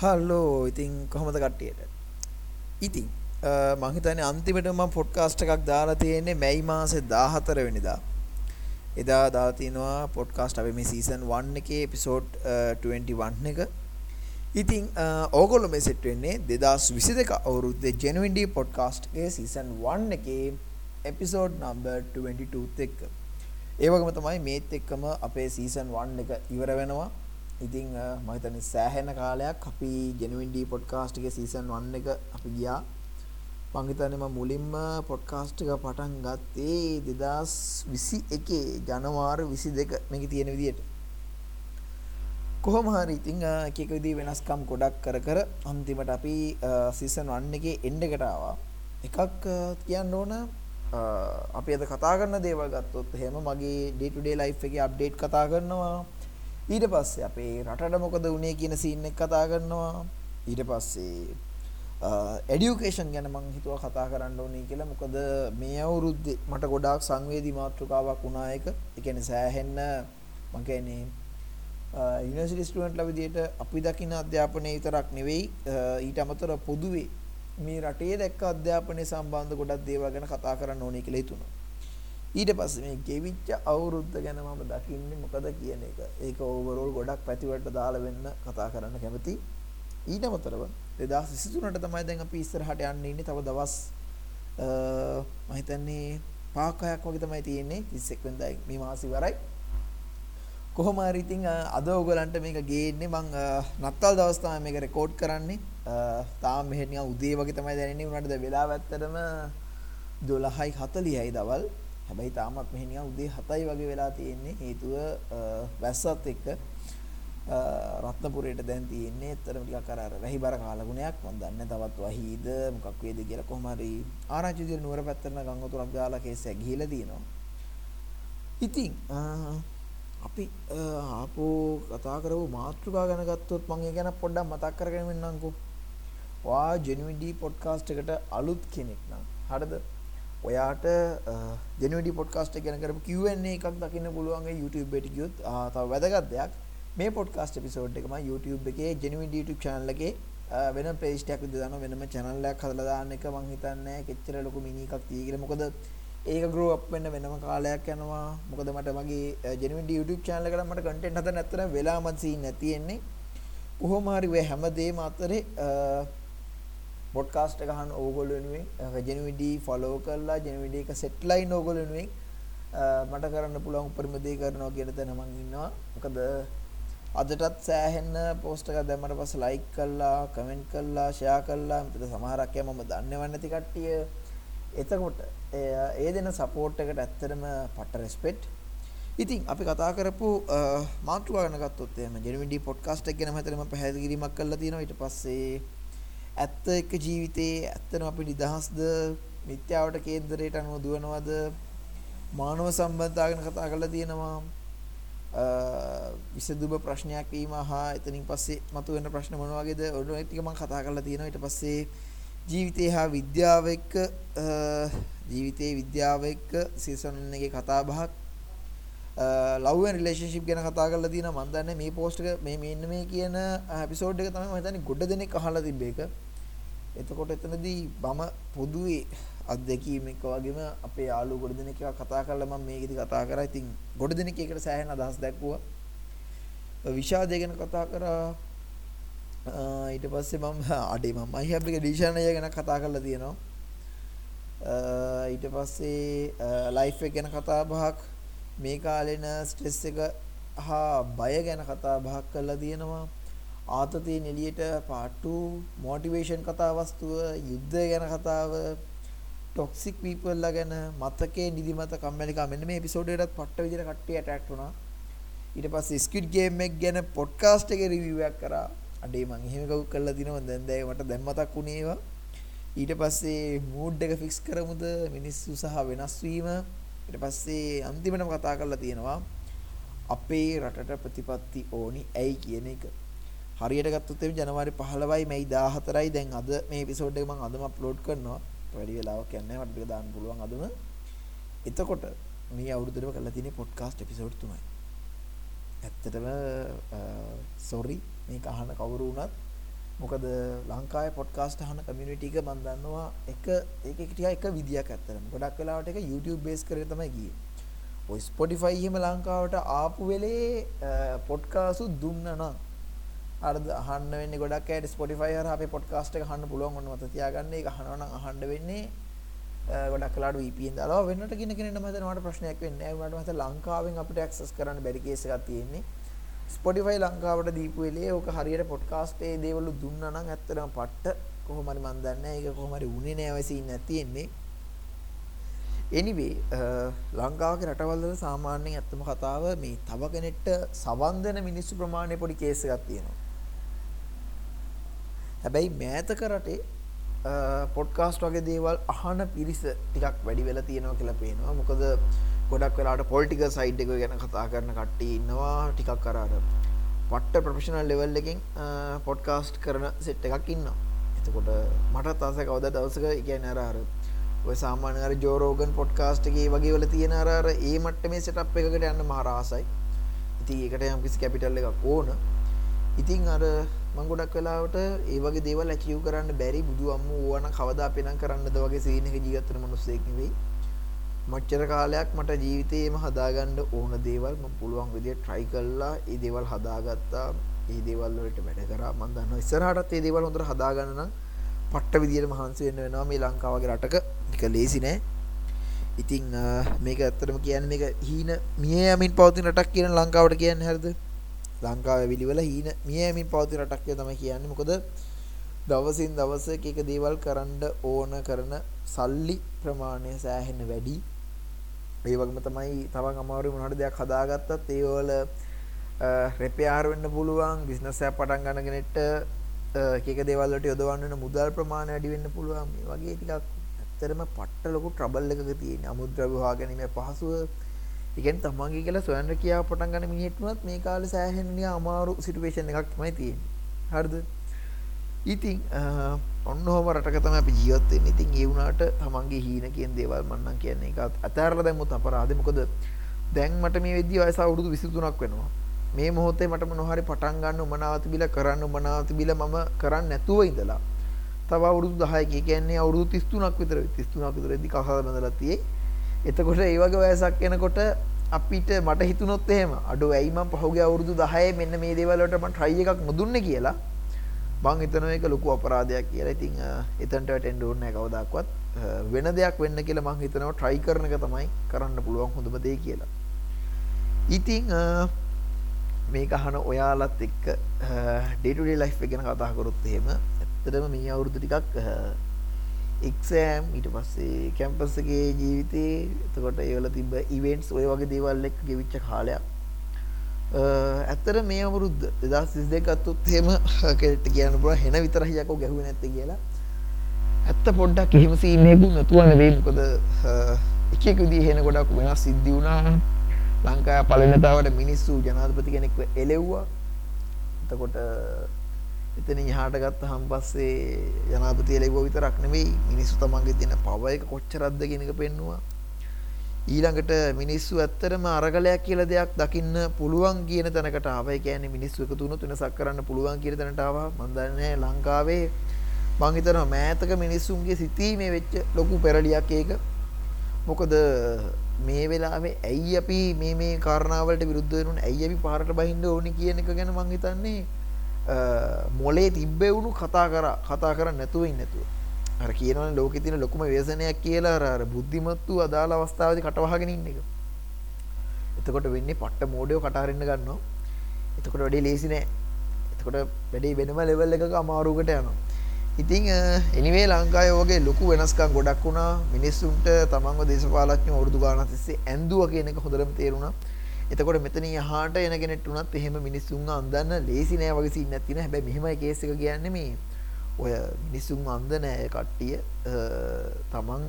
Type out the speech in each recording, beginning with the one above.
Hello ඉතින් කොහොමද කට්ටියට? ඉතින් මං හිතන්නේ අන්තිමට මම පොඩ්කාස්ට් එකක් දාලා තියෙන්නේ මැයි මාසේ 14 වෙනිදා. එදා දාලා තිනවා පොඩ්කාස්ට් අපි මේ සීසන් 1 එකේ එපිසෝඩ් 21 එක. ඉතින් ඕගොල්ලෝ මේ සෙට් වෙන්නේ 2022 අවුරුද්දේ ජෙනුයින් ඩී පොඩ්කාස්ට් එකේ සීසන් 1 එකේ එපිසෝඩ් නම්බර් 22 එක්ක. ඒ වගේම තමයි මේත් එක්කම අපේ සීසන් 1 එක ඉවර වෙනවා. ඉතින් මම හිතන්නේ සෑහෙන කාලයක් අපි ජෙනුයින් ඩී පොඩ්කාස්ට් එකේ සීසන් 1 එක අපි ගියා. මම හිතන්නේ මම මුලින්ම පොඩ්කාස්ට් එක පටන් ගත්තේ 2021 ජනවාරි 22 මේකේ තියෙන විදිහට. කොහොම හරි ඉතින් එක එක විදිහ වෙනස්කම් ගොඩක් කර කර අන්තිමට අපි සීසන් 1 එකේ එන්ඩ් එකට ආවා. එකක් කියන්න ඕන අපි අද කතා කරන දේවල් ගත්තොත් එහෙම මගේ ඩේ ටු ඩේ ලයිෆ් එකේ අප්ඩේට් කතා කරනවා ඊට පස්සේ අපේ රටට මොකද වුනේ කියන සීන් එක කතා කරනවා. ඊට පස්සේ එඩියුකේෂන් ගැන මං හිතුවා කතා කරන්න ඕනේ කියලා. මොකද මේ අවුරුද්දේ මට ගොඩාක් සංවේදී මාතෘකාවක් වුණා එක ඒ කියන්නේ සෑහෙන්න මං කියන්නේ යුනිවර්සිටි ස්ටුඩන්ට්ලා විදියට අපි දකින අධ්‍යාපනය විතරක් නෙවෙයි ඊට අමතරව පොදුවේ මේ රටේ දැක්ක අධ්‍යාපනය සම්බන්ධ ගොඩක් දේවල් ගැන කතා කරන්න ඕනේ කියලා හිතුණා. ඊට පස්සේ මේ ගෙවිච්ච අවුරුද්ද ගැන මම දකින්නේ මොකද කියන එක. ඒක ඕවරෝල් ගොඩක් පැතිවලට දාලා වෙන්න කතා කරන්න කැමති. ඊට අමතරව 2023ට තමයි දැන් අපි ඉස්සරහට යන්න ඉන්නේ. තව දවස් මම හිතන්නේ පහක් හයක් වගේ තමයි තියෙන්නේ 31 වෙනිදා මේ මාසෙ ඉවරයි. කොහොම හරි ඉතින් අද ඔයගලන්ට මේක ගේන්නේ මං නත්තල් දවස් තමයි මේක රෙකෝඩ් කරන්නේ. තාම මෙහෙ නිකන් උදේ වගේ තමයි දැනෙන්නේ. උනාට ද වෙලාව ඇත්තටම 12යි 40යි දවල්. හැබැයි තාමත් මෙහි නිකන් උදේ 7යි වගේ වෙලා තියෙන්නේ හේතුව වැස්සත් එක්ක රත්නපුරයට දැන් තියෙන්නේ ඇත්තටම ටිකක් අර අර වැහිබර කාලගුණයක් මම දන්නේ තවත් වහීද මොකක් වේද කියලා කොහොම හරි ආරංචි විදියට නුවර පැත්තට ගම් වතුරක් දාලා කේස් එක ගිහිලා තියෙනවා ඉතින් අපි ආපෝ කතා කරපු මාතෘකා ගැන ගත්තොත් මම ඒ ගැන පොඩ්ඩක් මතක් කරගෙන ඉන්නම්කෝ. වා ජෙනුයින් ඩී පොඩ්කාස්ට් එකට අලුත් කෙනෙක් නම් හරිද? ඔයාට ජෙනුවිටි පොඩ්කාස්ට් එක ගැන කරපු Q&A එකක් දකින්න පුළුවන් ඒ YouTube එකට ගියොත්. තව වැදගත් දෙයක්. මේ පොඩ්කාස්ට් එපිසෝඩ් එක මම YouTube එකේ ජෙනුවිටි YouTube channel එකේ වෙන ප්ලේලිස්ට් එකක් විදිහට දානවා. වෙනම channel එකක් හදලා දාන්න එක මම හිතන්නේ කෙච්චර ලොකු මිනි එකක් තියෙයි කියලා. මොකද ඒක grow up වෙන්න වෙනම කාලයක් යනවා. මොකද මට මගේ ජෙනුවිටි YouTube channel එකට මට content හදන්න නැත්තම් වෙලාමත් සීන් නැති එන්නේ කොහොම හරි ඔය හැමදේම අතරේ පොඩ්කාස්ට් එක අහන ඕගොල්ලෝ වෙනුවෙන් ජෙනුවිඩි ෆලෝ කරලා ජෙනුවිඩි එක සෙට් ලයින් ඕගොල්ලෝ වෙනුවෙන් මට කරන්න පුළුවන් උපරිම දේ කරනවා කියන තැන මම ඉන්නවා. මොකද අදටත් සෑහෙන්න පෝස්ට් එකක් දැම්මට පස්සේ ලයික් කළා, කමෙන්ට් කළා, ෂෙයා කළා. මෙතන සමහරක් අය මම දන්නේවත් නැති කට්ටිය. එතකොට ඒ දෙන සපෝට් එකට ඇත්තටම පට රෙස්පෙක්ට්. ඉතින් අපි කතා කරපු මාතෘකාව ගැන ගත්තොත් එහෙම ජෙනුවිඩි පොඩ්කාස්ට් එක ගැන මම හිතන්නේ මම පැහැදිලි කිරීමක් කරලා තියෙනවා. ඊට පස්සේ ඇත්ත එක්ක ජීවිතේ ඇත්තම අපි නිදහස්ද? මිත්‍යාවට කේන්දරයට අනුව දුවනවද? මානව සම්බන්ධතා ගැන කතා කරලා තියෙනවා. විසදුබ ප්‍රශ්නයක් වීම හා එතනින් පස්සේ මතුවෙන ප්‍රශ්න මොන වගේද? ඔය ටික මම කතා කරලා තියෙනවා. ඊට පස්සේ ජීවිතේ හා විද්‍යාව එක්ක ජීවිතේ විද්‍යාව එක්ක සීසන් එකේ කතා බහක්. ලව් ඇන් රිලේෂන්ෂිප් ගැන කතා කරලා තියෙනවා. මම දන්නේ මේ පෝස්ට් එක මේ මෙන්න මේ කියන එපිසෝඩ් එක තමයි මම හිතන්නේ ගොඩ දෙනෙක් අහලා තිබ්බ එක. එතකොට එතනදී මම පොදුවේ අත්දැකීම් එක වගේම අපේ යාළුවෝ ගොඩ දෙනෙක් එක කතා කරලා මම මේකෙදි කතා කරා. ඉතින් ගොඩ දෙනෙක් ඒකට සෑහෙන අදහස් දැක්වුවා. විෂාදය ගැන කතා කරා. ඊට පස්සේ මම අඩේ මම අයිහබ් එක ඩිෂන් අය ගැන කතා කරලා තියෙනවා. ඊට පස්සේ ලයිෆ් එක ගැන කතා බහක් මේ කාලේන ස්ට්‍රෙස් එක හා බය ගැන කතා බහක් කරලා තියෙනවා. ආතතියෙන් එළියට part 2 motivation කතා වස්තුව යුද්ධය ගැන කතාව toxic people ලා ගැන මතකේ නිදිමත කම්මැලිකම. මෙන්න මේ එපිසෝඩ් එකටත් පට්ට විදිහට කට්ටිය ඇටැක්ට් වුණා. ඊට පස්සේ ස්ක්විඩ් ගේම් එක ගැන පොඩ්කාස්ට් එකේ රිවිව් එකක් කරා. අඩේ මං එහෙම කවුක් කරලා දිනවා. දැන් දැන් මට දැන් මතක් වුණේ ඒවා. ඊට පස්සේ මූඩ් එක ෆික්ස් කරමුද? මිනිස්සු සහ වෙනස් වීම. ඊට පස්සේ අන්තිමටම කතා කරලා තියෙනවා අපේ රටට ප්‍රතිපත්ති ඕනි ඇයි? කියන එක. හරියට ගත්තොත් එimhe ජනවාරි 15යි මැයි 14යි දැන් අද මේ එපිසෝඩ් එක මම අදම අප්ලෝඩ් කරනවා. වැඩි වෙලාවක් යන්නේ මට ටික දාන්න පුළුවන් අදම. එතකොට මේ අවුරුද්දේම කරලා තියෙන පොඩ්කාස්ට් එපිසෝඩ් තුනයි. ඇත්තටම සොරි මේක අහන කවුරු වුණත් මොකද ලංකාවේ පොඩ්කාස්ට් අහන කමියුනිටි එක මම දන්නවා එක ඒක ටික එක විදියක් ඇත්තටම. ගොඩක් වෙලාවට ඒක YouTube බේස් කරගෙන තමයි ගියේ. ඔය Spotify එහෙම ලංකාවට ආපු වෙලේ පොඩ්කාස්ට් දුන්නා නම් අර අහන්න වෙන්නේ ගොඩක් අයට Spotify හරහා අපේ පොඩ්කාස්ට් එක අහන්න පුළුවන් ඔන්න මත තියාගන්න. ඒක අහනවා නම් අහන්න වෙන්නේ ගොඩක් වෙලාවට VPN දාලා වෙනට කින කෙනෙක්ට මම හිතනවා මට ප්‍රශ්නයක් වෙන්නේ නැහැ. උනාට මම ලංකාවෙන් අපිට ඇක්සස් කරන්න බැරි කේස් එකක් තියෙන්නේ. Spotify ලංකාවට දීපු වෙලේ ඕක හරියට පොඩ්කාස්ට් ඒ දේවල් දුන්නා නම් ඇත්තටම පට්ට කොහොම හරි මන් දන්නේ නැහැ. ඒක කොහොම හරි උනේ නැහැ වයිසි ඉන්න තියෙන්නේ. anyway ලංකාවගේ රටවල් වල සාමාන්‍යයෙන් ඇත්තම කතාව මේ තව කෙනෙක්ට සවන් දෙන මිනිස්සු ප්‍රමාණය පොඩි කේස් එකක් තියෙනවා. හැබැයි මෑතක රටේ පොඩ්කාස්ට් වගේ දේවල් අහන පිරිස ටිකක් වැඩි වෙලා තියෙනවා කියලා පේනවා. මොකද ගොඩක් වෙලාවට පොලිටිකල් සයිඩ් එක ගැන කතා කරන කට්ටිය ඉන්නවා ටිකක් අර අර පට්ට ප්‍රොෆෙෂනල් ලෙවල් එකකින් පොඩ්කාස්ට් කරන සෙට් එකක් ඉන්නවා. එතකොට මටත් ආස කවදා දවසක ඒ කියන්නේ අර අර ඔය සාමාන්‍ය අර ජෝ රෝගන් පොඩ්කාස්ට් එකේ වගේ වල තියෙන අර අර ඒ මට්ටමේ සෙටප් එකකට යන්න මහා රාසයි. ඉතින් ඒකට යම් කිසි කැපිටල් එකක් ඕන. ඉතින් අර මං ගොඩක් වෙලාවට ඒ වගේ දේවල් ඇචීව් කරන්න බැරි බුදු අම්මෝ ඕවනම් කවදා අපේ නම් කරන්නද වගේ සීන් එක ජීවත් වෙන මිනිස්සෙක් නෙවෙයි. මච්චර කාලයක් මට ජීවිතේම හදාගන්න ඕන දේවල් මම පුළුවන් විදිහට try කළා. ඒ දේවල් හදාගත්තා. ඒ දේවල් වලට වැඩ කරා. මම දන්නවා ඉස්සරහටත් ඒ දේවල් හොඳට හදාගන්න නම් පට්ට විදියට මහන්සි වෙන්න වෙනවා මේ ලංකාවගේ රටක. ඒක ලේසි නෑ. ඉතින් මේක ඇත්තටම කියන්නේ මේක හීන මිය යමින් පවතින රටක් කියන ලංකාවට කියන්නේ හරිද? ලංකාවේ විලිවල හීන මියමින් පවතින රටක් කියලා තමයි කියන්නේ. මොකද දවසින් දවස එක එක දේවල් කරන්න ඕන කරන සල්ලි ප්‍රමාණය සෑහෙන වැඩි. ඒ වගේම තමයි තවන් අමාරු මොනවාට දෙයක් හදාගත්තත් ඒ වල රෙපෙයාර් වෙන්න පුළුවන් බිස්නස් එකක් පටන් ගන්න කෙනෙක්ට එක එක දේවල් වලට යොදවන්න වෙන මුදල් ප්‍රමාණය වැඩි වෙන්න පුළුවන්. මේ වගේ ටිකක් ඇත්තටම පට්ට ලොකු ට්‍රබල් එකක තියෙන අමුද්‍රව්‍ය හොයාගැනීමේ පහසුව ඉගෙන් තමන්ගේ කියලා සොයන්න කියාව පටන් ගන්න මිනිහෙට්ටුවත් මේ කාලේ සෑහෙන නිකන් අමාරු සිටුේෂන් එකක් තමයි තියෙන්නේ. හරිද? ඉතින් ඔන්න ඔහම රටක තමයි අපි ජීවත් වෙන්නේ. ඉතින් ඒ වුණාට තමන්ගේ හීන කියන දේවල් මම නම් කියන්නේ ඒක අතහැරලා දැම්මොත් අපරාධේ. මොකද දැන් මට මේ වෙද්දී වයස අවුරුදු 23ක් වෙනවා. මේ මොහොතේ මට මොන හරි පටන් ගන්න උමනාව තිබිලා කරන්න උමනාව තිබිලා මම කරන්නේ නැතුව ඉඳලා තව අවුරුදු 10ක කියන්නේ අවුරුදු 33ක් විතර 33ක් විතරදී කසාද බඳලා තියෙයි. එතකොට ඒ වගේ වයසක් එනකොට අපිට මට හිතුනොත් එහෙම අඩෝ ඇයි මම පහුගිය අවුරුදු 10 මෙන්න මේ දේවල් වලට මම try එකක් නොදුන්නේ කියලා මං හිතනවා ඒක ලොකු අපරාධයක් කියලා. ඉතින් එතනට වැටෙන්න ඕනේ නැහැ කවදාවත්. වෙන දෙයක් වෙන්න කියලා මං හිතනවා try කරන එක තමයි කරන්න පුළුවන් හොඳම දේ කියලා. ඉතින් මේක අහන ඔයාලත් එක්ක day to day life එක ගැන කතා කරොත් එහෙම ඇත්තටම මේ අවුරුදු ටිකක් එක්සෑම් ඊට පස්සේ කැම්පස් එකේ ජීවිතේ එතකොට ඒවල තිබ්බ ඉවෙන්ට්ස් ඔය වගේ දේවල් එක්ක ගෙවිච්ච කාලයක්. ඇත්තට මේ අවුරුද්ද 2022 ගත්තොත් එහෙම කෙනෙක්ට කියන්න පුළුවන් හෙන විතරයි යකෝ ගැහුවේ නැත්තේ කියලා. ඇත්ත පොඩ්ඩක් එහෙම සීන් එකක් නැතුව නෙවෙයි. මොකද එක එක විදිහේ හෙන ගොඩක් වෙනස් සිද්ධි වුණා. ලංකාවේ පළවෙනිතාවට මිනිස්සු ජනාධිපති කෙනෙක්ව එලෙව්වා. එතකොට එතන යහට ගත්තහම් පස්සේ ජනාධිපති ලැබුව විතරක් නෙවෙයි මිනිස්සු තමන්ගේ තියෙන පව එක කොච්චරක්ද කියන එක පෙන්නවා ඊළඟට මිනිස්සු ඇත්තටම අරගලයක් කියලා දෙයක් දකින්න පුළුවන් කියන තැනකට ආවා. ඒ කියන්නේ මිනිස්සු එකතු වුණොත් වෙනසක් කරන්න පුළුවන් කියන තැනට ආවා. මම දන්නේ ලංකාවේ මං හිතනවා මෑතක මිනිස්සුන්ගේ සිතීමේ වෙච්ච ලොකු පෙරලියක් ඒක. මොකද මේ වෙලාවේ ඇයි අපි මේ මේ කාරණාවලට විරුද්ධ වෙනුනේ ඇයි අපි පාරට බහින්න ඕනේ කියන එක ගැන මං හිතන්නේ මොලේ තිබ්බෙවුණු කතා කර කතා කරන්න නැතුව ඉන්නේ නැතුව. අර කියනවනේ ලෝකේ තියෙන ලොකුම ව්‍යසනයක් කියලා අර අර බුද්ධිමත්තු අදාළ අවස්ථාවේදී කටවහගෙන ඉන්න එක. එතකොට වෙන්නේ පට්ට මෝඩයෝ කට අරින්න ගන්නවා. එතකොට වැඩේ ලේසි නෑ. එතකොට වැඩේ වෙනම ලෙවල් එකක අමාරුවකට යනවා. ඉතින් එනිවේ ලංකාවේ වගේ ලොකු වෙනස්කම් ගොඩක් වුණා. මිනිස්සුන්ට තමන්ව දේශපාලඥයෝ අවුරුදු ගානක් තිස්සේ ඇඳුවා කියන එක හොඳටම තේරුණා. එතකොට මෙතන යහට එන කෙනෙක්ට උනත් එහෙම මිනිස්සුන්ව අන්දන්න ලේසි නෑ වගේ සීන් නැති නෑ හැබැයි මෙහෙමයි කේස් එක කියන්නේ මේ. ඔය මිනිස්සුන් අන්දන අය කට්ටිය. තමන්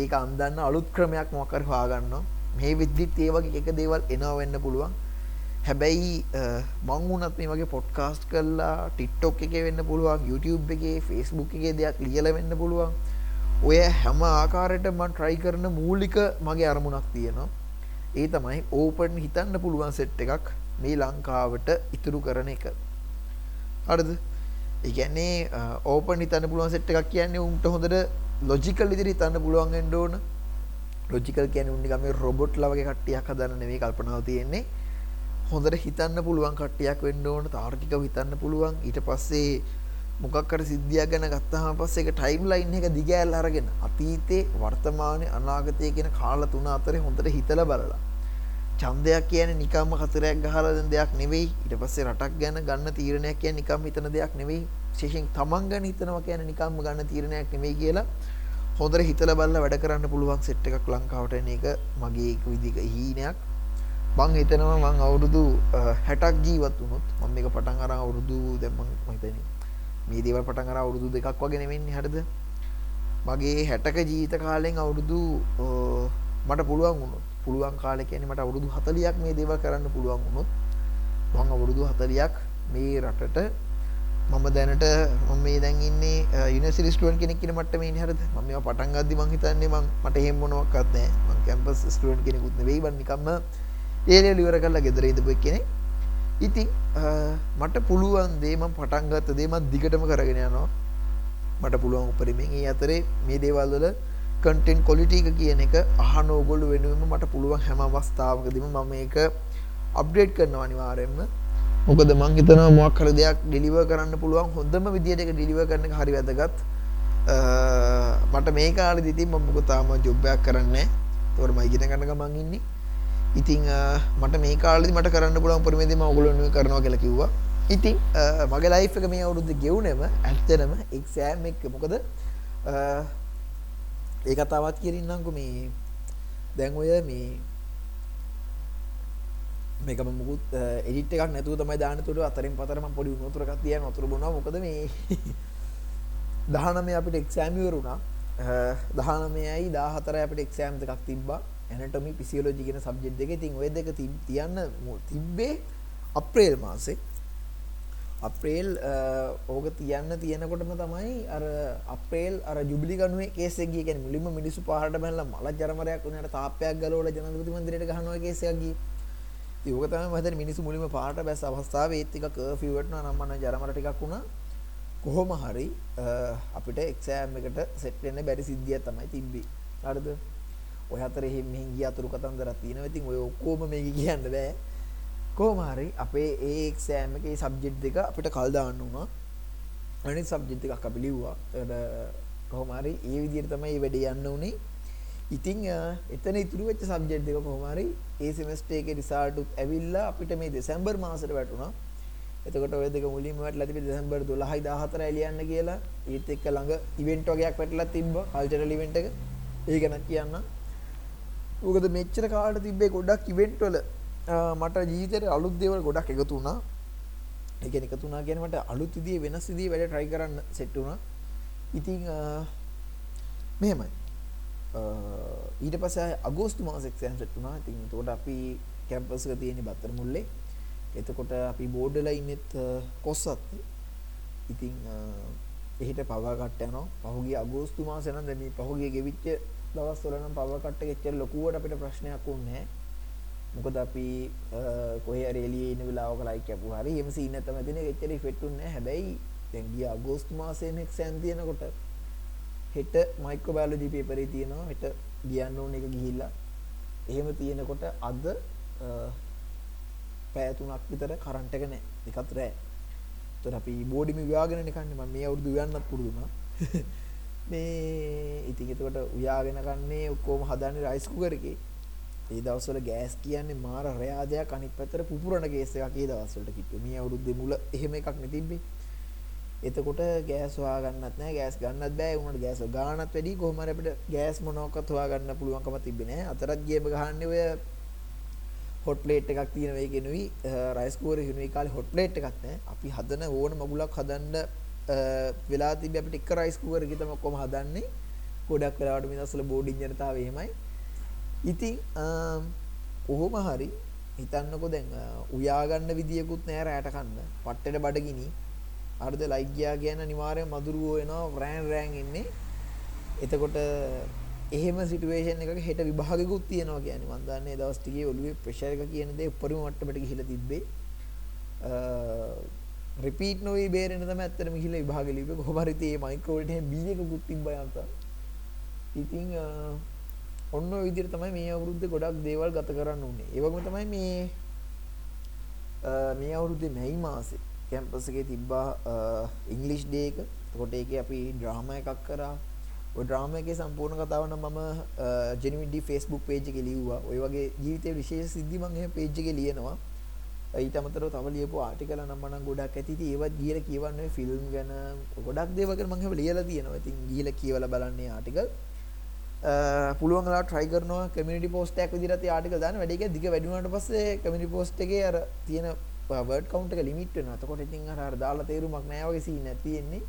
ඒක අන්දන්න අලුත් ක්‍රමයක් මොකක් හරි හොයාගන්නවා. මේ විද්දිත් ඒ වගේ එක දේවල් එනවා වෙන්න පුළුවන්. හැබැයි මං වුණත් මේ වගේ පොඩ්කාස්ට් කරලා ටික්ටොක් එකේ වෙන්න පුළුවන් YouTube එකේ Facebook එකේ දෙයක් ලියලා වෙන්න පුළුවන්. ඔය හැම ආකාරයකට මම try කරන මූලික මගේ අරමුණක් තියෙනවා. ඒ තමයි ඕපන් හිතන්න පුළුවන් සෙට් එකක් මේ ලංකාවට ඉතුරු කරන එක. හරිද? ඒ කියන්නේ ඕපන් හිතන්න පුළුවන් සෙට් එකක් කියන්නේ උන්ට හොඳට ලොජිකල් විදිහට හිතන්න පුළුවන් වෙන්න ඕන. ලොජිකල් කියන්නේ උන් නිකන් මේ රොබොට් ලා වගේ කට්ටියක් හදන්න නෙවෙයි කල්පනාව තියෙන්නේ. හොඳට හිතන්න පුළුවන් කට්ටියක් වෙන්න ඕන තාර්කිකව හිතන්න පුළුවන් ඊට පස්සේ මොකක් හරි සිද්ධියක් ගැන ගත්තාම පස්සේ ඒක ටයිම් ලයින් එක දිගෑල්ල අරගෙන අතීතේ වර්තමානයේ අනාගතයේ කියන කාල තුන අතරේ හොඳට හිතලා බලලා. ඡන්දයක් කියන්නේ නිකම්ම කතරයක් ගහලා දෙන දෙයක් නෙවෙයි. ඊට පස්සේ රටක් ගැන ගන්න තීරණයක් කියන්නේ නිකම්ම හිතන දෙයක් නෙවෙයි. විශේෂයෙන් තමන් ගැන හිතනවා කියන්නේ නිකම්ම ගන්න තීරණයක් නෙවෙයි කියලා හොඳට හිතලා බලලා වැඩ කරන්න පුළුවන් සෙට් එකක් ලංකාවට එන එක මගේ එක විදිහක හීනයක්. මං හිතනවා මං අවුරුදු 60ක් ජීවත් වුණොත් මම මේක පටන් අරන් අවුරුදු දැන් මං හිතන්නේ මේ දේවල් පටන් අරන් අවුරුදු දෙකක් වගේ නෙවෙන්නේ හරිද? මගේ 60ක ජීවිත කාලෙන් අවුරුදු මට පුළුවන් වුණොත් පුළුවන් කාලේ කියන්නේ මට අවුරුදු 40ක් මේ දේවල් කරන්න පුළුවන් වුණොත් මං අවුරුදු 40ක් මේ රටට මම දැනට මම මේ දැන් ඉන්නේ යුනිවර්සිටි ස්ටුඩන්ට් කෙනෙක් කියන මට්ටමේ ඉන්නේ හරිද? මම මේවා පටන් ගද්දි මං හිතන්නේ මං මට එහෙම මොනවක්වත් නැහැ. මං කැම්පස් ස්ටුඩන්ට් කෙනෙකුත් නෙවෙයි මං නිකම්ම ඒලෙවල් ඉවර කරලා ගෙදර ඉඳපු කෙනෙක් ඉතින් මට පුළුවන් දේ මම පටන් ගත්ත දේ මම දිගටම කරගෙන යනවා. මට පුළුවන් උපරිමයෙන් ඒ අතරේ මේ දේවල් වල කන්ටෙන්ට් ක්වොලිටි එක කියන එක අහන ඕගොල්ලෝ වෙනුවෙන්ම මට පුළුවන් හැම අවස්ථාවකදීම මම මේක අප්ඩේට් කරනවා අනිවාර්යයෙන්ම මොකද මං හිතනවා මොකක් හරි දෙයක් ඩෙලිවර් කරන්න පුළුවන් හොඳම විදියට ඒක ඩෙලිවර් කරන එක හරි වැදගත්. මට මේ කාලෙදි ඉතින් මම මොකද තාම ජොබ් එකක් කරන්නේ නැහැ. ඒකට මම ඉගෙන ගන්න ගමන් ඉන්නේ. ඉතිං මට මේ කාලෙදි මට කරන්න පුළුවන් උපරිමයෙන් මම ඔයගොල්ලෝ කරනවා කියලා කිව්වා. ඉතින් මගේ ලයිෆ් එක මේ අවුරුද්ද ගෙවුනේම ඇත්තටම එක්සෑම් එක මොකද ඒ කතාවත් කියරින්නම්කෝ මේ දැන් ඔය මේ මේක මම මුකුත් එඩිට් එකක් නැතුව තමයි දාන්න තුඩ අතරින් පතර මම පොඩි උණු වතුරක් තියන වතුර බොනවා. මොකද මේ 19 අපිට එක්සෑම් ඉවරුණා. 19යි 14යි අපිට එක්සෑම් දෙකක් තිබ්බා. ඇනටොමි පිසියෝලොජි කියන සබ්ජෙක්ට් දෙක ඉතින් ওই දෙක තියන්න තිබ්බේ අප්‍රේල් මාසේ අප්‍රේල් ඕක තියන්න තියෙනකොටම තමයි අර අප්‍රේල් අර ජුබිලි ගනුවේ කේස් එක ගියේ කියන්නේ මුලින්ම මිනිස්සු පාරට බැලලා මල ජරමරයක් වුණාට තාප්පයක් ගලවලා ජනාධිපති මන්දිරයට ගහනවා කේස් එකක් ගියේ. ඉතින් ඕක තමයි මම හිතන්නේ මිනිස්සු මුලින්ම පාරට බැස්ස අවස්ථාවේ ඒත් එක කර්ෆියු වටනවා නම් මම ජරමර ටිකක් වුණා. කොහොම හරි අපිට එක්සෑම් එකට සෙට් වෙන්න බැරි සිද්ධියක් තමයි තිබ්බේ. හරිද? ඔය අතරේ එහෙම මෙහෙන් ගිය අතුරු කතන්දරක් තියෙනවා. ඉතින් ඔය ඔක්කොම මේක කියන්න බෑ. කොහොම හරි අපේ ඒ එක්සෑම් එකේ සබ්ජෙක්ට් දෙක අපිට කල් දාන්න වුණා. අනිත් සබ්ජෙක්ට් එකක් අපි ලිව්වා. ඒකට කොහොම හරි ඒ විදිහට තමයි මේ වැඩේ යන්න උනේ. ඉතින් එතන ඉතුරු වෙච්ච සබ්ජෙක්ට් දෙක කොහොම හරි ඒ සෙමස්ටර් එකේ රිසල්ට් උත් ඇවිල්ලා අපිට මේ දෙසැම්බර් මාසෙට වැටුණා. එතකොට ඔය දෙක මුලින්ම වැටලා තිබි දෙසැම්බර් 12යි 14යි ලියන්න කියලා. ඊත් එක්ක ළඟ ඉවෙන්ට් වගේක් වැටලා තිබ්බා කල්චරල් ඉවෙන්ට් එක. ඒක ගැන කියන්න. මොකද මෙච්චර කාලට තිබ්බේ ගොඩක් ඉවෙන්ට් වල මට ජීවිතේට අලුත් දේවල් ගොඩක් එකතු වුණා. ඒ කියන්නේ එකතු වුණා කියන්නේ මට අලුත් විදිහේ වෙනස් විදිහේ වැඩ try කරන්න සෙට් වුණා. ඉතින් මෙහෙමයි. ඊට පස්සේ අගෝස්තු මාසේ එක්සෑම් සෙට් වුණා. ඉතින් ඒකට අපි කැම්පස් එක තියෙන්නේ බත්තර මුල්ලේ. එතකොට අපි බෝඩ් වල ඉන්නෙත් කොස්සත්. ඉතින් එහෙට පවා කට්ට යනවා. පහුගිය අගෝස්තු මාසේ නම් දැන් මේ පහුගිය ගෙවිච්ච දවස්වල නම් පවර් කට් එක එච්චර ලොකුවට අපිට ප්‍රශ්නයක් වුණේ මොකද අපි කොහේ හරි එළියේ ඉන්න වෙලාවක ලයික් කැපුවා. හරි එහෙම සීන් නැත්නම් එදින එච්චර ඉෆෙක්ට් උන්නේ නැහැ හැබැයි දැන් ගිය අගෝස්තු මාසයේ එක්සෑම් තියෙනකොට හෙට මයික්‍රෝබයොලොජි පේපරේ තියෙනවා. හෙට ලියන්න ඕන එක ගිහිල්ලා. එහෙම තියෙනකොට අද පැය තුනක් විතර කරන්ට් එක නැහැ එකත් රෑ. ඒතර අපි බෝඩිම විවාගෙන නිකන්නේ මම මේ අවුරුදු වියන්නත් පුරුදු වුණා. මේ ඉතින් එතකොට උයාගෙන කන්නේ ඔක්කොම හදන්නේ රයිස් කුකර් එකේ. ඒ දවස්වල ගෑස් කියන්නේ මාර රයාදයක් අනිත් පැත්තට පුපුරන කේස් එකක් ඒ දවස්වලට කිව්වේ. මේ අවුරුද්දේ මුල එහෙම එකක් නෙ තිබ්බේ. එතකොට ගෑස් හොයාගන්නත් නැහැ ගෑස් ගන්නත් බෑ උනට ගෑස් ගානත් වැඩි කොහොම හරි අපිට ගෑස් මොනවාක්වත් හොයාගන්න පුළුවන්කම තිබ්බේ නැහැ. අතරත් ගේම ගහන්නේ ඔය හොට් ප්ලේට් එකක් තියෙන මේකෙනුයි රයිස් කුකර් එකෙනුයි කාලේ හොට් ප්ලේට් එකක් නැහැ. අපි හදන ඕන මගුලක් හදන්න වෙලා තිබ අපිට එක රයිස් කුකර් එක තමයි ඔක්කොම හදන්නේ. ගොඩක් වෙලාවට මේ දවස්වල බෝඩින් ජනතාව එහෙමයි. ඉතින් කොහොම හරි හිතන්නකෝ දැන් උයා ගන්න විදියකුත් නෑ රැට කන්න. පට්ටෙට බඩගිනි. හරිද? ලයිට් ගියා කියන අනිවාර්යෙන් මදුරුවෝ එනවා රෑන් රෑන් ඉන්නේ එතකොට එහෙම සිටුවේෂන් එකක හෙට විභාගෙකුත් තියෙනවා කියන්නේ. මම දන්නේ දවස් ටිකේ ඔළුවේ ප්‍රෙෂර් එක කියන දේ උඩරිම මට්ටමට ගිහිලා තිබ්බේ. රිපීට් නොවී බේරෙන්න තමයි ඇත්තටම ගිහිල්ලා විභාගෙ ලිව්වේ කොහොම හරි තේ මයික්‍රෝ වලට එහෙම B එකකුත් තිබ්බා යන්තම් ඉතින් ඔන්න ඔය විදිහට තමයි මේ අවුරුද්දේ ගොඩක් දේවල් ගත කරන්න උනේ ඒ වගේම තමයි මේ මේ අවුරුද්දේ මැයි මාසේ කැම්පස් එකේ තිබ්බා ඉංග්ලිෂ් ඩේ එක එතකොට ඒකේ අපි ඩ්‍රාමා එකක් කරා ඔය ඩ්‍රාමා එකේ සම්පූර්ණ කතාව නම් මම ජෙනුවින් ඩී Facebook page එකේ ලිව්වා. ඔය වගේ ජීවිතේ විශේෂ සිද්ධි මම එහෙම page එකේ ලියනවා. ඊට අමතරව තව ලියපු ආටිකල් නම් මනම් ගොඩක් ඇති. ඉතින් ඒවත් ගිහලා කියවන්න ඔය ෆිල්ම් ගැන ගොඩක් දේවල් ගැන මම එහෙම ලියලා තියෙනවා. ඉතින් ගිහලා කියවලා බලන්නේ ආටිකල්. පුළුවන් වෙලා try කරනවා community post එකක් විදිහට ඒ ආටිකල් දාන්න වැඩි එක දිග වැඩි වුණාට පස්සේ community post එකේ අර තියෙන වර්ඩ් කවුන්ට් එක ලිමිට් වෙනවා. එතකොට ඉතින් අර අර දාලා තේරුමක් නැහැ වගේ සීන් එකක් තියෙන්නේ.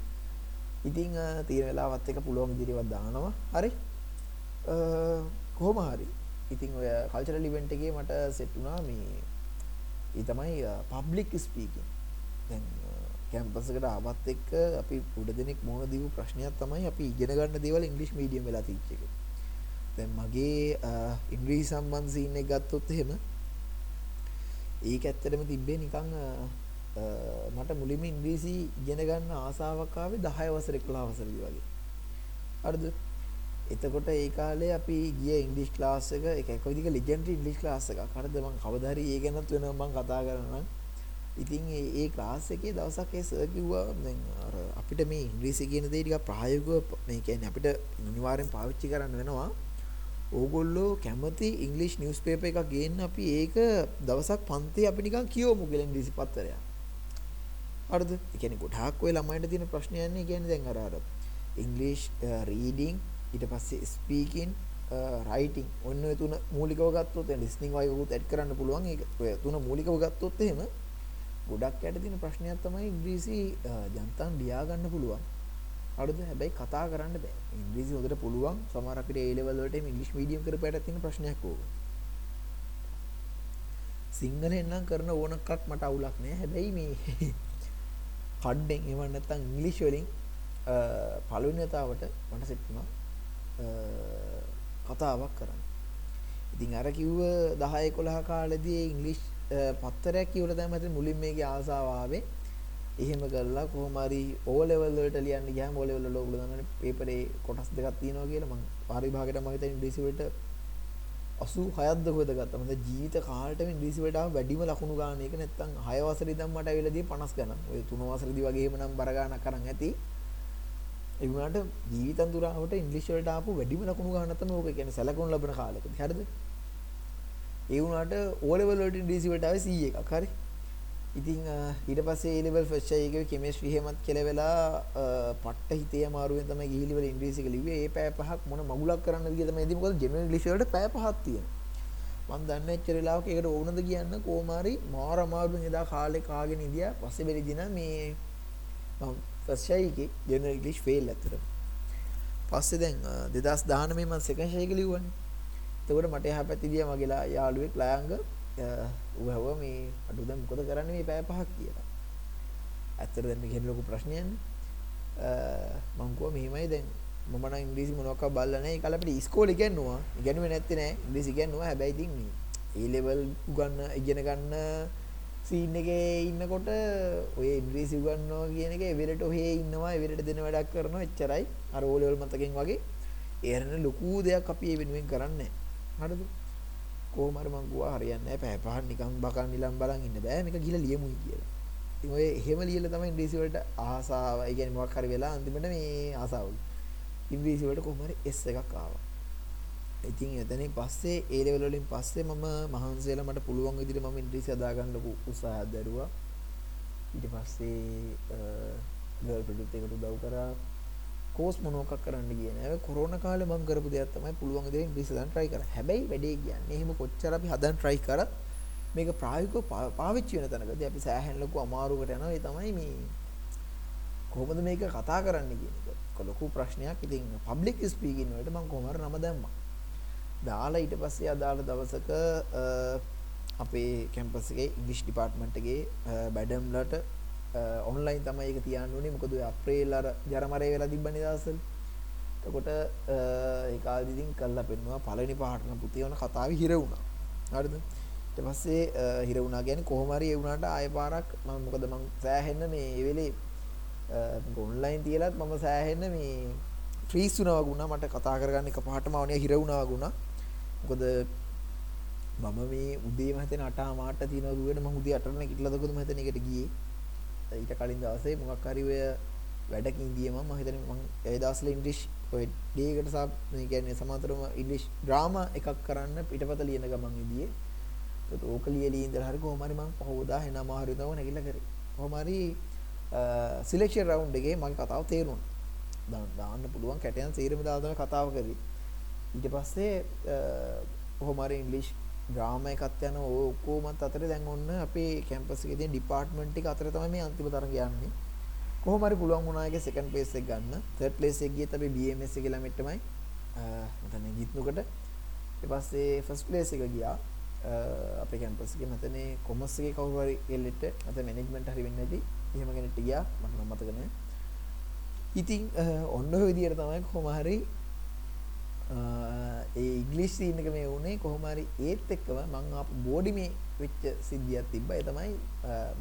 ඉතින් තියෙන වෙලාවත් එක පුළුවන් විදිහට දානවා. හරි. කොහොම හරි. ඉතින් ඔය කල්චරල් ඉවෙන්ට් එකේ මට සෙට් වුණා මේ ඒ තමයි uh, පබ්ලික් ස්පීකින්. දැන් uh, කැම්පස් එකට ආවත් එක්ක අපි උඩ දෙනෙක් මොන දීපු ප්‍රශ්නයක් තමයි අපි ඉගෙන ගන්න දේවල් ඉංග්‍රීසි මීඩියම් වෙලා තිච්ච එක. දැන් මගේ uh, ඉංග්‍රීසි සම්බන්ධ සීන් එක ගත්තොත් එහෙම ඒක ඇත්තටම තිබ්බේ නිකන් මට මුලින්ම ඉංග්‍රීසි ඉගෙන ගන්න ආසාවක් ආවේ 10 වසර 11 වසරදී වගේ. හරිද? එතකොට ඒ කාලේ අපි ගිය ඉංග්‍රීසි ක්ලාස් එක ඒක එක විදිහක ලෙජෙන්ඩරි ඉංග්‍රීසි ක්ලාස් එකක්. හරිද? මම කවදා හරි ඒ ගැනත් වෙනම මම කතා කරනවා. ඉතින් ඒ ඒ ක්ලාස් එකේ දවසක් ඒ සර් කිව්වා දැන් අර අපිට මේ ඉංග්‍රීසි කියන දේ ටිකක් ප්‍රායෝගිකව මේ කියන්නේ අපිට අනිවාර්යෙන් පාවිච්චි කරන්න වෙනවා. ඕගොල්ලෝ කැමති ඉංග්‍රීසි නිවුස් පේපර් එකක් ගේන්න අපි ඒක දවසක් පන්තියේ අපි නිකන් කියවමු කියලා ඉංග්‍රීසි පත්තරයක්. හරිද? ඒ කියන්නේ ගොඩාක් ඔය ළමයින්ට තියෙන ප්‍රශ්නයන්නේ කියන්නේ දැන් අර අර ඉංග්‍රීසි රීඩින් ඊට පස්සේ ස්පීකින් රයිටිං uh, ඔන්න ඔය තුන මූලිකව ගත්තොත් දැන් ලිස්නින් වගේ උත් ඇඩ් කරන්න පුළුවන්. ඒක ඔය තුන මූලිකව ගත්තොත් එහෙම ගොඩක් යට තියෙන ප්‍රශ්නයක් තමයි ඉංග්‍රීසි uh, ජනතාන් ලියා ගන්න පුළුවන්. හරිද හැබැයි කතා කරන්න බෑ. ඉංග්‍රීසි හොඳට පුළුවන්. සමහර අපිට A level වලට ඉංග්‍රීසි මීඩියම් කරපෑට තියෙන ප්‍රශ්නයක් ඕක. සිංහලෙන් නම් කරන ඕනකක් මට අවුලක් නෑ. හැබැයි මේ කඩ්ඩෙන් එම නැත්තම් ඉංග්‍රීසි වලින් uh, පළවෙනි වතාවට මට සෙට් වුණා. කතාවක් කරන්න. ඉතින් අර කිව්ව 10 11 කාලෙදී ඉංග්‍රීසි පත්තරයක් කියවලා තමයි මට මුලින් මේකේ ආසාව ආවේ. එහෙම කරලා කොහොම හරි O level වලට ලියන්න ගියාම O level වල ඔයගොල්ලෝ දන්නවනේ පේපරේ කොටස් දෙකක් තියෙනවා කියලා මම පාරි විභාගයට මම හිතන්නේ ඉංග්‍රීසි වලට 86ක්ද කොහෙද ගත්තා මම ජීවිත කාලෙටම ඉංග්‍රීසි වලට ආව වැඩිම ලකුණු ගන්න එක නැත්තම් 6 වසරේ ඉඳන් මට ඇවිල්ලා දී 50 ගණන් ඔය 3 වසරේදී වගේම නම් බර ගන්නක් අරන් ඇති ඒ වුණාට ජීවිතන් දුරාවට ඉංග්‍රීසි වලට ආපු වැඩිම ලකුණු ගන්න තමයි ඕක කියන්නේ සැලකුණු ලැබෙන කාලෙකදී හරිද ඒ වුණාට O level වලට ඉංග්‍රීසි වලට ආවේ C එකක් හරි ඉතින් ඊට පස්සේ A level first year එකේ කෙමිස්ට්‍රි එහෙමත් කියලා වෙලා පට්ට හිතේ අමාරුවෙන් තමයි ගිහිලි වල ඉංග්‍රීසි එක ලිව්වේ. ඒ පැය පහක් මොන මගුලක් කරන්නද කියලා තමයි ඉතින් මොකද ජෙනරල් ඉංග්‍රීසි වලට පැය පහක් තියෙනවා. මම දන්නේ එච්චර වෙලාවක ඒකට ඕනද කියන්න කොහොම හරි මාර අමාරුවෙන් එදා කාලේ කාගෙන ඉඳියා. පස්සේ බැරි දින මේ මම ෆස්ට් year එකේ ජෙනරල් ඉංග්‍රීසි ෆේල් ඇත්තට. පස්සේ දැන් 2019 මම සෙකන්ඩ් year එක ලිව්වනේ. එතකොට මට එහා පැත්තේ ගියා මගේ යාළුවෙක් ලයංග උහව මේ අඩු දැන් මොකද කරන්නේ මේ පැය පහක් කියලා. ඇත්තට දැන් මේක ලොකු ප්‍රශ්නයක්නේ. මං කිව්වා මෙහෙමයි දැන් මම නම් ඉංග්‍රීසි මොනවාක් බලලා නැහැ. ඒක අපිට ඉස්කෝලේ ඉගෙනුවා. ඉගෙනුවේ නැත්තේ නෑ. ඉංග්‍රීසි ඉගෙනුවා. හැබැයි ඉතින් මේ A level උගන්න ඉගෙන ගන්න සීන් එකේ ඉන්නකොට ඔය ඉංග්‍රීසි උගන්නවා කියන එක එවෙලට ඔහේ ඉන්නවා එවෙලට දෙන වැඩක් කරනවා එච්චරයි. අර O level මතකෙන් වගේ. ඒරන ලොකු දෙයක් අපි ඒ වෙනුවෙන් කරන්නේ නැහැ. හරිද? කොහොම හරි මං ගුවා හරියන්නේ නැහැ පැය පහක් නිකන් බකන් නිලම් බලන් ඉන්න බෑ මේක ගිහලා ලියමුයි කියලා. ඉතින් ඔය එහෙම ලියලා තමයි ඉංග්‍රීසි වලට ආසාව, ඒ කියන්නේ මොකක් හරි වෙලා අන්තිමට මේ ආසාව. ඉංග්‍රීසි වලට කොහොම හරි S එකක් ආවා. ඉතින් එතනින් පස්සේ A level වලින් පස්සේ මම මහන්සි වෙලා මට පුළුවන් විදිහට මම ඉංග්‍රීසි හදා ගන්න ලොකු උත්සාහයක් දරුවා. ඊට පස්සේ ගර්ල් ප්‍රොජෙක්ට් එකට උදව් කරා. කෝස් මොනවක් කරන්න ගියේ නෑ. කොරෝනා කාලේ මම කරපු දෙයක් තමයි පුළුවන් දේ ඉංග්‍රීසි දාන්න try කරා. හැබැයි වැඩේ කියන්නේ එහෙම කොච්චර අපි හදන්න try කරත් මේක ප්‍රායෝගිකව පාවිච්චි වෙන තැනකදී අපි සෑහෙන ලොකු අමාරුවකට යනවා. ඒ තමයි මේ කොහොමද මේක කතා කරන්න කියන එක. ලොකු ප්‍රශ්නයක්. ඉතින් පබ්ලික් ස්පීකින් වලට මම කොහොම හරි නම දැම්මා. දාලා ඊට පස්සේ අදාළ දවසක අපේ කැම්පස් එකේ ඉංග්‍රීසි ඩිපාර්ට්මන්ට් එකේ බැඩම්ලට ඔන්ලයින් තමයි ඒක තියන්න ඕනේ මොකද ඔය අප්‍රේල් අර ජරමරේ වෙලා තිබ්බනේ දවස්වල. එතකොට ඒ කාලෙදි ඉතින් කළා පෙන්නවා පළවෙනි පාටන පුතේ වුණ කතාවේ හිර වුණා. හරිද? ඊට පස්සේ හිර වුණා කියන්නේ කොහොම හරි ඒ වුණාට ආයෙ පාරක් මම මොකද මං සෑහෙන්න මේ ඒ වෙලේ ඔන්ලයින් තියලත් මම සෑහෙන්න මේ ෆ්‍රීස් වුණා වගුණා මට කතා කරගන්න එක පහටම වුණා හිර වුණා වගුණා මොකද මම මේ උදේම හිතෙන 8 මාට තියෙනවා දුවේට මම උදේ 8ට නැගිටලා දකද මම හිතන එකට ගියේ. ඊට කලින් දවසේ මොකක් හරි ඔය වැඩකින් ගිය මම හිතන්නේ මම ඒ දවස්වල ඉංග්‍රීසි ඔය ඩේ එකට සා මේ කියන්නේ සමාන්තරව ඉංග්‍රීසි ඩ්‍රාමා එකක් කරන්න පිටපත ලියන ගමන් ඉදියේ. ඒත් ඕක ලියලී ඉඳලා හරි කොහොම හරි මම පහවදා එනම හරි තව නැගිටලා කරේ. කොහොම හරි සිලෙක්ෂන් රවුන්ඩ් එකේ මගේ කතාව තේරුණා. දාන්න පුළුවන් කැටයන් සීරම දාලා කතාව කරේ. ඊට පස්සේ කොහොම හරි ඉංග්‍රීසි ඩ්‍රාමා එකත් යන ඔක්කොමත් අතරේ දැන් ඔන්න අපේ කැම්පස් එකේ තියෙන ඩිපාර්ට්මන්ට් එක අතර තමයි මේ අන්තිම තරඟ යන්නේ. කොහොම හරි පුළුවන් වුණා ඒකේ සෙකන්ඩ් ප්ලේස් එක ගන්න. තර්ඩ් ප්ලේස් එක ගියත් අපි BMS එකේ ළමෙට් තමයි මතන ගිත්නුකට? ඊට පස්සේ ෆස්ට් ප්ලේස් එක ගියා. අපේ කැම්පස් එකේ. මතනේ කොමර්ස් එකේ කවුරු හරි එල්ලෙට මත මැනේජ්මන්ට් හරි වෙන්නේ නැති එහෙම කෙනෙක්ට ගියා. මට නම් මතක නැහැ ඉතින් ඔන්න ඔය විදියට තමයි කොහොම හරි ඒ ඉංග්‍රීසි සීන් එක මේ වුණේ කොහොම හරි ඒත් එක්කම මං ආපු බෝඩි මේ වෙච්ච සිද්ධියක් තිබ්බා. ඒ තමයි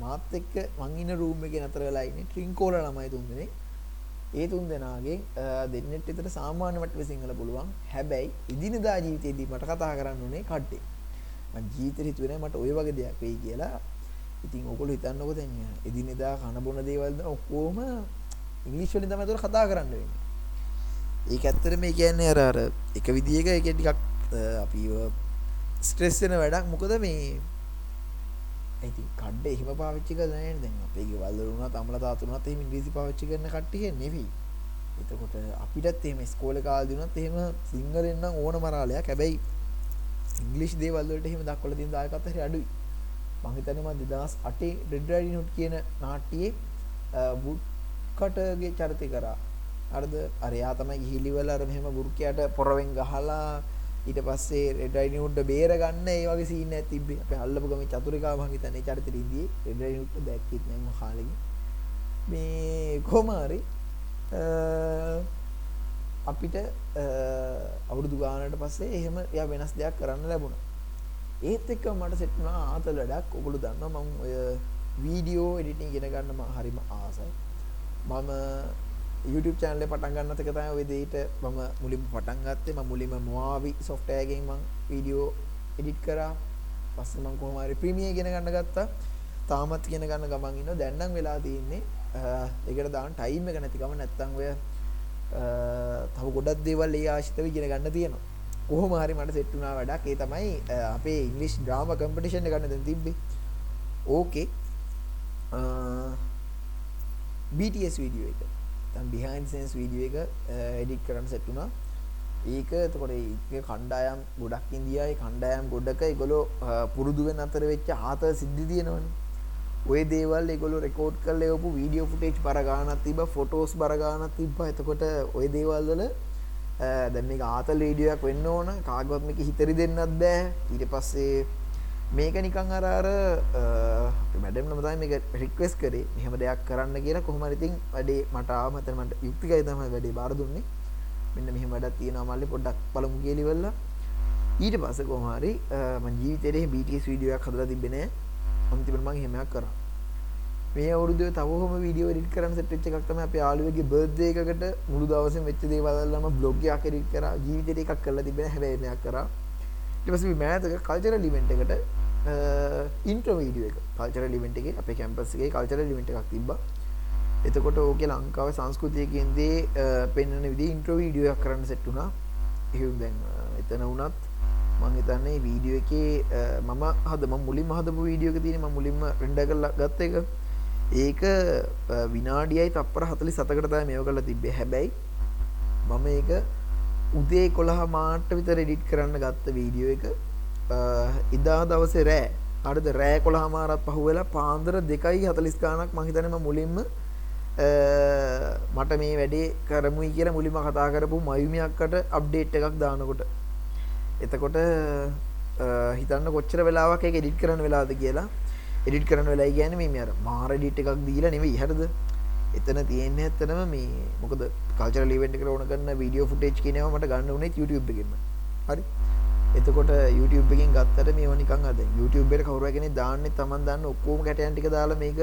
මාත් එක්ක මං ඉන්න රූම් එකේ නතර වෙලා ඉන්නේ ට්‍රින්කෝල ළමයි තුන් දෙනෙක්. ඒ තුන් දෙනාගෙන් දෙන්නෙත් විතර සාමාන්‍ය මට්ටමේ සිංහල පුළුවන්. හැබැයි ඉදිනදා ජීවිතේදී මට කතා කරන්න උනේ කඩේ. මං ජීවිතේ හිතුවේ නෑ මට ওই වගේ දෙයක් වෙයි කියලා. ඉතින් ඔයගොල්ලෝ හිතන්නකෝ දැන් එදිනෙදා කන බොන දේවල් ඔක්කොම ඉංග්‍රීසි වලින් තමයි ඒතර කතා කරන්න වෙන්නේ. ඒක ඇත්තට මේ කියන්නේ අර අර එක විදියක ඒක ටිකක් අපි ස්ට්‍රෙස් වෙන වැඩක් මොකද මේ ඉතින් කඩ එහෙම පාවිච්චි කරලා නැහැ දැන් අපේ ගෙවල් වල වුණත් අම්මලා තාත්තා වුණත් එහෙම ඉංග්‍රීසි පාවිච්චි කරන කට්ටිය නෙවෙයි. එතකොට අපිටත් එහෙම ඉස්කෝලේ කාලේ වුණත් එහෙම සිංහලෙන් නම් ඕන මරාලයක්. හැබැයි ඉංග්‍රීසි දේවල් වලට එහෙම දක්වලා තියෙන දායකත්වය හරි අඩුයි. මං හිතන්නේ මම 2008 Red Riding Hood කියන නාට්‍යයේ වුඩ් කටගේ චරිතය කරා. හරිද? අර එයා තමයි ගිහිලි වල අර මෙහෙම බුරුකයට පොරවෙන් ගහලා ඊට පස්සේ රෙඩ් රයිඩින් හුඩ් බේර ගන්න ඒ වගේ සීන් එකක් තිබ්බේ. අපි අල්ලපු ගමේ චතුරිකා මං හිතන්නේ චරිතෙට ඉඳී රෙඩ් රයිඩින් හුඩ් දැක්කෙත් නෑ මම කාලෙකින්. මේ කොහොම හරි අපිට අවුරුදු ගානකට පස්සේ එහෙම එයා වෙනස් දෙයක් කරන්න ලැබුණා. ඒත් එක්ක මට සෙට් වුණා ආතල් වැඩක්. ඔගොල්ලෝ දන්නවා මම ඔය වීඩියෝ එඩිටින් ඉගෙන ගන්න මම හරිම ආසයි. මම YouTube channel එක පටන් ගන්නත් එක තමයි ওই දෙයට මම මුලින්ම පටන් ගත්තේ. මම මුලින්ම Moavi software එකෙන් මම වීඩියෝ එඩිට් කරා. පස්සේ මම කොහොම හරි Premiere ඉගෙන ගන්න ගත්තා. තාමත් ඉගෙන ගන්න ගමන් ඉන්නවා. දැන් නම් වෙලා තියෙන්නේ ඒකට දාන්න ටයිම් එක නැති ගම නැත්තම් ඔය තව ගොඩක් දේවල් ඒ ආශ්‍රිතව ඉගෙන ගන්න තියෙනවා. කොහොම හරි මට සෙට් වුණා වැඩක්. ඒ තමයි අපේ ඉංග්‍රීසි ඩ්‍රාමා කම්පිටිෂන් එක ගන්න දැන් තිබ්බේ. ඕකේ BTS වීඩියෝ එක. බිහන් සන්ස් වීඩිය එක එඩික් කරන්න සැට්ටුනා ඒක එතකොට ඒ කණ්ඩායම් ගොඩක් ඉන්දියයි කණ්ඩායම් ගොඩක ගොලෝ පුරුදුවෙන් අතර වෙච්ච ආත සිද්ධි තියෙනවන. ඔය දේවල් එගොලු රෙකෝඩ් කල් එවපු වීඩියෝ ෆුටේජ් බරගානත් තිබ ෆොටෝස් බරගානත් තිබ්බ. එතකොට ඔය දේවල්වල දැම මේ ආතල් වීඩියක් වෙන්න ඕන. කාගවත්මක හිතරි දෙන්නත් බෑ. ඊට පස්සේ මේක නිකං අරාර මැඩම් නමතයි මේක රික්වෙස් කරේ. මෙහම දෙයක් කරන්න කියලා කොහොම ඉතින් වැඩේ මට ආමතනමට යුක්තිකයි තමයි වැඩේ බාර දුන්නේ. මෙන්න මෙහෙම වැඩක් තියෙනවා මල්ලි පොඩ්ඩක් බලමු කියලා ඊට පස්සේ කොහොම හරි මම ජීවිතේදී BTS වීඩියෝ එකක් හදලා තිබ්බේ නෑ. අන්තිමට මම එහෙමයක් කරා. මේ අවුරුද්දේ තව කොහොම වීඩියෝ එඩිට් කරන්න සෙට් වෙච්ච එකක් තමයි අපේ යාළුවෙක්ගේ බර්ත්ඩේ එකකට මුළු දවසෙම වෙච්ච දේවල් වලම බ්ලොග් එකක් එඩිට් කරා. ජීවිතේට එකක් කරලා තිබ්බේ නෑ. හැබැයි මේක කරා. ඊට පස්සේ මෑතක කල්චරල් ඉවෙන්ට් එකට Uh, ඉන්ට්‍ර වීඩියෝ එක කල්චර ලිවෙන්ට් එකේ අපේ කැම්පස් එකේ කල්චර ලිවෙන්ට් එකක් තිබ්බා. එතකොට ඕකේ ලංකාවේ සංස්කෘතියකින් දේ uh, පෙන්වන විදිහේ ඉන්ට්‍රෝ වීඩියෝ එකක් කරන්න සෙට් වුණා. එහෙනම් දැන් uh, එතන වුණත් මම හිතන්නේ වීඩියෝ එකේ මම හද මම මුලින්ම හදපු වීඩියෝ එක තියෙන්නේ මම මුලින්ම රෙන්ඩර් කරලා ගත්ත එක. ඒක විනාඩියයි තප්පර 47කට තමයි මේව කරලා තිබ්බේ. හැබැයි මම ඒක උදේ 11 මාට විතර එඩිට් කරන්න ගත්ත වීඩියෝ එක ඉදා දවසේ රෑ. අරද රෑ කොළ හමාරත් පහු වෙලා පාන්දර දෙකයි හතලිස් ගානක් මහිතනම මුලින්ම මට මේ වැඩේ කරමුයි කියලා මුලින්ම කතා කරපු මයුමියක්කට අප්ඩේට් එකක් දානකොට. එතකොට හිතන්න කොච්චර වෙලාවක් එක එඩිට් කරන්න වෙලාද කියලා. එඩිට් කරන්න වෙලා ගැන මේ අර මාර ඩිට් එකක් දීලා නෙවෙයි. හරිද? එතන තියෙන්නේ ඇත්තනම මේ මොකද කල්චරල් ඉවෙන්ට් එකට ඕන කරන වීඩියෝ ෆුටේජ් කියනවා මට ගන්න උනේ YouTube එකෙන්ම. හරි? එතකොට YouTube එකෙන් ගත්තට මේව නිකන් අද YouTube එකට කවුරු කෙනෙක් දාන්නේ Taman දාන්න ඔක්කොම කැටයන් ටික දාලා මේක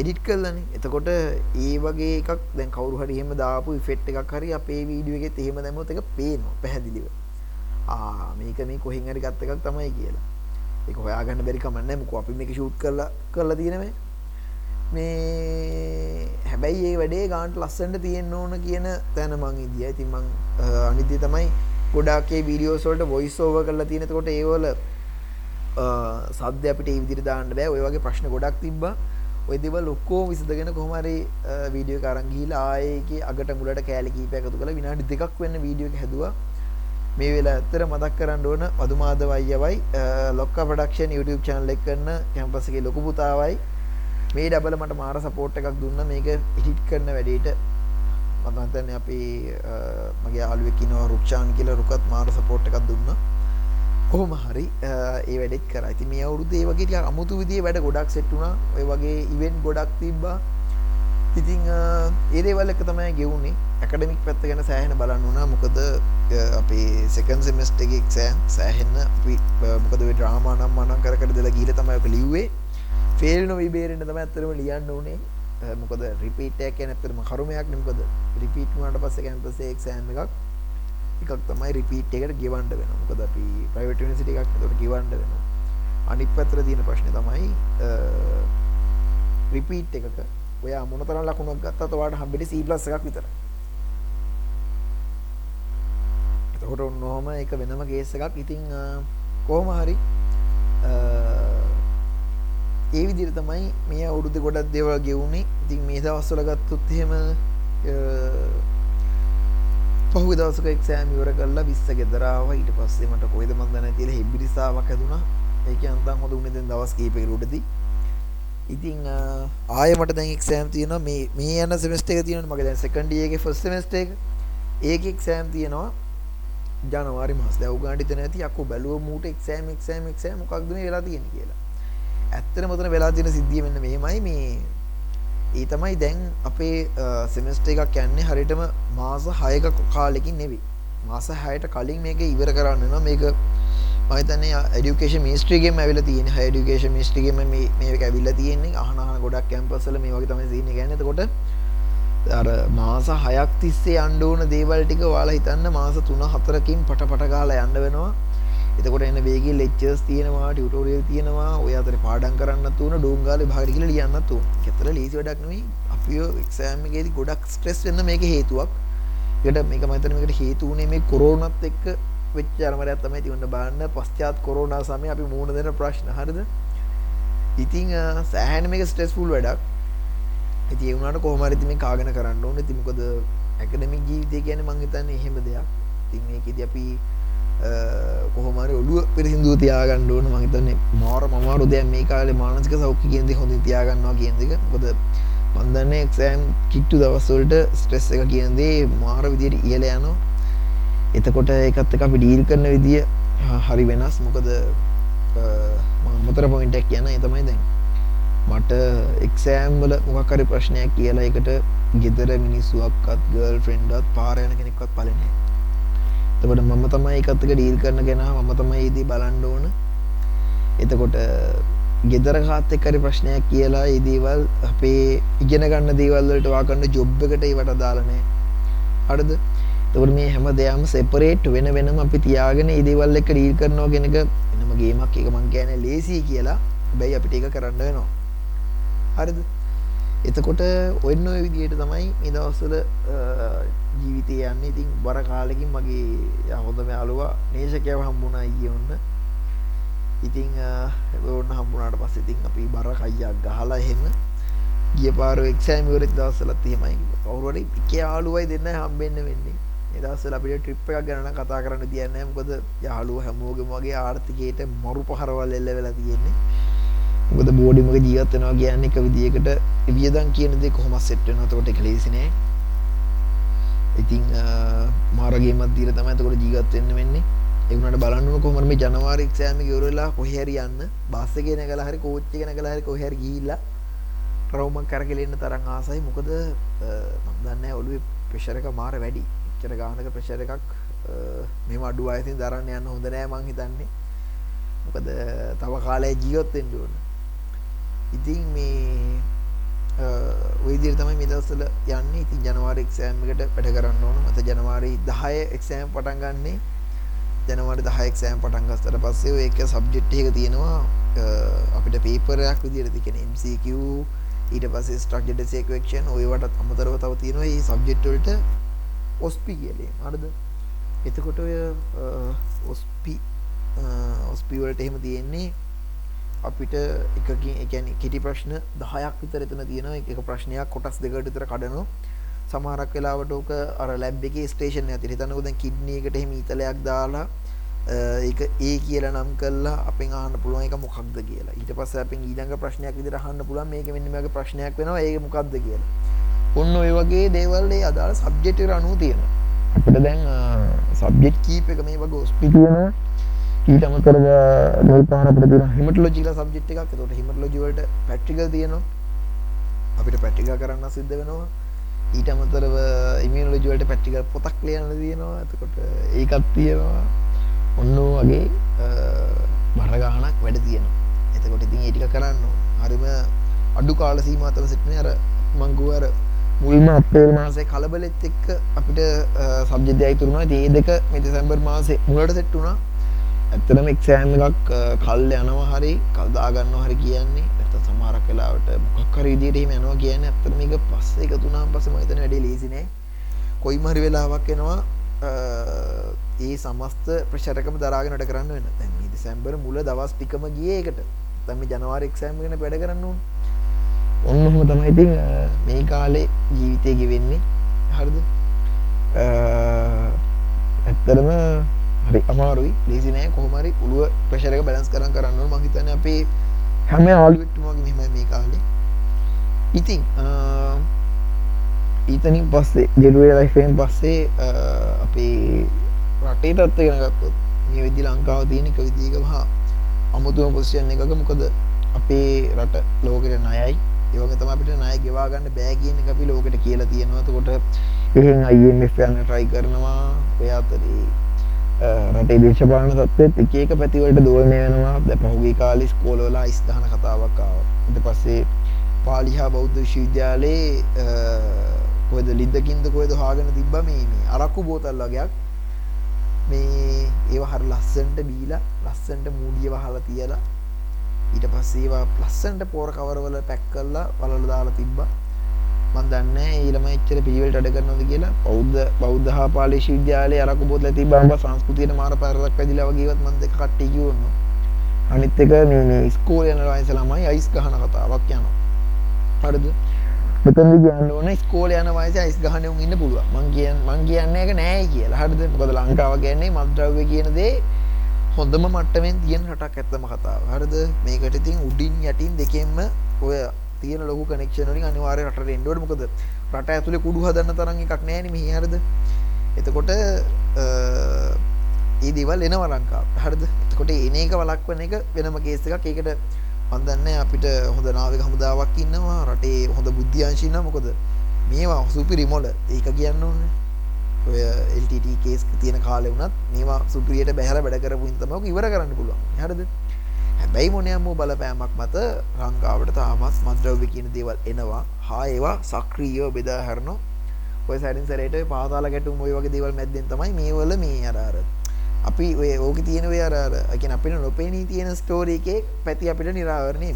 එඩිට් කරලානේ. එතකොට ඒ වගේ එකක් දැන් කවුරු හරි එහෙම දාපු ඉෆෙක්ට් එකක් හරි අපේ වීඩියෝ එකෙත් එහෙම දැම්මොත් ඒක පේනවා පැහැදිලිව. ආ මේක මේ කොහෙන් හරි ගත්ත එකක් තමයි කියලා. ඒක හොයාගන්න බැරි කමක් නැහැ. මොකෝ අපි මේක ෂූට් කරලා කරලා තියෙන මේ මේ හැබැයි ඒ වැඩේ ගාන්ට ලස්සන්ට තියෙන්න්න ඕන කියන තැන මං ඉදිය ඉතින් මං අනිති තමයි ගොඩාක්ේ වීඩියෝසෝල්ට වොයිස් ඕව කරලා තියෙනකොට ඒවල සද්‍ය අපිට ඉදිරි දාන්න බෑ. ඔය වගේ ප්‍රශ්න ගොඩක් තිබ්බ. ඔය දෙව ලොක්කෝ විසදගෙන කොහමරි වීඩියෝ කරංගීල ආයක අගට මුලට කෑලි කීපයකතු කළ විනාඩි දෙකක් වෙන්න වීඩියෝ හැදවා. මේ වෙලා ඇත්තර මතක් කරන්න ඕන පදුමාද වයියවයි ලොක්ක පඩක්ෂන් YouTube චානල් එක් කරන්න කැම්පසගේ ලොකු පුතාවයි. මේ ඩබල මට මාර සපෝට් එකක් දුන්න. මේක ඉහිට් කරන වැඩේට. මතන්තන්න අපි මගේ ආලුවකිනව රුක්ෂාන් කියල රුකත් මාර සපෝට් එකක් දුන්න. කොහොම හරි ඒ වැඩෙත් කර. ඇති මේ අවුරුදු ඒ වගේ අමුතු විදිිය වැඩ ගොඩක් සෙට්ටුනා ඔය වගේ ඉවෙන්් ගොඩක් තිබ්බා. ඉතිං ඒදේවල් එක තමයි ගෙවුණේ ඇකඩමික් පැත්ත ගැන සෑහෙන බලන්න වුණා. මොකද අපේ සෙකන් සෙමස්ට එකෙක් සෑ සෑහෙන්න මොකද ඩ්‍රාමානම් මනන් කරකට දෙලා ගීල තමයික ලිව්වේ. ෆේල් නොවී බේරෙන්ට තම ඇත්තරම ලියන්න ඕනේ මොකද රිපීටයක් ඇනතරම කරුමයක් නිමකද රිපීට්මට පස්ස කැම්පසේ එක්සෑම් එකක් එකක් තමයි රිපීට් එකට ගෙවන්ඩ වෙන මොකද අපි ප්‍රයිවට් නිසිට එකක් තොට ගවන්ඩ වෙන අනික් පැත්‍ර තියෙන ප්‍රශ්න තමයි රිපීට් එකක ඔය මොනතර ලකුණක් ගත්ත වාට හම්බිට සීපලස් එකක් විතර. එතකොට ඔන්නොහොම එක වෙනම ගේස එකක්. ඉතිං කෝම හරි ඒ විදිර තමයි මේ අවුරුදු ගොඩක් දෙවල් ගෙවුණේ ඉතින් මේ දවස්වල ගත්තුත් එහෙම පහු දවසක එක්සෑම් ඉවර කරලා විස්ස ගෙදරාව ඊට පස්සේ මට කොයිද මන්දන තියල හෙබිරිසාාවක් හැදුනා ඒක අන්තන් හොඳ උනෙදෙන් දවස් කීපෙරුටදී ඉතිං ආය මට දැන් එක්සෑම් තියෙන මේ මේ යන සෙමස්ට එක තියෙන මගේ දැන් සෙකන්ඩියගේ ෆස් මස්ට එක. ඒක එක්සෑම් තියෙනවා ජනවාරි මස්. දැවගාඩි තැනැති අක්කු බැලුව මූට එක්සෑම් එක්සෑම් එක්සෑම් මොකක්දන වෙලා තියෙන කියලා. ඇත්තට මුතන වෙලා තියෙන සිද්ධිය මෙන්න මේමයි මේ ඒ තමයි දැන් අපේ සෙමස්ට එකක් යන්නේ හරිටම මාස හයක කාලෙකින් නෙවි මාස හයට කලින් මේක ඉවර කරන්න න මේක මහිතන ඩිකේෂ මිස්ට්‍රිගේම ඇවිල තියෙන හඩිකේෂ මිස්ටිගේම මේ ඇවිල්ල තියෙන්නේ. අහනාහ ගොඩක් කැම්පසල මේ වගේ තම සින ගැනතකොට අර මාස හයක් තිස්සේ අන්ඩෝන දේවල් ටික වාලා හිතන්න මාස තුන හතරකින් පට පටගාලා යන්න වෙනවා. එතකොට එන්න වේගේ ලෙක්චර්ස් තියෙනවා ටියුටෝරියල් තියෙනවා ඔය අතර පාඩම් කරන්න තුන ඩෝංගාලේ භාගට කියලා ලියන්න තුන. ඒතර ලීසි වැඩක් නෙවෙයි. අපිව එක්සෑම් එකේදී ගොඩක් ස්ට්‍රෙස් වෙන්න මේක හේතුවක්. ඒකට මේක මම හිතන්නේ මේකට හේතු උනේ මේ කොරෝනාත් එක්ක වෙච්ච අරමරයක් තමයි තියන්න බලන්න පශ්චාත් කොරෝනා සමයේ අපි මුහුණ දෙන ප්‍රශ්න හරිද? ඉතින් සෑහෙන මේක ස්ට්‍රෙස්ෆුල් වැඩක්. ඉතින් ඒ වුණාට කොහොම හරි මේ කාගෙන කරන්න ඕනේ. ඉතින් මොකද ඇකඩමික් ජීවිතය කියන්නේ මම හිතන්නේ එහෙම දෙයක්. ඉතින් මේකෙදි අපි කොහොමරි ඔඩුව පිරිසිදුව තියාගන්න ඕන. මහිතන්නේ මාර මමාරු දැන් මේ කාලේ මානසික සෞඛ්‍ය කියන්දි හොඳින් තියාගන්නවා කියදක මොකද මන්දන්න එක්සෑම් කිට්ටු දවස්වලට ස්ට්‍රෙස් එක කියන්දේ මාර විදියට ඉයල යනවා. එතකොට එකත් එක අපි ඩීල් කරන විදිය හරි වෙනස්. මොකද මතර පොයින්ටක් කියන එතමයි දැන්. මට එක්සෑම්වල මොකක්කරි ප්‍රශ්නයක් කියලා එකට ගෙදර මිනිස්සුවක්කත් ගල් ෆ්‍රෙන්ඩත් පාරයන කෙනෙක්වත් පලනෑ එතකොට මම තමයි එකත්තක ඩීල් කරන ගෙන මම තමයි ඉදී බලන්ඩ ඕන. එතකොට ගෙදර කාත්තෙක්කරි ප්‍රශ්නයක් කියලා ඉදීවල් අපේ ඉගෙන ගන්න දේවල්වලට වාකන්න ජොබ් එකට ඒවට දාලනෑ අඩද තවට මේ හැම දෙයම සෙපරේට් වෙන වෙනම අපි තියාගෙන ඉදිවල් එක රීල් කරනවා ගෙනක එනම ගේමක්. එක මං ගැන ලේසි කියලා. බැයි අපිට එක කරන්න වෙනවා. හරිද? එතකොට ඔන්න ඔය විදියට තමයි මේ දවස්වල ජීවිතය යන්න. ඉතින් බර කාලෙකින් මගේ හොඳම යාළුවා නේෂකයව හම්බුණා ඊයේ ඔන්න. ඉතින් ඔන්න හම්බුණාට පස්සේ ඉතින් අපි බර කයියක් ගහලා එහෙම ගිය පාර එක්සෑම් ඉවරෙච්ච දවස්වලත් එහෙමයි. කවුරු හරි එක යාළුවයි දෙන්න හම්බෙන්න වෙන්නේ. ඒ දවස්වල අපිට ට්‍රිප් එකක් ගැන කතා කරන්න තියන්නේ නැහැ. මොකද යාළුවෝ හැමෝගෙම වගේ ආර්ථිකයට මරු පහරවල් එල්ල වෙලා තියෙන්නේ. මොකද බෝඩිමක ජීවත් වෙනවා කියන්නේ එක විදියකට වියදම් කියන දේ කොහොමද සෙට් වෙනවද එතකොට ඒක ලේසි නෑ. ඉතිං මාරගේමත් දීර තමයි තකොට ජීගත් වෙන්න වෙන්නේ. එවනට බලන්නු කොමර මේ ජනවාරක් සෑම ගවරලා කොහැරි යන්න. බස්සගෙන කලා හරි කෝච්චගෙන කලා හරි කොහැර ගිල්ලා රවමක් කරකලෙන්න තරන් ආසයි. මොකද දන්න ඔලුව ප්‍රශරක මාර වැඩි. චර ගානක ප්‍රශර එකක් මෙම අඩු අයසින් දරන්න යන්න හොඳ නෑ මං හිතන්නේ. මොකද තව කාලය ජීවත් වෙන්න ඕන. ඉතින් මේ ඔය විදිහට තමයි මේ දවස්වල යන්නේ ඉතින් ජනවාරි එක්සෑම් එකට වැඩ කරන්න ඕන මත ජනවාරි 10 එක්සෑම් පටන් ගන්නේ ජනවාරි 10 එක්සෑම් පටන් ගත්තට පස්සේ ඔය එක සබ්ජෙක්ට් එක තියෙනවා අපිට පේපරයක් විදිහට තියෙන MCQ ඊට පස්සේ ස්ට්‍රක්චර්ඩ් සීක්වෙන්ෂන් ඔයවටත් අමතරව තව තියෙනවා මේ සබ්ජෙක්ට් වලට ඔස්පි කියලා. හරිද? එතකොට ඔය ඔස්පි ඔස්පි වලට එහෙම තියෙන්නේ අපිට එකකින් ඒ කියන්නේ කෙටි ප්‍රශ්න 10ක් විතර එතන තියෙනවා. එක ප්‍රශ්නයක් කොටස් දෙකකට විතර කඩනවා. සමහරක් වෙලාවට ඕක අර ලැබ් එකේ ස්ටේෂන් එක ඇතුලේ හිතන්නකෝ දැන් කිඩ්නි එකට එහෙම ඊතලයක් දාලා ඒක ඒ කියලා නම් කල්ලා අපෙන් අහන්න පුළුවන් එක මොකක්ද කියලා. ඊට පස්සේ අපෙන් ඊළඟ ප්‍රශ්නයක් විදිහට අහන්න පුළුවන් මේක මෙන්න මේ වගේ ප්‍රශ්නයක් වෙනවා. ඒක මොකක්ද කියලා. ඔන්න ඔය වගේ දේවල් ඒ අදාළ සබ්ජෙක්ට් එකට අනුව තියෙනවා. අපිට දැන් සබ්ජෙක්ට් කීප එක මේ වගේ ඔස්පි තියෙනවා ඊට අමතරව මේ පාර අපිට තියෙන හිමටොලොජි කියලා සබ්ජෙක්ට් එකක්. ඒකට හිමටොලොජි වලට ප්‍රැක්ටිකල් තියෙනවා. අපිට ප්‍රැක්ටිකල් කරන්න සිද්ධ වෙනවා. ඊට අමතරව ඉමියනොලොජි වලට ප්‍රැක්ටිකල් පොතක් ලියන්න තියෙනවා. එතකොට ඒකත් තියෙනවා. ඔන්න වගේ බරගානක් වැඩ තියෙනවා. එතකොට ඉතින් ඒටික කරන්න හරිම අඩු කාල සීමාතව සිටින අර මංගුවර මුල්ම අපේල් මාසේ කලබලෙත් එක්ක අපිට සබ්ජෙදයයි තුරුණා ඒ දෙක මෙ දෙසැම්බර් මාසේ මුලට සෙට්ටුනා ඇත්තනම එක්සෑම් එකක් කල් යනවා හරි කල්දාගන්න හරි කියන්නේ. ඇත සමාරක් වෙලාවට මොකක්කර විදිට යනවා කියන්න ඇත්තම එක පස්සේ එක තුනම් පස මතන වැඩේ ලේසිනේ කොයි මරි වෙලාවක් එනවා ඒ සමස්ත ප්‍රශරකම දරාගෙනට කරන්න වෙන තැන් දෙසැම්බර් මුල දවස් ටිකම ගිය එකට තම ජනවාර එක්සෑම් ගෙන වැඩ කරන්න ඔන්න හොම තමයි ඉතින් මේ කාලේ ජීවිතය ගෙවෙන්නේ. හරිද? ඇත්තරම හරි. අමාරුයි. ලේසිනෑ කොහමරි පුළුව ප්‍රශරක බැලස් කරන්න කරන්න මහිතන අපේ හැම ආලුවට්ටුමගේ මෙම මේ කාලේ. ඉතින් ඊතනින් පස්සේ ගෙඩුවේ ලයිෆෙන් පස්සේ අපේ රටේට අත්ත ගෙන ගත්තොත් මේ විදි ලංකාව තියෙනක විදිීක හා අමුතුම පොසියන් එකක මොකද? අපේ රට ලෝකට නයයි ඒවක තම අපිට නය ගෙවාගන්න බෑ කියන අපි ලෝකට කියලා තියෙනවත කොට එහෙන් අයිF යන්න ට්‍රයි කරනවා. ඔය අතරේ රටේ දේශපාලන තත්ත්වත් එක එක පැතිවලට දෝලනය වෙනවා දැ පහුගේ කාලිස් කෝලෝලා ඉස්දහන කතාවක්කාව ඉට පස්සේ පාලිහා බෞද්ධ විශ්වවිද්‍යාලයේ කොයද ලිද්දකින්ද කොයද හාගෙන තිබ්බ මේ මේ අරක්කු බෝතල් වගේයක් මේ ඒව හර ලස්සන්ට බීලා ලස්සන්ට මූඩිය වහලා තියලා ඊට පස්සේ ඒවා ලස්සන්ට පෝර කවරවල පැක් කරලා වලල දාලා තිබ්බා. මන් දන්නේ ඊළම එච්චර පිළිවෙලට අඩ කරනවද කියලා. බෞද්ධ බෞද්ධ හා පාලි විශ්වවිද්‍යාලයේ අරක්කු බෝතල තිබ්බා අම්බ සංස්කෘතියට මාර පෙරලක් වැදිලා වගේවත් මන් දෙක කට්ටිය කිව්වොත්. අනිත් එක මේ මේ ඉස්කෝලේ යන වයස ළමයි අයිස් ගහන කතාවක් යනවා. හරිද? මෙතනදි කියන්න ඕන ස්කෝල යන වයස අයිස් ගහන උන් ඉන්න පුළුවන්. මං කියන්න මං කියන්නේ ඒක නෑ කියලා. හරිද? මොකද ලංකාව කියන්නේ මත්ද්‍රව්‍ය කියන දේ හොඳම මට්ටමෙන් තියෙන රටක් ඇත්තම කතාව. හරිද? මේකට ඉතින් උඩින් යටින් දෙකෙන්ම ඔය තියෙන ලොකු කනෙක්ෂන් වලින් අනිවාර්යයෙන් රටට එන්න ඕනේ. මොකද රට ඇතුලේ කුඩු හදන්න තරම් එකක් නෑනේ මෙහි හරිද? එතකොට ඒ දේවල් එනවා ලංකාවට. හරිද? එතකොට එන එක වළක්වන එක වෙනම කේස් එකක්. ඒකට මන්දන්න අපිට හොඳ නාවක හමුදාවක් ඉන්නවා රටේ හොඳ බුද්ධ්‍යංශින්න මොකොද මේවා සුපිරි මොල ඒක කියන්න ඕන්න ඔය එල්ට කේස් තියෙන කාලෙ වුණත් මේවා සුපිරියට බැහර වැඩ කරපු ඉතමක ඉවර කරන්න පුළුවන්. හරද? හැබැයි මොනයම්මෝ බලපෑමක් මත රංකාවට තාමස් මද්‍රව්‍ය කියන දේවල් එනවා. හා ඒවා සක්‍රීයෝ බෙදා හැරනෝ ඔය සැරින් සරයට පාතාල ගැටුම් ඔය වගේ දේවල් මැද්දෙන් තමයි මේවල මේ අරාරත් අපි ඔය ඕක තියෙන ඔය අර අකින අපිට නොපෙනී තියෙන ස්ටෝරි එකේ පැති අපිට නිරාවරණය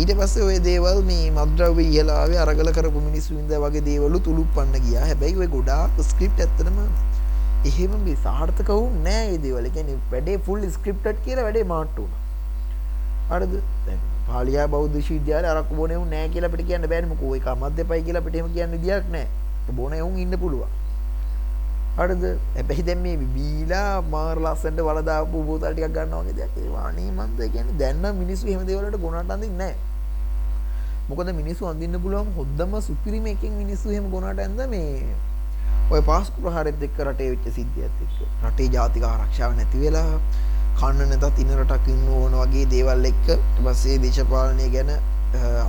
ඊට පස්සේ ඔය දේවල් මේ මද්‍රව්‍ය ඉහලාවේ අරගල කරපු මිනිස්සු ඉඳ වගේ දේවලු තුලුප්පන්න ගියා. හැබැයි ඔය ගොඩාක් ස්ක්‍රිප්ට් ඇත්තටම එහෙම මේ සාර්ථක වුනේ නෑ ඒ දේවල්. ඒ කියන්නේ වැඩේ ෆුල් ස්ක්‍රිප්ටඩ් කියලා වැඩේ මාට්ටු වුණා. හරිද? දැන් පාලියා බෞද්ධ විශ්වවිද්‍යාලේ අරක්කු බොනේ උන් නෑ කියලා අපිට කියන්න බෑනේ මොකෝ ඒක අමද්දපයි කියලා අපිට එහෙම කියන්න විදියක් නෑ. බොනේ උන් ඉන්න පුළුවන්. හරිද හැබැයි දැන් මේ බීලා මාර ලස්සනට වලදාපු බෝතල් ටිකක් ගන්නවා වගේ දෙයක් ඒ වාණී මන්ද කියන්නේ දැන් නම් මිනිස්සු එහෙම දේවල් වලට ගොනට අඳින්නේ නැහැ මොකද මිනිස්සු අඳින්න පුළුවන් හොද්දම සුපිරිම එකෙන් මිනිස්සු එහෙම ගොනට ඇඳ මේ ඔය පාස්කු ප්‍රහාරෙත් එක්ක රටේ වෙච්ච සිද්ධියත් එක්ක රටේ ජාතික ආරක්ෂාව නැති වෙලා කන්න නැතත් ඉන්න රටක් ඉන්න ඕන වගේ දේවල් එක්ක ඊට පස්සේ දේශපාලනය ගැන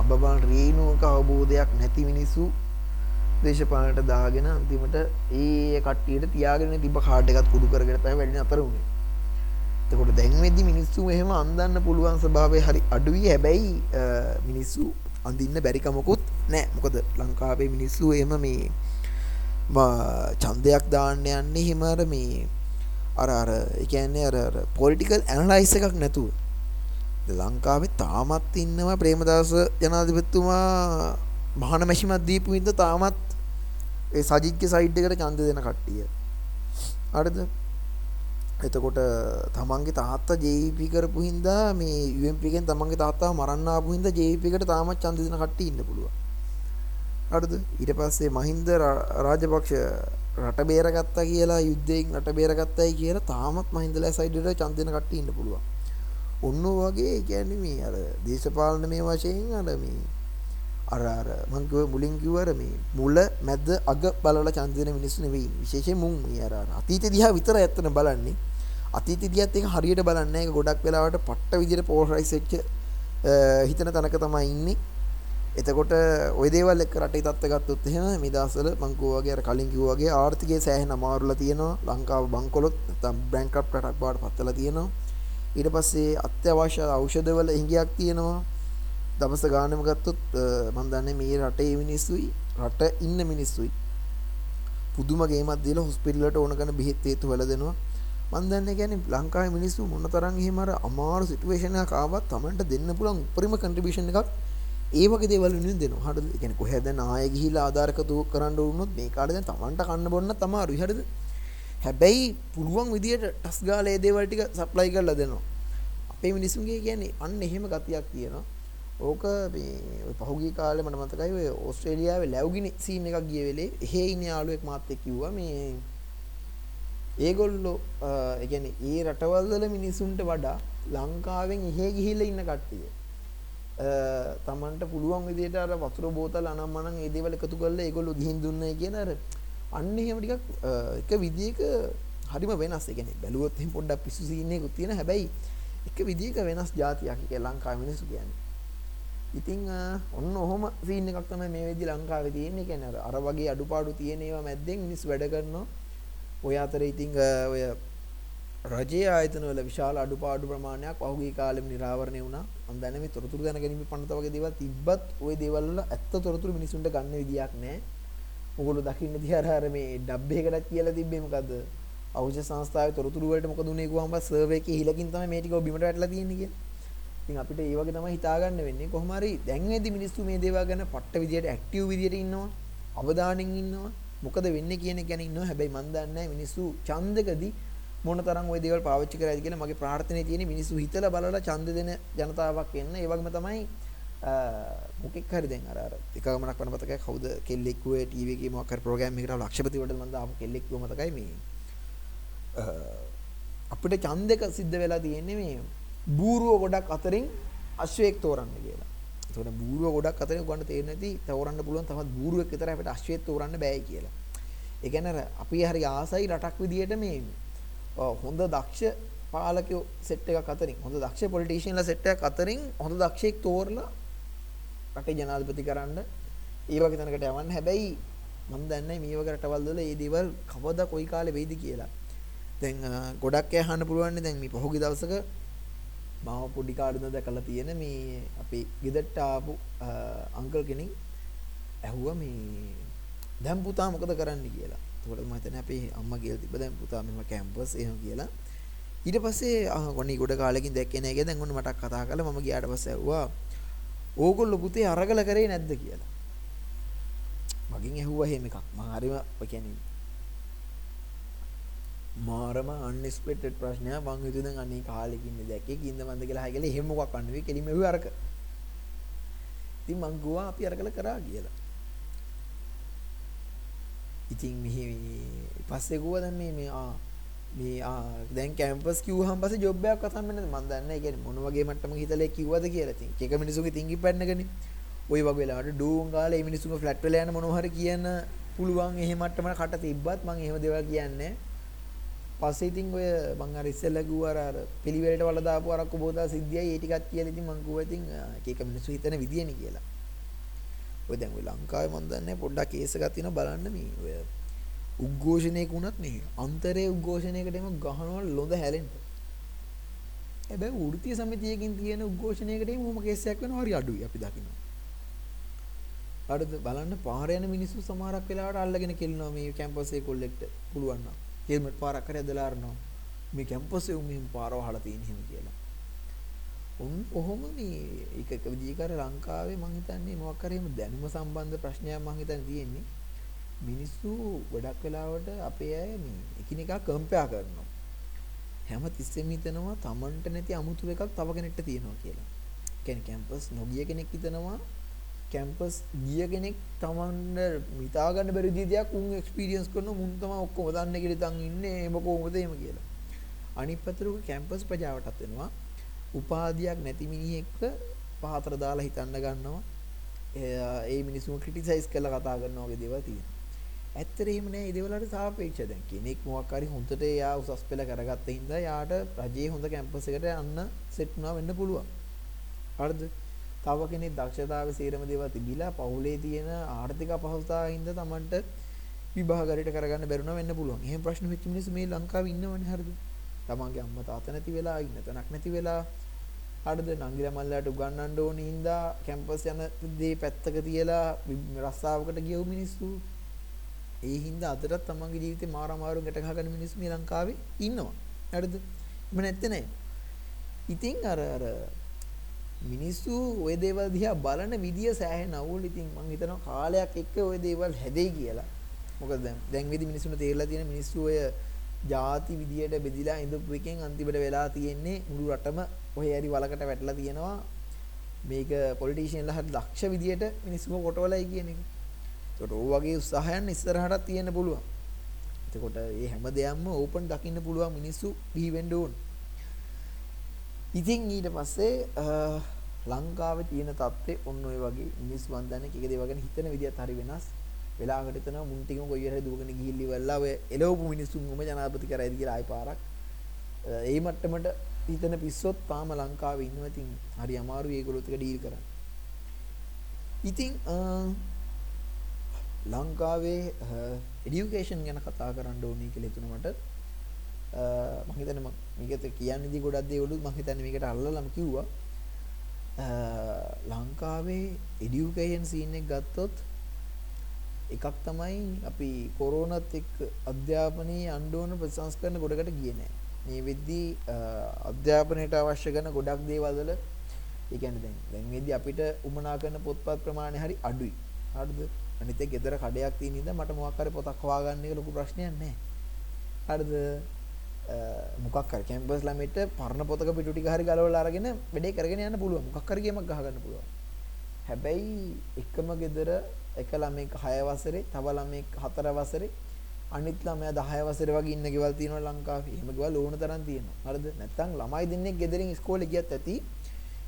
අබබන් රේණුවක අවබෝධයක් නැති මිනිස්සු දේශපාලනට දාගෙන අන්තිමට ඒ කට්ටියට තියාගෙන තිබ්බ කාඩ් එකත් කුඩු කරගෙන තමයි වැඩි අතර උනේ. එතකොට දැන් වෙද්දි මිනිස්සු එහෙම අන්දන්න පුළුවන් ස්වභාවය හරි අඩුයි. හැබැයි මිනිස්සු අඳින්න බැරි කමකුත් නැහැ. මොකද ලංකාවේ මිනිස්සු එහෙම මේ ඡන්දයක් දාන්න යන්නේ හිම අර මේ අර අර ඒ කියන්නේ අර අර පොලිටිකල් ඇනලයිස් එකක් නැතුව ලංකාවේ තාමත් ඉන්නවා ප්‍රේමදාස ජනාධිපතිතුමා මහාන මැෂිමක් දීපු හින්දා තාමත් ඒ සජිත්ගේ සයිඩ් එකට ඡන්ද දෙන කට්ටිය. හරිද? එතකොට තමන්ගේ තාත්තා JVP කරපු හින්දා මේ UMP එකෙන් තමන්ගේ තාත්තාව මරන්න ආපු හින්දා JVP එකට තාමත් ඡන්ද දෙන කට්ටිය ඉන්න පුළුවන්. හරිද? ඊට පස්සේ මහින්ද රාජපක්ෂ රට බේරගත්තා කියලා යුද්ධයෙන් රට බේරගත්තයි කියලා තාමත් මහින්දලා සයිඩ් එකට ඡන්ද දෙන කට්ටිය ඉන්න පුළුවන්. ඔන්න වගේ කියන්නේ මේ අර දේශපාලන මේ වශයෙන් අර මේ අර අර මං කිව්ව මුලින් කිව්වර මේ මුල මැද අග බලලා ඡන්ද දෙන මිනිස්සු නෙවෙයි. විශේෂයෙන් මුන් මේ අර අර අතීත දිහා විතරයි ඇත්තට බලන්නේ. අතීත දිහාත් ඒක හරියට බලන්නේ නැහැ. ඒක ගොඩක් වෙලාවට පට්ට විදිහට පෝලරයිස් වෙච්ච හිතන තැනක තමයි ඉන්නේ. එතකොට ওই දේවල් එක්ක රටේ තත්ත්ව ගත්තොත් එහෙම මේ දවස්වල මං කිව්වා වගේ අර කලින් කිව්වා වගේ ආර්ථිකය සෑහෙන අමාරුලා තියෙනවා. ලංකාව බංකොලොත් නැත්නම් බැංක්‍රප්ට් රටක් බවට පත්වලා තියෙනවා. ඊට පස්සේ අත්‍යවශ්‍ය ඖෂධවල හිඟයක් තියෙනවා. දවස ගානම ගත්තොත් මම දන්නේ මේ රටේ මිනිස්සුයි රට ඉන්න මිනිස්සුයි. පුදුම ගේමක් දීලා හොස්පිටල් වලට ඕන කරන බෙහෙත් හේතු වල දෙනවා මම දන්නේ කියන්නේ ලංකාවේ මිනිස්සු මොන තරම් එහෙම අර අමාරු සිටුේෂන් එකක් ආවත් Tamanට දෙන්න පුළුවන් උපරිම කන්ට්‍රිබියුෂන් එකක් ඒ වගේ දේවල් වෙනුවෙන් දෙනවා. හරිද? ඒ කියන්නේ කොහෙද නාය ගිහිලා ආධාරකතු කරන්න වුණොත් මේ කාඩ දැන් Tamanට කන්න බොන්න තමයි හරිද? හැබැයි පුළුවන් විදියට ටස් ගාලා ඒ දේවල් ටික සප්ලයි කරලා දෙනවා. අපේ මිනිස්සුන්ගේ කියන්නේ අන්න එහෙම ගතියක් තියෙනවා. ඕක මේ ඔය පහුගිය කාලේ මට මතකයි ඔය ඕස්ට්‍රේලියාවේ ලැබුගිනි සීන් එකක් ගිය වෙලේ එහෙ ඉන්න යාළුවෙක් මාත් එක්ක කිව්වා මේ ඒගොල්ලෝ ඒ කියන්නේ ඒ රටවල් වල මිනිසුන්ට වඩා ලංකාවෙන් එහෙ ගිහිල්ලා ඉන්න කට්ටිය තමන්ට පුළුවන් විදිහට අර වතුර බෝතල් අනම්මනම් ඒ දේවල් එකතු කරලා ඒගොල්ලෝ ගිහින් දුන්නයි කියන අර අන්න එහෙම ටිකක් එක විදිහක හරිම වෙනස්. ඒ කියන්නේ බැලුවොත් එහෙම පොඩ්ඩක් පිස්සු සීන් එකක් තියෙන හැබැයි එක විදිහක වෙනස් જાතියක් ඒක ලංකාවේ මිනිස්සු කියන්නේ. ඉතින් ඔන්න ඔහොම සීන් එකක් තමයි මේ වෙද්දි ලංකාවේ තියෙන්නේ. කියන්නේ අර අර වගේ අඩුපාඩු තියෙන ඒවා මැද්දෙන් මිනිස්සු වැඩ කරනවා. ඔය අතරේ ඉතින් ඔය රජයේ ආයතන වල විශාල අඩුපාඩු ප්‍රමාණයක් පහුගිය කාලෙම නිරාවරණය වුණා. මම දන්නේ මේ තොරතුරු දැනගැනීම පනත වගේ දේවල් තිබ්බත් ওই දේවල් වල ඇත්ත තොරතුරු මිනිසුන්ට ගන්න විදියක් නැහැ. ඔගොල්ලෝ දකින්න දිහා අර මේ ඩබ් එකකටත් කියලා තිබ්බේ මොකද්ද? ඖෂධ සංස්ථාවේ තොරතුරු වලට මොකද උනේ කිව්වම සර්වර් එකේ හිලකින් තමයි මේ ටික බිමට වැටලා තියෙන්නේ කියලා. ඉතින් අපිට ඒ වගේ තමයි හිතාගන්න වෙන්නේ. කොහොම හරි දැන් වෙද්දි මිනිස්සු මේ දේවල් ගැන පට්ට විදියට ඇක්ටිව් විදියට ඉන්නවා. අවධානයෙන් ඉන්නවා. මොකද වෙන්නේ කියන එක ගැන ඉන්නවා. හැබැයි මන් දන්නේ මිනිස්සු ඡන්දකදී මොන තරම් ওই දේවල් පාවිච්චි කරයිද කියලා මගේ ප්‍රාර්ථනාවේ තියෙන මිනිස්සු හිතලා බලලා ඡන්ද දෙන ජනතාවක් එන්න. ඒ වගේම තමයි මොකෙක් හරි දැන් අර අර එක ගමනක් වන මතකයි කවුද කෙල්ලෙක් කිව්වේ ටීවී එකේ මොකක් හරි ප්‍රෝග්‍රෑම් එකකට ලක්ෂපති වලට මම දාපු කෙල්ලෙක් කිව්ව මතකයි මේ අපිට ඡන්දක සිද්ධ වෙලා තියෙන්නේ මේ බූරුව ගොඩක් අතරින් අශ්වයෙක් තෝරන්න කියලා. ඒතකොට බූරුව ගොඩක් අතරින් උගන්න තේරෙන්නේ නැති තෝරන්න පුළුවන් තවත් බූරුවෙක් විතර අපිට අශ්වයෙක් තෝරන්න බෑ කියලා. ඒ කියන්නේ අපි හරි ආසයි රටක් විදියට මේ හොඳ දක්ෂ පාලකයෝ සෙට් එකක් අතරින් හොඳ දක්ෂ පොලිටිෂියන්ලා සෙට් එකක් අතරින් හොඳ දක්ෂයෙක් තෝරලා රටේ ජනාධිපති කරන්න ඒ වගේ තැනකට යවන්න. හැබැයි මම දන්නේ මේ වගේ රටවල් වල මේ දේවල් කවදා කොයි කාලේ වෙයිද කියලා. දැන් ගොඩක් අහන්න පුළුවන් දැන් මේ පහුගිය දවසක මම පොඩි කාඩුන දැකලා තියෙන මේ අපේ ගෙදරට ආපු අංකල් කෙනෙක් ඇහුවා මේ දැන් පුතා මොකද කරන්න කියලා. එතකොට මම හිතන්නේ අපේ අම්මා කියලා තිබ්බ දැන් පුතා මෙහෙම කැම්පස් එහෙම කියලා. ඊට පස්සේ අහ ගොනි ගොඩ කාලෙකින් දැක්කේ නැහැ කියලා දැන් ඔන්න මට කතා කරලා මම ගියාට පස්සේ ඇහුවා ඕගොල්ලෝ පුතේ අරගල කරේ නැද්ද කියලා. මගෙන් ඇහුවා එහෙම එකක්. මම හරිම කියන්නේ මාරම අන්එක්ස්පෙක්ටඩ් ප්‍රශ්නයක් මං හිතුවේ දැන් අනේ කාලෙක ඉන්නේ දැක්කේ කින්ද මන්ද කියලා හයි කියලා එහෙම මොකක් අන්න වෙයි කෙලිම ඇහුවේ අරක. ඉතින් මං ගුවා අපි අරකල කරා කියලා. ඉතින් මෙහි පස්සේ ගුවා දැන් මේ මේ ආ මේ ආ දැන් කැම්පස් කිව්වහම පස්සේ ජොබ් එකක් අතම් වෙනද මන් දන්නේ නැහැ කියන්නේ මොන වගේ මට්ටමක හිතලා කිව්වද කියලා. ඉතින් එක මිනිසුන්ගේ තින්ගි පැන්නගනේ. ওই වගේ වෙලාවට ඩූන් ගාලා මේ මිනිසුන්ගේ ෆ්ලැට් වල යන මොනවා හරි කියන පුළුවන් එහෙම මට්ටමකට කට තිබ්බත් මං එහෙම දේවල් කියන්නේ නැහැ. පස්සේ ඉතින් ඔය මං අර ඉස්සෙල්ලා කිව්වා අර පිළිවෙලට වල දාපු අරක්කු බෝතල් සිද්ධියයි ඒ ටිකත් කියලා ඉතින් මං කිව්වා ඉතින් එක එක මිනිස්සු හිතන විදියනේ කියලා. ඔය දැන් ඔය ලංකාවේ මන් දන්නේ පොඩ්ඩක් කේස් එකක් තියෙනවා බලන්න මේ ඔය උද්ඝෝෂණයක වුණත් නේ අන්තරේ උද්ඝෝෂණයකට එම ගහනවා ලොඳ හැලෙන්න. හැබැයි වෘත්තීය සමිතියකින් තියෙන උද්ඝෝෂණයකට එම මොම කේස් එකක් වෙනවා හරි අඩුයි අපි දකිනවා. හරිද බලන්න පාර යන මිනිස්සු සමහරක් වෙලාවට අල්ලගෙන කෙලිනවා මේ කැම්පස් එකේ කොල්ලෙක්ට පුළුවන් නම්. හෙල්මට් පාරක් හරි ඇදලා අරනවා. මේ කැම්පස් එකේ මෙහෙම පාර වහලා තියෙන හිම කියලා. උන් කොහොම මේ එක එක විදිහකට ලංකාවේ මං හිතන්නේ මොකක් හරි දැනුම සම්බන්ධ ප්‍රශ්නයක් මං හිතන්නේ තියෙන්නේ. මිනිස්සු ගොඩක් වෙලාවට අපේ අය මේ එකිනෙකා කම්පෙයා කරනවා. හැම තිස්සෙම හිතනවා Tamanට නැති අමුතු එකක් තව කෙනෙක්ට තියෙනවා කියලා. කියන්නේ කැම්පස් නොගිය කෙනෙක් හිතනවා කැම්පස් ගිය කෙනෙක් Tamanට හිතා ගන්න බැරි විදිහක් උන් එක්ස්පීරියන්ස් කරනවා මුන් තමයි ඔක්කොම දන්නේ කියලා තන් ඉන්නේ එම කොහොමද එහෙම කියලා. අනිත් පැත්තට කැම්පස් ප්‍රජාවටත් වෙනවා උපාධියක් නැති මිනිහෙක්ව පහතර දාලා හිතන්න ගන්නවා. ඒ මිනිස්සුම ක්‍රිටිසයිස් කරලා කතා කරනවා වගේ දේවල් තියෙනවා. ඇත්තට එහෙම නෑ ඒ දේවල්වලට සාපේක්ෂව දැන් කෙනෙක් මොකක් හරි හොඳට එයා උසස් පෙළ කරගත්ත හින්දා යාට රජයේ හොඳ කැම්පස් එකට යන්න සෙට් වුණා වෙන්න පුළුවන්. හරිද? තව කෙනෙක් දක්ෂතාවයේ සීරම දේවල් තිබිලා පවුලේ තියෙන ආර්ථික අපහසුතාවය හින්දා Tamanට විභාගයට කරගන්න බැරුණා වෙන්න පුළුවන්. එහෙම ප්‍රශ්න වෙච්ච මිනිස්සු මේ ලංකාවේ ඉන්නවනේ හරිද? තමන්ගේ අම්මා තාත්තා නැති වෙලා ඉන්න තැනක් නැති වෙලා හරිද නංගිලා මල්ලාට උගන්වන්න ඕනේ හින්දා කැම්පස් යන දේ පැත්තක තියලා රස්සාවකට ගියව මිනිස්සු ඒ හින්දා අදටත් තමන්ගේ ජීවිතේ මාර අමාරුවෙන් ගැට ගහගන්න මිනිස්සු මේ ලංකාවේ ඉන්නවා. හරිද? එහෙම නැත්තේ නෑ. ඉතින් අර අර මිනිස්සු ওই දේවල් දිහා බලන විදිය සෑහෙන අවුල්. ඉතින් මං හිතනවා කාලයක් එක්ක ওই දේවල් හැදෙයි කියලා. මොකද දැන් දැන් වෙදි මිනිස්සුන්ට තේරලා තියෙන මිනිස්සු ඔය ಜಾති විදියට බෙදිලා ඉඳපු එකෙන් අන්තිමට වෙලා තියෙන්නේ මුළු රටම ඔහේ හරි වලකට වැටලා තියෙනවා. මේක පොලිටිෂියන්ලා හරි දක්ෂ විදියට මිනිස්සුම කොටවලයි කියන එක. ඒකට ඕ වගේ උත්සාහයන් ඉස්සරහට තියෙන්න පුළුවන්. එතකොට මේ හැම දෙයක්ම ඕපන් දකින්න පුළුවන් මිනිස්සු බිහි වෙන්න ඕන. ඉතින් ඊට පස්සේ ලංකාවේ තියෙන තත්ත්වය ඔන්න ඔය වගේ මිනිස්සු මන් දන්නේ කීක දේවල් ගැන හිතන විදියත් හරි වෙනස්. වෙලාවකට හිතනවා මුන් ටිකම කොයි වෙලාවෙ දුවගෙන ගිහිල්ලි වෙලා ඔය එළවපු මිනිස්සුන්ගම ජනාධිපති කරයිද කියලා ආයි පාරක්. ඒ මට්ටමට හිතන පිස්සොත් තාම ලංකාවේ ඉන්නවා. ඉතින් හරි අමාරුයි ඒගොල්ලොත් එක ඩීල් කරන්න. ඉතින් ලංකාවේ එඩියුකේෂන් ගැන කතා කරන්න ඕනේ කියලා හිතුණා මට. මම හිතන්නේ මම මේකත් කියන්නේදී ගොඩක් දේවලුත් මම හිතන්නේ මේකට අල්ලලාම කිව්වා. ලංකාවේ එඩියුකේෂන් සීන් එක ගත්තොත් එකක් තමයි අපි කොරෝනත් එක්ක අධ්‍යාපනයේ යන්න ඕන ප්‍රතිසංස්කරණ ගොඩකට ගියේ නෑ. මේ වෙද්දී අධ්‍යාපනයට අවශ්‍ය කරන ගොඩක් දේවල් වල ඒ කියන්නේ දැන් දැන් වෙද්දී අපිට උමනා කරන පොත්පත් ප්‍රමාණය හරි අඩුයි. හරිද? අනිත් ඒ ගෙදර කඩයක් තියෙන ඉඳන් මට මොකක් හරි පොතක් හොයාගන්න එක ලොකු ප්‍රශ්නයක් නෑ. හරිද? මොකක් හරි කැම්පස් ළමයිට පරණ පොතක පිටු ටික හරි ගලවලා අරගෙන වැඩේ කරගෙන යන්න පුළුවන්. මොකක් හරි ගේමක් ගහගන්න පුළුවන්. හැබැයි එකම ගෙදර එක ළමෙක් 6 වසරේ, තව ළමෙක් 4 වසරේ, අනිත් ළමයා 10 වසරේ වගේ ඉන්න ගෙවල් තියෙනවා ලංකාවේ. එහෙම ගෙවල් ඕන තරම් තියෙනවා. හරිද? නැත්තම් ළමයි දෙන්නෙක් ගෙදරින් ඉස්කෝලේ ගියත් ඇති.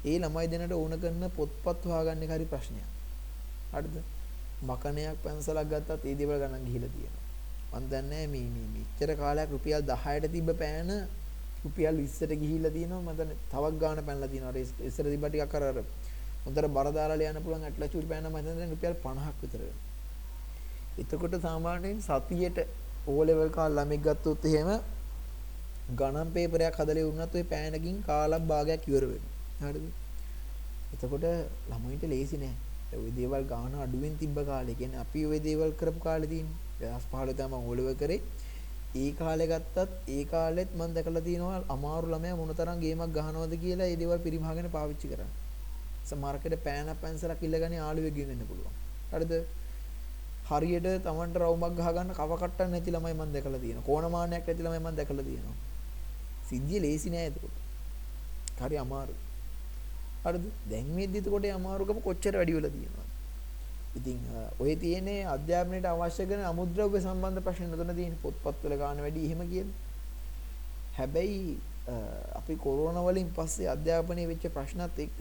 ඒ ළමයි දෙන්නට ඕන කරන පොත්පත් හොයාගන්න එක හරි ප්‍රශ්නයක්. හරිද? මකණයක් පැන්සලක් ගත්තත් ඒ දේවල් ගණන් ගිහිලා තියෙනවා. මම දන්නේ මේ මේ මෙච්චර කාලයක් රුපියල් 10ට තිබ්බ පෑන රුපියල් 20ට ගිහිල්ලා තියෙනවා මම දන්නේ තවක් ගාණ පැනලා තියෙනවා ඉස්සර තිබ්බ ටිකක් අර අර හොඳට බර දාලා ලියන්න පුළුවන් ඇට්ලචුරි පෑන මම හිතන්නේ රුපියල් 50ක් විතර එතකොට සාමාන්‍යයෙන් සතියේට ඕ ලෙවල් කාල ළමෙක් ගත්තොත් එහෙම ගණන් පේපරයක් හදලා වුණත් ওই පෑනකින් කාලක් භාගයක් ඉවර වෙනවා හරිද එතකොට ළමයින්ට ලේසි නෑ ওই දේවල් ගාන අඩුවෙන් තිබ්බ කාලේ කියන්නේ අපි ওই දේවල් කරපු කාලේ තියෙන්නේ 2015 තමයි ඕලෙව කරේ ඒ කාලේ ගත්තත් ඒ කාලෙත් මම දැකලා තියෙනවා අමාරු ළමයා මොනතරම් ගේමක් ගහනවද කියලා ඒ දේවල් පරිමහගෙන පාවිච්චි කරන්නේ සමහරකට පෑන පැන්සලක් ඉල්ලගන්නේ ආළුවෙක් වෙන්න පුළුවන් හරිද හරියට Tamanට රවුමක් ගහගන්න කව කට්ටක් නැති ළමයි මම දැකලා තියෙනවා කෝණමානයක් නැති ළමයි මම දැකලා තියෙනවා සිද්ධිය ලේසි නෑ ඒක හරි අමාරුයි හරිද? දැන් මේද්දි එතකොට අමාරුකම කොච්චර වැඩි වෙලා තියෙනවද? ඉතින් ඔය තියෙන්නේ අධ්‍යාපනයට අවශ්‍ය කරන අමුද්‍රව්‍ය සම්බන්ධ ප්‍රශ්න නතන තියෙන පොත්පත්වල ගන්න වැඩි එහෙම කියලා. හැබැයි අපි කොරෝනා වලින් පස්සේ අධ්‍යාපනයේ වෙච්ච ප්‍රශ්නත් එක්ක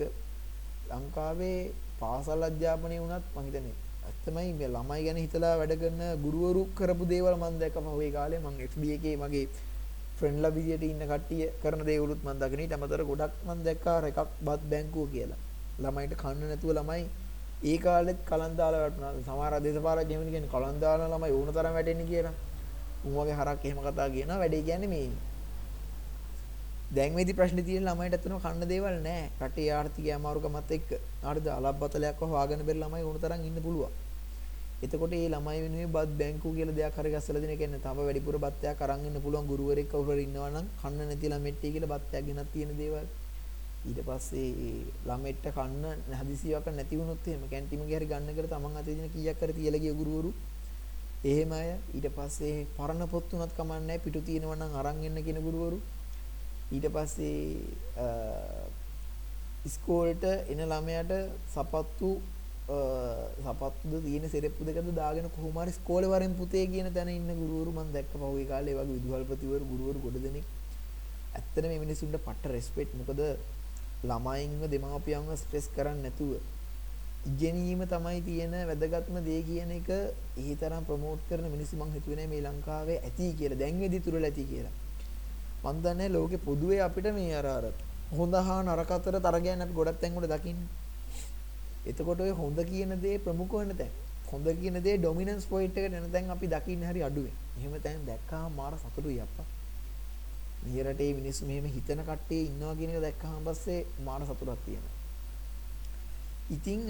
ලංකාවේ පාසල් අධ්‍යාපනය වුණත් මම හිතන්නේ ඇත්තමයි මේ ළමයි ගැන හිතලා වැඩ කරන ගුරුවරු කරපු දේවල් මම දැක්කම ඔය කාලේ මම FB එකේ මගේ ෆ්‍රෙන්ඩ්ලා විදියට ඉන්න කට්ටිය කරන දේවලුත් මම දකින ඊට අමතර ගොඩක් මම දැක්කා එකක් බත් බැංකුව කියලා. ළමයිට කන්න නැතුව ළමයි ඒ කාලෙත් කලන් දාලා වැටුණා. සමහර දේශපාලකයන් එහෙම කියන්නේ කලන් දාන ළමයි ඕන තරම් වැටෙන්නේ කියලා. උන් වගේ හරක් එහෙම කතා කියනවා. වැඩේ කියන්නේ මේ දැන් මේදි ප්‍රශ්නේ තියෙන ළමයිට අතන කන්න දේවල් නැහැ. රටේ ආර්ථිකය අමාරුකමත් එක්ක. හරිද? අලබ්බතලයක් හොයාගෙන බැරි ළමයි ඕන තරම් ඉන්න පුළුවන්. එතකොට මේ ළමයි වෙනුවෙන් බත් බැංකුව කියලා දෙයක් හරි ගස්සලා දෙන කියන්නේ තව වැඩිපුර බත්යක් අරන් ඉන්න පුළුවන් ගුරුවරයෙක් කවුරු හරි ඉන්නවා නම් කන්න නැති ළමෙට්ටි කියලා බත්යක් ගෙනත් තියෙන දේවල්. ඊට පස්සේ ළමෙට්ට කන්න හදිසියක් නැති වුණොත් එහෙම කැන්ටින් එකේ හරි ගන්න කියලා තමන් අතේ දින කීයක් හරි තියලා ගිය ගුරුවරු එහෙම අය ඊට පස්සේ පරණ පොත් උනත් කමන්නේ පිටු තියෙනවා නම් අරන් එන්න කියන ගුරුවරු ඊට පස්සේ ඉස්කෝලේට එන ළමයාට සපත්තු සපත්තුද තියෙන සෙරෙප්පු දෙකද දාගෙන කොහොම හරි ඉස්කෝලේ වරෙන් පුතේ කියන තැන ඉන්න ගුරුවරු මම දැක්ක පහුගිය කාලේ ඒ වගේ විදුහල්පතිවරු ගුරුවරු ගොඩ දෙනෙක් ඇත්තට මේ මිනිස්සුන්ට පට්ට රෙස්පෙක්ට් මොකද ළමයින්ව දෙමාපියන්ව ස්ට්‍රෙස් කරන්නේ නැතුව ඉගෙනීම තමයි තියෙන වැදගත්ම දේ කියන එක ඒ තරම් ප්‍රොමෝට් කරන මිනිස්සු මං හිතුවේ මේ ලංකාවේ ඇති කියලා. දැන් වෙදි තුරල ඇති කියලා. මන් දන්නේ ලෝකේ පොදුවේ අපිට මේ අර අර හොඳ හා නරක අතර තරගයන් අපි ගොඩක් තැන් වල දකින්නේ. එතකොට ඔය හොඳ කියන දේ ප්‍රමුඛ වෙන තැන්. හොඳ කියන දේ ඩොමිනන්ස් පොයින්ට් එකට එන තැන් අපි දකින්නේ හරි අඩුවෙන්. එහෙම තැන් දැක්කහම මාර සතුටුයි අප්පා. මේ රටේ මිනිස්සු මෙහෙම හිතන කට්ටිය ඉන්නවා කියන එක දැක්කහම පස්සේ මාන සතුටක් තියෙනවා. ඉතින්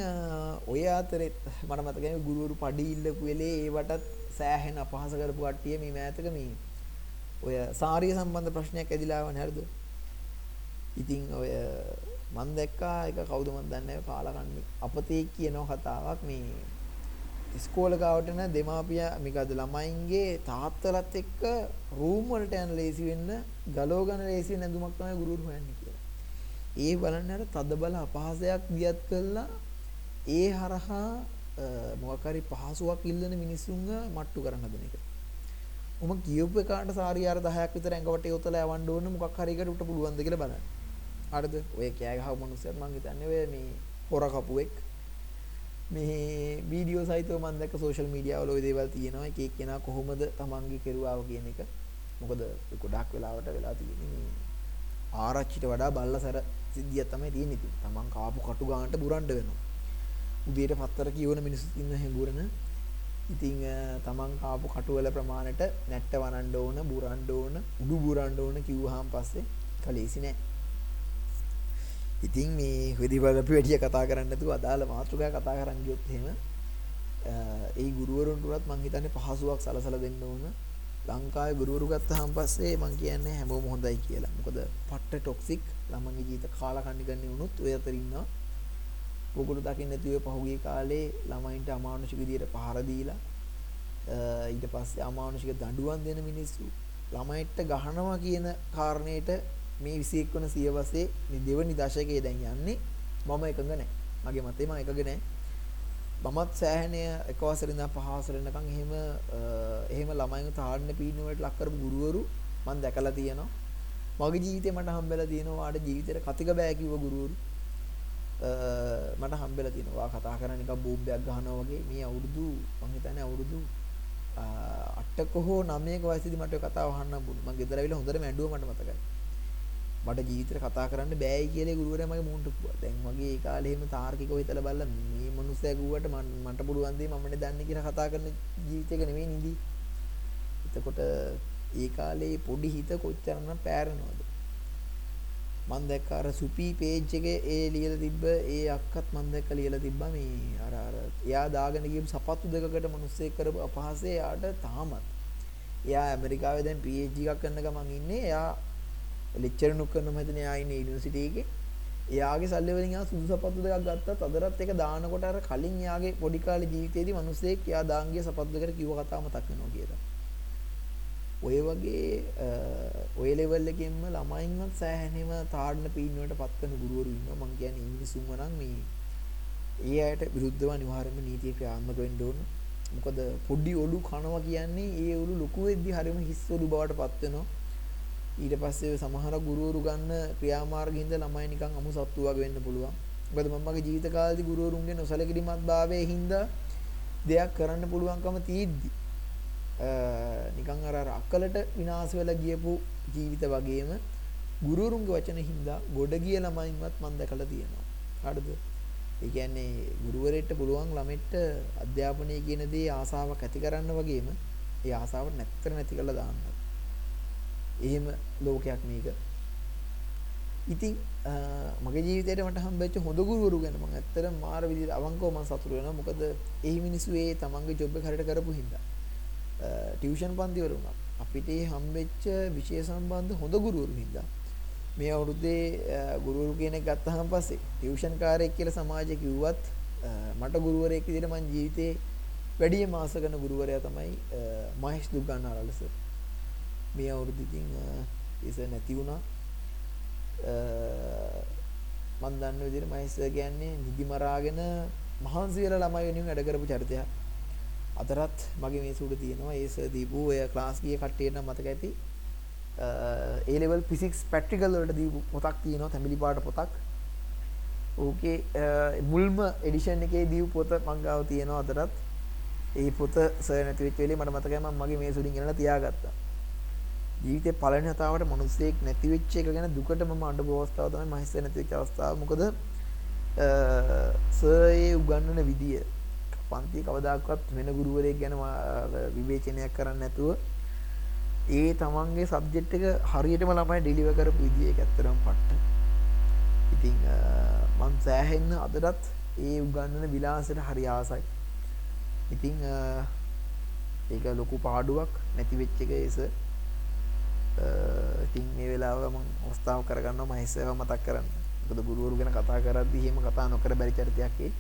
ඔය අතරෙත් මට මතකයි ගුරුවරු පඩි ඉල්ලපු වෙලේ ඒවටත් සෑහෙන අපහාස කරපු කට්ටිය මේ මෑතක මේ ඔය සාරිය සම්බන්ධ ප්‍රශ්නයක් ඇදිලා ආවනේ හරිද? ඉතින් ඔය මම දැක්කා එක කවුද මන් දන්නේ නැහැ කාලකන්ණි අපතේ කියන කතාවක් මේ ඉස්කෝල ගාවට යන දෙමාපිය මේකද ළමයින්ගේ තාත්තලත් එක්ක රූම් වලට යන ලේසි වෙන්න ගලව ගන්න ලේසි වෙන ඇඳුමක් තමයි ගුරුවරු හොයන්නේ කියලා. ඒ බලන්න අර තද බල අපහාසයක් දියත් කළා ඒ හරහා මොකක් හරි පහසුවක් ඉල්ලන මිනිස්සුන්ව මට්ටු කරන්න හදන එක. උම කියපු එකාට සාරි අර 10ක් විතර ඇඟවට යොතලා යවන්න ඕන මොකක් හරි එකට උට පුළුවන්ද කියලා බලන්න. හරිද? ඔය කෑ ගහව මිනිස්සුත් මං හිතන්නේ ඔය මේ හොර කපුවෙක්. මේ වීඩියෝ සහිතව මම දැක්ක සෝෂල් මීඩියා වල ওই දේවල් තියෙනවා. එක එක්කෙනා කොහොමද තමන්ගේ කෙරුවාව කියන එක. මොකද ගොඩක් වෙලාවට වෙලා තියෙන්නේ මේ ආරච්චිට වඩා බල්ලසර සිද්ධියක් තමයි තියෙන්නේ ඉතින්. තමන් කාපු කටු ගන්නට බුරන්න වෙනවා. උදේට පත්තර කියවන මිනිස්සු ඉන්න හැඟුරන ඉතින් තමන් කාපු කටු වල ප්‍රමාණයට නැට්ට වනන්න ඕන බුරන්න ඕන උඩු බුරන්න ඕන කිව්වහම පස්සේ කලීසි නෑ ඉතින් මේ විදිවල අපි වැඩි කතා කරන්න නැතුව අදාළ මාතෘකාව කතා කරන් ගියොත් එහෙම ඒ ගුරුවරුන්ට උනත් මං හිතන්නේ පහසුවක් සලසලා දෙන්න ඕන. ලංකාවේ ගුරුවරු ගත්තාන් පස්සේ මං කියන්නේ හැමෝම හොඳයි කියලා. මොකද පට්ට টොක්සික් ළමන්ගේ ජීවිත කාලා කන්නේ ගන්නේ වුණොත් ඔය අතර ඉන්නවා. ඔගොල්ලෝ දකින්න නැති ඔය පහුගිය කාලේ ළමයින්ට අමානුෂික විදියට පහර දීලා ඊට පස්සේ අමානුෂික දඬුවම් දෙන මිනිස්සු ළමයිට ගහනවා කියන කාරණේට මේ 21 වන සියවසේ මේ දෙවනි දශකයේ දැන් යන්නේ මම එකඟ නැහැ. මගේ මතේ මම එකඟ නැහැ. මමත් සෑහෙනය එක වසරේ ඉඳන් පහ වසරේ ඉඳන් එහෙම එහෙම ළමයින්ව තාඩන පීඩන වලට ලක් කරපු ගුරුවරු මම දැකලා තියෙනවා. මගේ ජීවිතේ මට හම්බෙලා තියෙනවා වාට ජීවිතේට කතික බෑ කිව්ව ගුරුවරු. මට හම්බෙලා තියෙනවා කතා කරන නිකන් බෝම්බයක් ගහනවා වගේ මේ අවුරුදු මම හිතන්නේ අවුරුදු 8ක හෝ 9ක වයසේදී මට ඔය කතාව අහන්න හම්බුණා. මම ගෙදර ඇවිල්ලා හොඳටම ඇඬුවා මට මතකයි. මට ජීවිතේට කතා කරන්න බෑයි කියලා ගුරුවරයා මගේ මුන්ට කිව්වා. දැන් මගේ ඒ කාලේ එහෙම තාර්කිකව හිතලා බලලා මේ මිනිස්සයා කිව්වට මට පුළුවන් දේ මමනේ දන්නේ කියලා කතා කරන ජීවිතයක නෙවෙයි නිදි. එතකොට ඒ කාලේ පොඩි හිත කොච්චරනම් පෑරෙනවද? මම දැක්ක අර සුපි පේජ් එකේ ඒ ලියලා තිබ්බ ඒ අක්කත් මම දැක්ක ලියලා තිබ්බා මේ අර අර එයා දාගෙන ගියපු සපත්තු දෙකකට මිනිස්සෙක් කරපු අපහාසය එයාට තාමත් එයා ඇමරිකාවේ දැන් PhD එකක් කරන ගමන් ඉන්නේ එයා ලෙක්චර් නුක් කරන මම හිතන්නේ එයා ඉන්නේ යුනිවර්සිටි එකේ. එයාගේ සල්ලි වලින් එයා සුදු සපත්තු දෙකක් ගත්තත් අදරත් ඒක දානකොට අර කලින් එයාගේ පොඩි කාලේ ජීවිතේදී මිනිස්සෙක් එයා දාන් ගිය සපත්තු දෙකට කිව්ව කතාව මතක් වෙනවා කියලා. ඔය වගේ ඔය ලෙවල් එකෙන්ම ළමයින්වත් සෑහෙනම තාඩන පීන්නවට පත් වෙන ගුරුවරු ඉන්නවා. මං කියන්නේ ඉංග්‍රීසිුම නම් මේ ඒ අයට විරුද්ධව අනිවාර්යයෙන්ම නීතිය ක්‍රියාත්මක වෙන්න ඕන. මොකද පොඩි ඔලු කනවා කියන්නේ ඒ ඔලු ලොකු වෙද්දි හරියම හිස් ඔලු බවට පත් වෙනවා. ඊට පස්සේ සමහර ගුරුවරු ගන්න ක්‍රියාමාර්ගින්ද ළමයි නිකන් අමු සත්තු වගේ වෙන්න පුළුවන්. මොකද මම මගේ ජීවිත කාලේදී ගුරුවරුන්ගේ නොසලකිලිමත් භාවයේ හින්දා දෙයක් කරන්න පුළුවන්කම තියෙද්දි නිකන් අර අර අකලට විනාශ වෙලා ගියපු ජීවිත වගේම ගුරුවරුන්ගේ වචන හින්දා ගොඩ ගිය ළමයින්වත් මම දැකලා තියෙනවා. හරිද? ඒ කියන්නේ ගුරුවරයෙක්ට පුළුවන් ළමෙක්ට අධ්‍යාපනය කියන දේ ආසාවක් ඇති කරන්න වගේම ඒ ආසාව නැත්තර නැති කරලා දාන්න. එහෙම ලෝකයක් මේක. ඉතින් මගේ ජීවිතේට මට හම්බෙච්ච හොඳ ගුරුවරු ගැන මම ඇත්තටම මාර විදිහට අවංකව මම සතුටු වෙනවා. මොකද එහි මිනිස්සු ඒ තමන්ගේ ජොබ් එක හරියට කරපු හින්දා. ටියුෂන් පන්ති වල උනත් අපිට හම්බෙච්ච විෂය සම්බන්ධ හොඳ ගුරුවරු හින්දා මේ අවුරුද්දේ ගුරුවරු කෙනෙක් ගත්තහම පස්සේ ටියුෂන් කාර්යයක් කියලා සමාජයේ කිව්වත් මට ගුරුවරයෙක් විදිහට මං ජීවිතේ වැඩිම ආස කරන ගුරුවරයා තමයි මහේෂ් දුග්ගන්නාරල සර්. මේ අවුරුද්ද ඉතින් ඉස නැති වුණා. මම දන්න විදිහට මහේෂ් සර් කියන්නේ නිදි මරාගෙන මහන්සි වෙලා ළමයි වෙනුවෙන් වැඩ කරපු චරිතයක්. අතරත් මගේ මේ සුඩ තියෙනවා ඒ සර් දීපු ඔය ක්ලාස් ගිය කට්ටියට නම් මතක ඇති. ඒ ලෙවල් ෆිසික්ස් ප්‍රැක්ටිකල් වලට දීපු පොතක් තියෙනවා තැඹිලි පාට පොතක්. ඕකේ මුල්ම එඩිෂන් එකේ දීපු පොත මං ගාව තියෙනවා අතරත්. ඒ පොත සර් නැති වෙච්ච වෙලේ මට මතකයි මම මගේ මේ සුඩින් ගෙනලා තියාගත්තා. ජීවිතේ පළවෙනි වතාවට මිනිස්සෙක් නැති වෙච්ච එක ගැන දුකට මම අඬපු අවස්ථාව තමයි මම හිස්සේ නැති වෙච්ච අවස්ථාව. මොකද සර් ඒ උගන්වන විදිය පන්ති කවදාකවත් වෙන ගුරුවරයෙක් ගැන විවේචනයක් කරන්නේ නැතුව ඒ තමන්ගේ සබ්ජෙක්ට් එක හරියටම ළමයි ඩෙලිවර් කරපු විදිය ඒක ඇත්තටම පට්ට. ඉතින් මම සෑහෙන්න අදටත් ඒ උගන්වන විලාසයට හරි ආසයි. ඉතින් ඒක ලොකු පාඩුවක් නැති වෙච්ච එක ඒස ඉතින් මේ වෙලාව මම අවස්ථාව කරගන්නවා මම හිස්සව මතක් කරන්න. මොකද ගුරුවරු ගැන කතා කරද්දී එහෙම කතා නොකර බැරි චරිතයක් ඒ.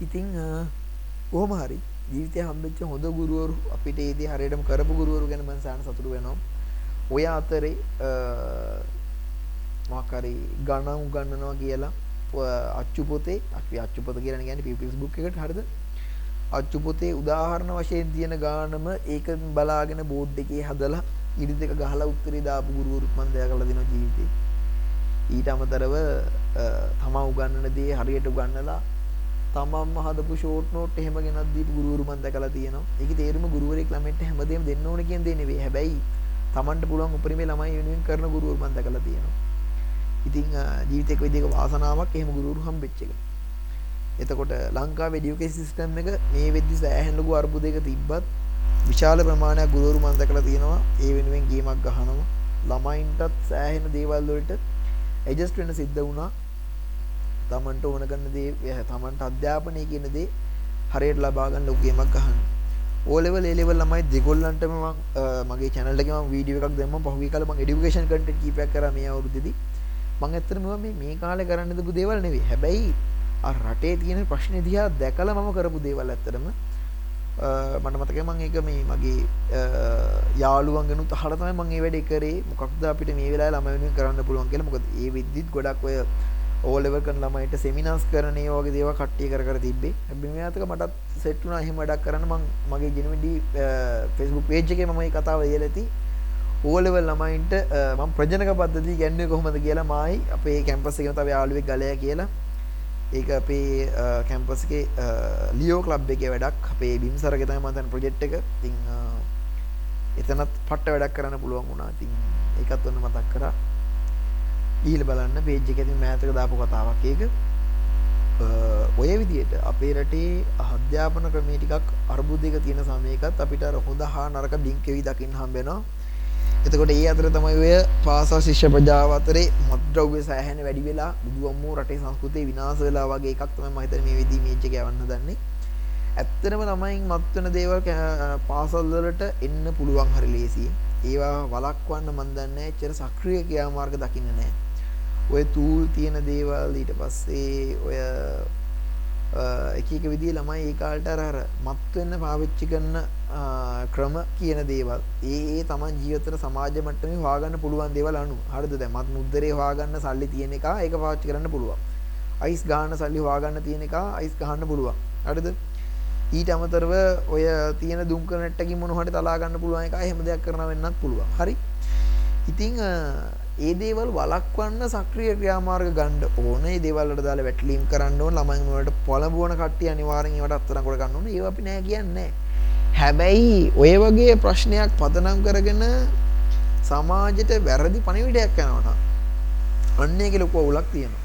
ඉතින් කොහොම හරි ජීවිතේ හම්බෙච්ච හොඳ ගුරුවරු අපිට ඒ දේ හරියටම කරපු ගුරුවරු ගැන මම සාන සතුටු වෙනවා. ඔය අතරේ මොකක් හරි ගණන් උගන්වනවා කියලා අච්චු පොතේ අපි අච්චු පොත කියලා කියන්නේ පීපල්ස් බුක් එකට හරිද? අච්චු පොතේ උදාහරණ වශයෙන් තියෙන ගානම ඒක බලාගෙන බෝඩ් එකේ හදලා ඉරි දෙක ගහලා උත්තරේ දාපු ගුරුවරුත් මම දැකලා දෙනවා ජීවිතේ. ඊට අමතරව තමා උගන්වන දේ හරියට උගන්වලා තමන්ම හදපු ෂෝට් නෝට් එහෙම ගෙනත් දීපු ගුරුවරු මම දැකලා තියෙනවා. ඒකේ තේරුම ගුරුවරයෙක් ළමයින්ට හැමදේම දෙන්න ඕන කියන දේ නෙවෙයි. හැබැයි තමන්ට පුළුවන් උපරිමේ ළමයි වෙනුවෙන් කරන ගුරුවරු මම දැකලා තියෙනවා. ඉතින් ජීවිතේක විදිහක වාසනාවක් එහෙම ගුරුවරු හම්බෙච්ච එක. එතකොට ලංකාවේ එඩියුකේෂන් සිස්ටම් එක මේ වෙද්දි සෑහෙන ලොකු අර්බුදයක තිබ්බත් විශාල ප්‍රමාණයක් ගුරුවරු මම දැකලා තියෙනවා. ඒ වෙනුවෙන් ගේමක් ගහනවා. ළමයින්ටත් සෑහෙන දේවල් වලට ඇඩ්ජස්ට් වෙන්න සිද්ධ වුණා. තමන්ට ඕන කරන දේ තමන්ට අධ්‍යාපනය කියන දේ හරියට ලබා ගන්න ලොකු ගේමක් අහන්න. ඕ ලෙවල් ඒ ලෙවල් ළමයි දෙගොල්ලන්ටම මම මගේ channel එකේ මම වීඩියෝ එකක් දැම්මා පහුගිය කාලේ මම education content කීපයක් කරා මේ අවුරුද්දේදී. මම ඇත්තටම මේ මේ කාලේ කරන්න දපු දේවල් නෙවෙයි. හැබැයි අර රටේ තියෙන ප්‍රශ්නේ දිහා දැකලා මම කරපු දේවල් ඇත්තටම මට මතකයි මම ඒක මේ මගේ යාළුවන්ගෙනුත් අහලා තමයි මම මේ වැඩේ කරේ. මොකක්ද අපිට මේ වෙලාවේ ළමයි වෙනුවෙන් කරන්න පුළුවන් කියලා. මොකද ඒ විද්දිත් ගොඩක් ඔය ඕලෙවල් කරන ළමයිට සෙමිනාර්ස් කරන ඒ වගේ දේවල් කට්ටිය කර කර තිබ්බේ. හැබැයි මේ අතක මටත් සෙට් වුණා එහෙම වැඩක් කරන්න මම මගේ ජෙනුවින්ඩි Facebook page එකේ මම මේ කතාව ලියලා ඇති. ඕලෙවල් ළමයින්ට මම ප්‍රජනක පද්ධතිය කියන්නේ කොහොමද කියලා මායි අපේ කැම්පස් එකේ තව යාළුවෙක් ගලයා කියලා ඒක අපේ කැම්පස් එකේ ලියෝ ක්ලබ් එකේ වැඩක් අපේ බිම්සරගේ තමයි මම දැන් ප්‍රොජෙක්ට් එක. ඉතින් එතනත් පට්ට වැඩක් කරන්න පුළුවන් වුණා. ඉතින් ඒකත් ඔන්න මතක් කරා. ඊළ බලන්න පේජ් එකේ තියෙන මෑතක දාපු කතාවක් ඒක. ඔය විදිහට අපේ රටේ අධ්‍යාපන ක්‍රමයේ ටිකක් අර්බුදයක තියෙන සමයකත් අපිට අර හොඳ හා නරක ඩිංකෙවි දකින්න හම්බ වෙනවා. එතකොට ඒ අතර තමයි ඔය පාසල් ශිෂ්‍ය ප්‍රජාව අතරේ මත්ද්‍රව්‍ය සෑහෙන වැඩි වෙලා බුදු අම්මෝ රටේ සංස්කෘතිය විනාශ වෙලා වගේ එකක් තමයි මම හිතන්නේ මේ වෙදී මේජ් එක යවන්න දන්නේ. ඇත්තටම ළමයින් මත් වෙන දේවල් පාසල් වලට එන්න පුළුවන් හරි ලේසියි. ඒවා වළක්වන්න මන් දන්නේ එච්චර සක්‍රීය ක්‍රියාමාර්ග දකින්න නැහැ. ඔය තූල් තියෙන දේවල් ඊට පස්සේ ඔය එක එක විදිහේ ළමයි ඒ කාලට අර අර මත් වෙන්න පාවිච්චි කරන ක්‍රම කියන දේවල්. ඒ ඒ තමන් ජීවිතේට සමාජ මට්ටමේ හොයාගන්න පුළුවන් දේවල් අනුව. හරිද? දැන් මත් මුද්දරේ හොයාගන්න සල්ලි තියෙන එක ඒක පාවිච්චි කරන්න පුළුවන්. අයිස් ගහන්න සල්ලි හොයාගන්න තියෙන එක අයිස් ගහන්න පුළුවන්. හරිද? ඊට අමතරව ඔය තියෙන දුම්කර නැට්ටකින් මොන හරි තලා ගන්න පුළුවන් එක එහෙම දෙයක් කරනවා වෙන්නත් පුළුවන්. හරි. ඉතින් ඒ දේවල් වළක්වන්න සක්‍රීය ක්‍රියාමාර්ග ගන්න ඕනේ. ඒ දේවල් වලට දාලා වැටලීම් කරන්න ඕන. ළමයින් වලට පොළඹවන කට්ටිය අනිවාර්යෙන් ඒවට අත්තරන් කොට ගන්න ඕනේ. ඒව අපි නෑ කියන්නේ හැබැයි ඔය වගේ ප්‍රශ්නයක් පදනම් කරගෙන සමාජයට වැරදි පණිවිඩයක් යනවා නම් අන්න ඒකේ ලොකු අවුලක් තියෙනවා.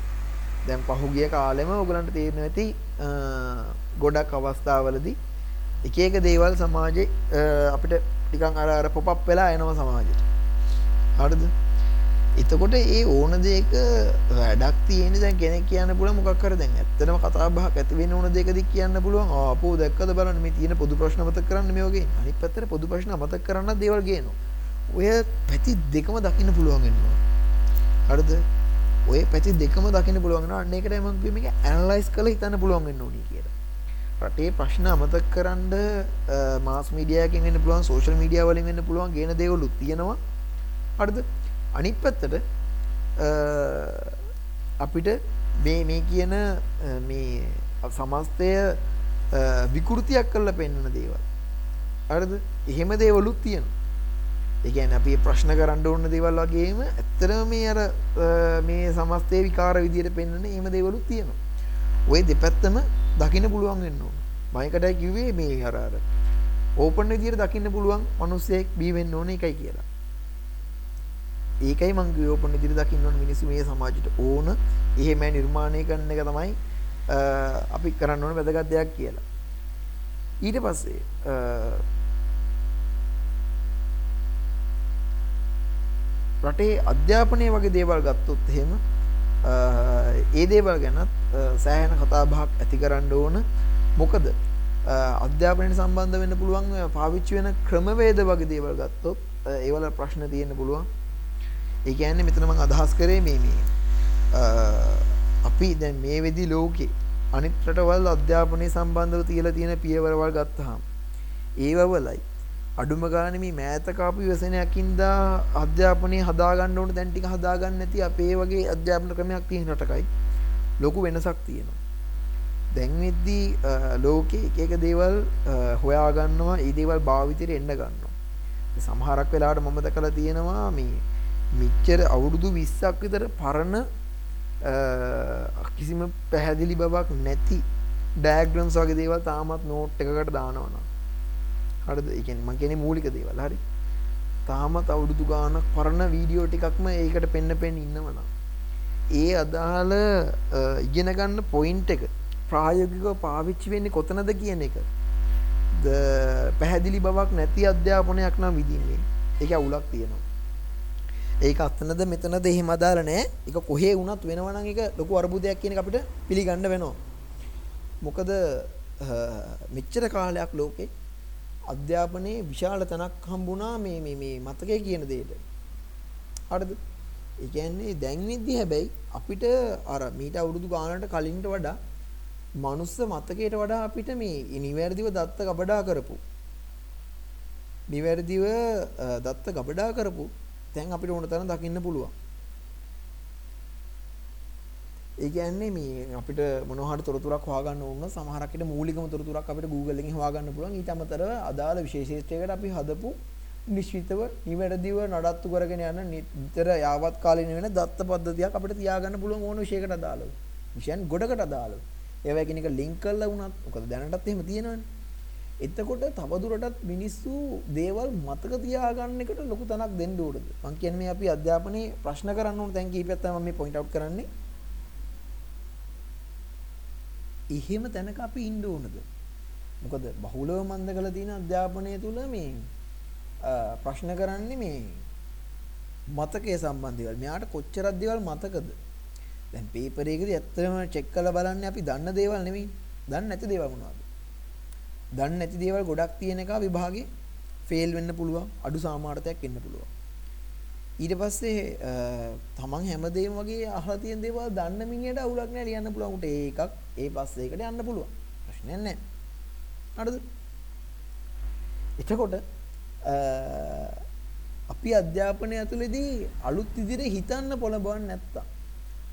දැන් පහුගිය කාලෙම ඔයගලන්ට තේරෙනවා ඇති ගොඩක් අවස්ථාවලදී එක එක දේවල් සමාජයේ අපිට ටිකන් අර අර පොප් අප් වෙලා එනවා සමාජෙට. හරිද? එතකොට ඒ ඕන දෙයක වැඩක් තියෙන දැන් කෙනෙක් කියන්න පුළුවන් මොකක් හරි දැන් ඇත්තටම කතා බහක් ඇති වෙන්න ඕන දෙයකදී කියන්න පුළුවන්. ආපෝ දැක්කද බලන්න මේ තියෙන පොදු ප්‍රශ්න මතක කරන්න මේ වගේ. අනිත් පැත්තට පොදු ප්‍රශ්න මතක කරන්න දේවල් ගේනවා. ඔය පැති දෙකම දකින්න පුළුවන් වෙනවා. හරිද? ඔය පැති දෙකම දකින්න පුළුවන් වෙනවා. අන්න ඒකටයි මම කිව්වේ මේක ඇනලයිස් කරලා හිතන්න පුළුවන් වෙන්න ඕනි කියලා. රටේ ප්‍රශ්න අමතක කරන්න මාස් මීඩියා එකකින් වෙන්න පුළුවන් සෝෂල් මීඩියා වලින් වෙන්න පුළුවන් ගේන දේවලුත් තියෙනවා. හරිද? අනිත් පැත්තට අපිට මේ මේ කියන මේ සමස්තය විකෘතියක් කරලා පෙන්වන දේවල්. හරිද? එහෙම දේවලුත් තියෙනවා. ඒ කියන්නේ අපි ප්‍රශ්න කරන්න ඕන දේවල් වගේම ඇත්තටම මේ අර මේ සමස්තය විකාර විදියට පෙන්වන එහෙම දේවලුත් තියෙනවා. ওই දෙපැත්තම දකින්න පුළුවන් වෙන්න ඕන. මයිකටයි කිව්වේ මේ අර අර ඕපන් විදියට දකින්න පුළුවන් මිනිස්සෙක් බී වෙන්න ඕන එකයි කියලා. ඒකයි මං ඕපන් ඉදිරි දකින්න ඕන මිනිස්සු මේ සමාජයට ඕන. එහෙම නිර්මාණය කරන එක තමයි අපි කරන්න ඕන වැදගත් දෙයක් කියලා. ඊට පස්සේ රටේ අධ්‍යාපනය වගේ දේවල් ගත්තොත් එහෙම ඒ දේවල් ගැනත් සෑහෙන කතා බහක් ඇති කරන්න ඕන. මොකද අධ්‍යාපනයට සම්බන්ධ වෙන්න පුළුවන් පාවිච්චි වෙන ක්‍රමවේද වගේ දේවල් ගත්තොත් ඒවල ප්‍රශ්න තියෙන්න පුළුවන්. ඒ කියන්නේ මෙතන මම අදහස් කරේ මේ මේ අපි දැන් මේ වෙදි ලෝකේ අනිත් රටවල් අධ්‍යාපනය සම්බන්ධව තියලා තියෙන පියවරවල් ගත්තාම ඒවවලයි අඩුම ගානේ මේ මෑත කාපු ව්‍යසනයකින්දා අධ්‍යාපනය හදාගන්න ඕන දැන් ටික හදාගන්න නැති අපේ වගේ අධ්‍යාපන ක්‍රමයක් තියෙන රටකයි ලොකු වෙනසක් තියෙනවා. දැන් වෙද්දී ලෝකේ එක එක දේවල් හොයාගන්නවා ඒ දේවල් භාවිතයට එන්න ගන්නවා. සමහරක් වෙලාවට මම දැකලා තියෙනවා මේ මෙච්චර අවුරුදු 20ක් විතර පරණ කිසිම පැහැදිලි බවක් නැති ඩයග්‍රම්ස් වගේ දේවල් තාමත් නෝට් එකකට දානවනම්. හරිද? ඒ කියන්නේ මම කියන්නේ මූලික දේවල්. හරි. තාමත් අවුරුදු ගාණක් පරණ වීඩියෝ ටිකක්ම ඒකට පෙන්න පෙන්න ඉන්නවනම්. ඒ අදාළ ඉගෙන ගන්න පොයින්ට් එක ප්‍රායෝගිකව පාවිච්චි වෙන්නේ කොතනද කියන එක. ද පැහැදිලි බවක් නැති අධ්‍යාපනයක් නම් විදින්නේ ඒක අවුලක් තියෙනවා. ඒක අතනද මෙතනද එහෙම අදාළ නැහැ. ඒක කොහේ වුණත් වෙනවා නම් ඒක ලොකු අරුබුදයක් කියන එක අපිට පිළිගන්න වෙනවා. මොකද මෙච්චර කාලයක් ලෝකේ අධ්‍යාපනයේ විශාල තැනක් හම්බුණා මේ මේ මේ මතකයේ කියන දෙයට. හරිද? ඒ කියන්නේ දැන් විද්දි හැබැයි අපිට අර මීට අවුරුදු ගානකට කලින්ට වඩා මනුස්ස මතකයට වඩා අපිට මේ නිවැරදිව දත්ත ගබඩා කරපු නිවැරදිව දත්ත ගබඩා කරපු දැන් අපිට ඕන තරම් දකින්න පුළුවන්. ඒ කියන්නේ මේ අපිට මොනවා හරි තොරතුරක් හොයාගන්න ඕන සමහරක් විට මූලිකම තොරතුරක් අපිට Google එකෙන් හොයාගන්න පුළුවන්. ඊට අමතරව අදාළ විශේෂීත්වයකට අපි හදපු නිශ්චිතව නිවැරදිව නඩත්තු කරගෙන යන නිතර යාවත් කාලින වෙන දත්ත පද්ධතියක් අපිට තියාගන්න පුළුවන් ඕන විශයකට අදාළව. විෂයන් ගොඩකට අදාළව. ඒවා එකිනෙක ලින්ක් කරලා වුණත් මොකද දැනටත් එහෙම තියෙනවනේ. එතකොට තවදුරටත් මිනිස්සු දේවල් මතක තියාගන්න එකට ලොකු තැනක් දෙන්න ඕනද? මං කියන්නේ මේ අපි අධ්‍යාපනයේ ප්‍රශ්න කරන්න ඕන තැන් කිහිපයක් තමයි මම මේ පොයින්ට් අවුට් කරන්නේ. එහෙම තැනක අපි ඉන්න ඕනද? මොකද බහුලව මන්ද කළ තියෙන අධ්‍යාපනය තුල මේ ප්‍රශ්න කරන්නේ මේ මතකයේ සම්බන්ධ දේවල්. මෙයාට කොච්චරක් දේවල් මතකද? දැන් පේපර් එකේදී ඇත්තටම චෙක් කරලා බලන්නේ අපි දන්න දේවල් නෙවෙයි දන්නේ නැති දේවල් මොනවද? දන්නේ නැති දේවල් ගොඩක් තියෙන එක විභාගේ ෆේල් වෙන්න පුළුවන් අඩු සාමාර්ථයක් එන්න පුළුවන්. ඊට පස්සේ තමන් හැමදේම වගේ අහලා තියෙන දේවල් දන්න මිනිහට අවුලක් නෑ ලියන්න පුළුවන්. උට ඒකක් ඒ පස්සේ ඒකට යන්න පුළුවන්. ප්‍රශ්නයක් නෑ හරිද එතකොට අපි අධ්‍යාපනය ඇතුළේදී අලුත් විදිහට හිතන්න පොළඹවන්නේ නැත්තම්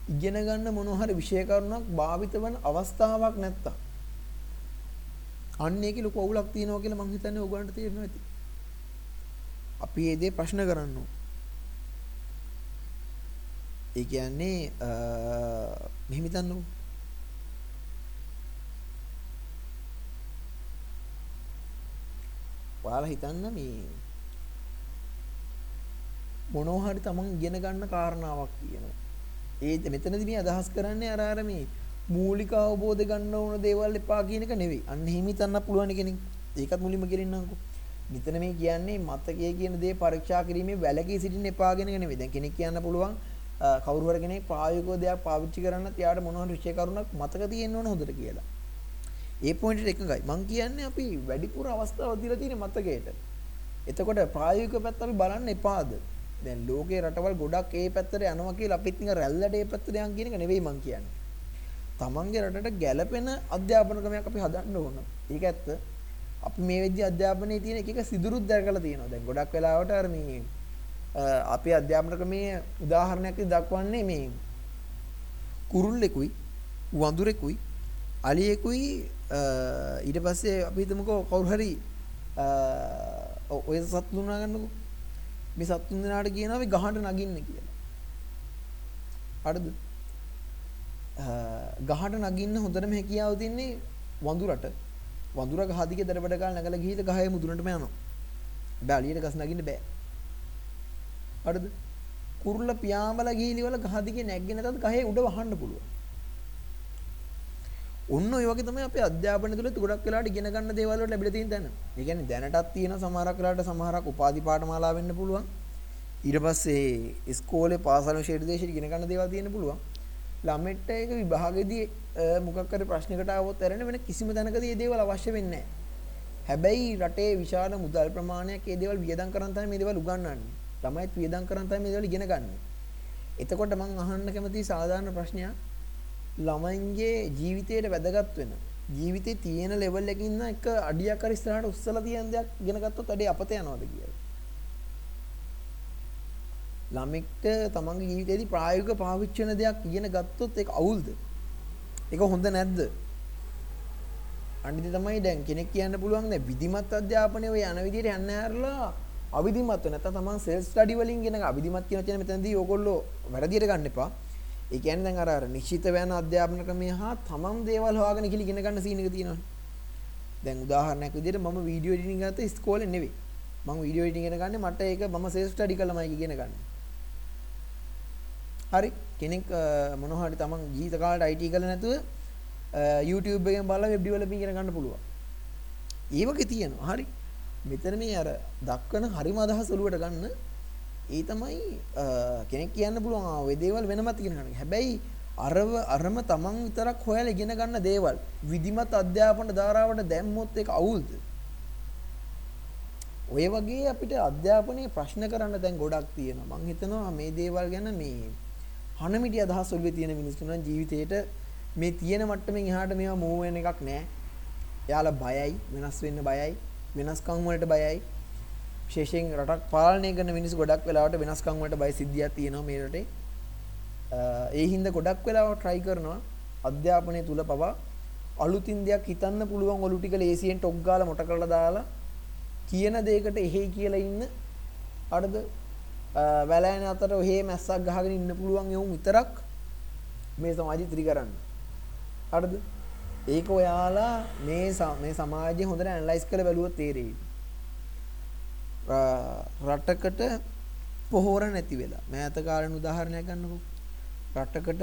ඉගෙන ගන්න මොන හරි විෂය කරුණක් භාවිත වන අවස්ථාවක් නැත්තම් අන්න ඒකේ ලොකු අවුලක් තියෙනවා කියලා මං හිතන්නේ ඕගොල්ලන්ට තේරෙනවා ඇති. අපි මේ දේ ප්‍රශ්න කරන්න ඕන. ඒ කියන්නේ මෙහෙම හිතන්නකෝ. ඔයාලා හිතන්න මේ මොනවා හරි තමන් ඉගෙන ගන්න කාරණාවක් තියෙනවා. ඒ මෙතනදී මේ අදහස් කරන්නේ අර අර මේ මූලික අවබෝධ ගන්න ඕන දේවල් එපා කියන එක නෙවෙයි. අන්න එහෙම හිතන්න පුළුවන් කෙනෙක්. ඒකත් මුලින්ම ගෙලින්නම්කෝ. මෙතන මේ කියන්නේ මතකයේ කියන දේ පරීක්ෂා කිරීමේ වැලකී සිටින්න එපා කියන එක නෙවෙයි. දැන් කෙනෙක් කියන්න පුළුවන් කවුරු හරි කෙනෙක් ප්‍රායෝගිකව දෙයක් පාවිච්චි කරන්නත් යාට මොන හරි විෂය කරුණක් මතක තියෙන්න ඕන හොඳට කියලා. ඒ පොයින්ට් එක එකඟයි. මං කියන්නේ අපි වැඩිපුර අවස්ථාවක් දීලා තියෙන මතකයට. එතකොට ප්‍රායෝගික පැත්ත අපි බලන්න එපාද? දැන් ලෝකේ රටවල් ගොඩක් ඒ පැත්තට යනවා කියලා අපිත් නිකන් රැල්ලට ඒ පැත්තට යන් කියන එක නෙවෙයි මං කියන්නේ. තමන්ගේ රටට ගැළපෙන අධ්‍යාපන ක්‍රමයක් අපි හදන්න ඕන. ඒක ඇත්ත. අපි මේ වෙද්දි අධ්‍යාපනයේ තියෙන එක එක සිදුරුත් දැකලා තියෙනවා. දැන් ගොඩක් වෙලාවට අර මේ අපේ අධ්‍යාපන ක්‍රමයේ උදාහරණයක් දක්වන්නේ මේ කුරුල්ලෙකුයි වඳුරෙකුයි අලියෙකුයි ඊට පස්සේ අපි හිතමුකෝ කවුරු හරි ඔය සත්තු දුනා ගන්නකෝ මේ සත්තුන් දෙනාට කියනවා අපි ගහන්න නගින්න කියලා හරිද ගහට නගින්න හොඳටම හැකියාව තින්නේ වඳුරට වඳුර ගහ දිගේ දරබඩ ගාලා නැගලා ගිහින් ගහේ මුදුනටම යනවා බෑ අලියට ගස් නගින්න බෑ හරිද කුරුල්ල පියාඹලා ගිහිලි වල ගහ දිගේ නැග්ගේ නැතත් ගහේ උඩ වහන්න පුළුවන් ඔන්න ඔය වගේ තමයි අපේ අධ්‍යාපනය තුළ ගොඩක් වෙලාවට ඉගෙන ගන්න දේවල් වලට ලැබිලා තියෙන තැන. ඒ කියන්නේ දැනටත් තියෙන සමහරක් වෙලාවට සමහරක් උපාධි පාඨමාලා වෙන්න පුළුවන්. ඊට පස්සේ ඉස්කෝලේ පාසල් විෂය දේශයට ඉගෙන ගන්න දේවල් තියෙන්න පුළුවන්. ළමෙට්ට ඒක විභාගෙදී මොකක් හරි ප්‍රශ්නයකට ආවොත් ඇරෙන වෙන කිසිම තැනකදී මේ දේවල් අවශ්‍ය වෙන්නේ හැබැයි රටේ විශාල මුදල් ප්‍රමාණයක් මේ දේවල් වියදම් කරන් තමයි මේ දේවල් උගන්වන්නේ. ළමයිත් වියදම් කරන් තමයි මේ දේවල් ඉගෙන ගන්න. එතකොට මම අහන්න කැමති සාධාරණ ප්‍රශ්නයක් ළමයින්ගේ ජීවිතයට වැදගත් වෙන ජීවිතේ තියෙන ලෙවල් එකකින් ඉන්න එක අඩියක් හරි ඉස්සරහට උස්සලා තියෙන දෙයක් ඉගෙන ගත්තොත් අඩේ අපත යනවාද කියලා. ළමෙක්ට තමන්ගේ ජීවිතේදී ප්‍රායෝගික පාවිච්චි වෙන දෙයක් ඉගෙන ගත්තොත් ඒක අවුල්ද? ඒක හොඳ නැද්ද? අනිත් තමයි දැන් කෙනෙක් කියන්න පුළුවන් දැන් විධිමත් අධ්‍යාපනය ඔය යන විදිහට යන්න ඇරලා අවිධිමත් නැත්නම් තමන් සෙල්ෆ් ස්ටඩි වලින් ඉගෙන අවිධිමත් කියන වචනේ මෙතනදී ඕගොල්ලෝ වැරදියට ගන්න එපා. ඒ කියන්නේ දැන් අර අර නිශ්චිත වෙන අධ්‍යාපන ක්‍රමය හා තමන් දේවල් හොයාගෙන කියලා ඉගෙන ගන්න සීන් එක තියෙනවා. දැන් උදාහරණයක් විදිහට මම වීඩියෝ එඩිටින් ගත්ත ඉස්කෝලේ නෙවෙයි. මම වීඩියෝ එඩිටින් ඉගෙන ගන්නේ මට ඒක මම සෙල්ෆ් ස්ටඩි කළාමයි ඉගෙන ගන්න. හරි කෙනෙක් මොනවා හරි තමන් ජීවිත කාලේට IT කරලා නැතුව YouTube එකෙන් බලලා web developing ඉගෙන ගන්න පුළුවන්. ඒ වගේ තියෙනවා. හරි. මෙතන මේ අර දක්වන හරිම අදහස ඔලුවට ගන්න ඒ තමයි කෙනෙක් කියන්න පුළුවන් ආ ඔය දේවල් වෙනමත් ඉගෙන ගන්න. හැබැයි අරව අරම තමන් විතරක් හොයලා ඉගෙන ගන්න දේවල් විධිමත් අධ්‍යාපන ධාරාවට දැම්මොත් ඒක අවුල්ද? ඔය වගේ අපිට අධ්‍යාපනයේ ප්‍රශ්න කරන්න දැන් ගොඩක් තියෙනවා. මම හිතනවා මේ දේවල් ගැන මේ හනමිටි අදහස් ඔළුවේ තියෙන මිනිස්සුන් නම් ජීවිතේට මේ තියෙන මට්ටමින් එහාට මේවා මූව් වෙන එකක් නෑ. එයාලා බයයි, වෙනස් වෙන්න බයයි, වෙනස්කම් වලට බයයි. විශේෂයෙන් රටක් පාලනය කරන මිනිස්සු ගොඩක් වෙලාවට වෙනස්කම් වලට බය සිද්ධියක් තියෙනවා මේ රටේ. ඒ හින්දා ගොඩක් වෙලාවට try කරනවා අධ්‍යාපනය තුල පවා අලුතින් දෙයක් හිතන්න පුළුවන් ඔලු ටික ලේසියෙන් ටොක් ගාලා මොට කරලා දාලා කියන දෙයකට එහෙයි කියලා ඉන්න අරද වැලෑන අතර ඔහේ මැස්සක් ගහගෙන ඉන්න පුළුවන් යවුන් විතරක් මේ සමාජය ත්‍රි කරන්න. හරිද? ඒක ඔයාලා මේ මේ සමාජය හොඳට ඇනලයිස් කරලා බැලුවොත් තේරෙයි. රටකට පොහොර නැති වෙලා මෑත කාලෙන උදාහරණයක් ගන්නකො රටකට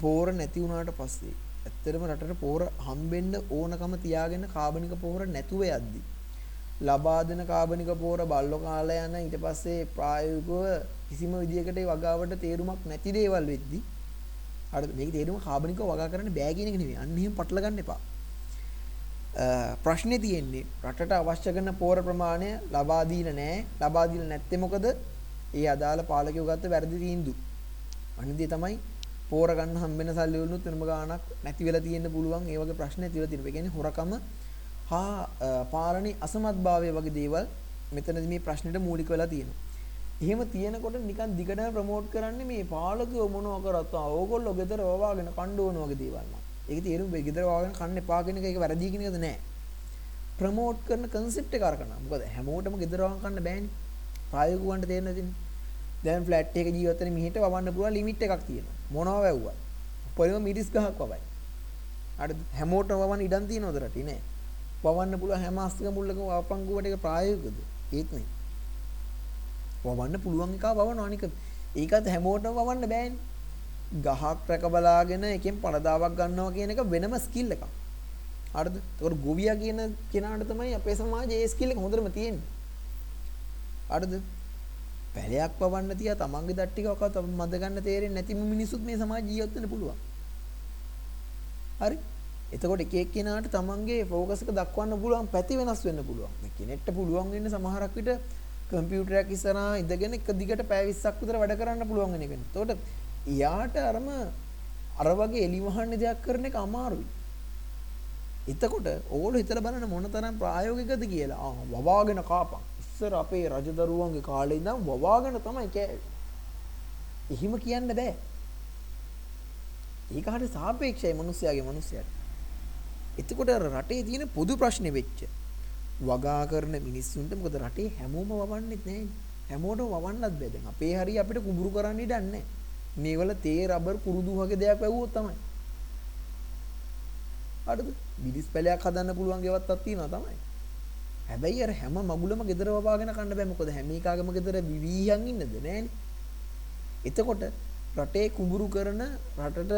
පෝර නැති වුණාට පස්සේ ඇත්තටම රටට පෝර හම්බෙන්න ඕනකම තියාගෙන කාබනික පොහොර නැතුව යද්දි ලබා දෙන කාබනික පොහොර බල්ලෝ කාලා යන ඊට පස්සේ ප්‍රායෝගිකව කිසිම විදියකට ඒ වගාවට තේරුමක් නැති දේවල් වෙද්දි හරිද මේක තේරුම කාබනිකව වගා කරන්න බෑ කියන එක නෙවෙයි අන්න එහෙම පටල ගන්න එපා ප්‍රශ්නේ තියෙන්නේ රටට අවශ්‍ය කරන පෝර ප්‍රමාණය ලබා දීලා නැහැ. ලබා දීලා නැත්තේ මොකද? ඒ අදාළ පාලකයෝ ගත්ත වැරදි තීන්දුව. අනිත් තමයි පෝර ගන්න හම්බෙන සල්ලි වලුත් වෙනම ගාණක් නැති වෙලා තියෙන්න පුළුවන්. ඒ වගේ ප්‍රශ්න ඇති වෙලා තියෙනවා. ඒ කියන්නේ හොරකම හා පාලනයේ අසමත්භාවය වගේ දේවල් මෙතනදී මේ ප්‍රශ්නෙට මූලික වෙලා තියෙනවා. එහෙම තියෙනකොට නිකන් දිගටම ප්‍රොමෝට් කරන්නේ මේ පාලකයෝ මොනවා කරත් ඕගොල්ලෝ ගෙදර වවාගෙන කණ්ඩෝන වගේ දේවල් නෑ. ඒක තේරුම් වෙයි ගෙදර වවාගෙන කන්න එපා කියන එක ඒක වැරදි කියන එකද නෑ. ප්‍රොමෝට් කරන කන්සෙප්ට් එක අරගෙන. මොකද හැමෝටම ගෙදර වවාගෙන කන්න බෑනේ. ප්‍රායෝගිකව වන්ට තේරෙන්නේ නැතිනේ. දැන් ෆ්ලැට් එක ජීවත් වෙන මිහිට වවන්න පුළුවන් ලිමිට් එකක් තියෙනවා. මොනවා වැව්වත්. පොලිම මිරිස් ගහක් වවයි. හරිද? හැමෝටම වවන්න ඉඩම් තියෙනවද රටේ නෑ. වවන්න පුළුවන් හැම අස්තික මුල්ලකම වපංගුවට එක ප්‍රායෝගිකද? ඒත් නේ. වවන්න පුළුවන් එක වවනවා අනික ඒකත් හැමෝටම වවන්න බෑනේ. ගහක් රැක බලාගෙන එකෙන් පළදාවක් ගන්නවා කියන එක වෙනම ස්කිල් එකක්. හරිද? ඒකට ගොවියා කියන කෙනාට තමයි අපේ සමාජයේ ඒ ස්කිල් එක හොඳටම තියෙන්නේ. හරිද? පැලයක් පවන්න තියා තමන්ගේ දත් ටික ඔකත් මද ගන්න තේරෙන්නේ නැතිම මිනිස්සුත් මේ සමාජ ජීවත් වෙන්න පුළුවන්. හරි? එතකොට එක එක්කෙනාට තමන්ගේ ફોකස් එක දක්වන්න පුළුවන් පැති වෙනස් වෙන්න පුළුවන්. දැන් කෙනෙක්ට පුළුවන් වෙන්නේ සමහරක් විට කම්පියුටරයක් ඉස්සරහා ඉඳගෙන එක දිගට පැය 20ක් විතර වැඩ කරන්න පුළුවන් වෙන කෙනෙක්. එතකොට එයාට අරම අර වගේ එලි වහන්න දෙයක් කරන එක අමාරුයි. එතකොට ඕගොල්ලෝ හිතලා බලන්න මොන තරම් ප්‍රායෝගිකද කියලා. ආ වවාගෙන කාපන්. ඉස්සර අපේ රජදරුවන්ගේ කාලේ ඉඳන් වවාගෙන තමයි කෑවේ. එහෙම කියන්න බෑ. ඒක හරිය සාපේක්ෂයි මිනිස්යාගේ මිනිස්යාට. එතකොට රටේ තියෙන පොදු ප්‍රශ්නේ වෙච්ච වගා කරන මිනිස්සුන්ට මොකද රටේ හැමෝම වවන්නෙත් නැහැ. හැමෝටම වවන්නත් බෑ. දැන් අපේ හරිය අපිට කුඹුරු කරන්න ඉඩ නැහැ. මේවල තේ රබර් කුරුදු වගේ දෙයක් වැවුවොත් තමයි. හරිද? බිඩිස් පැලයක් හදන්න පුළුවන් ගෙවත්තක් තියෙනවා තමයි. හැබැයි අර හැම මගුලම ගෙදර වවාගෙන කන්න බෑ මොකද හැම එකාගම ගෙදර විවිහන් ඉන්නද නෑනේ. එතකොට රටේ කුඹුරු කරන රටට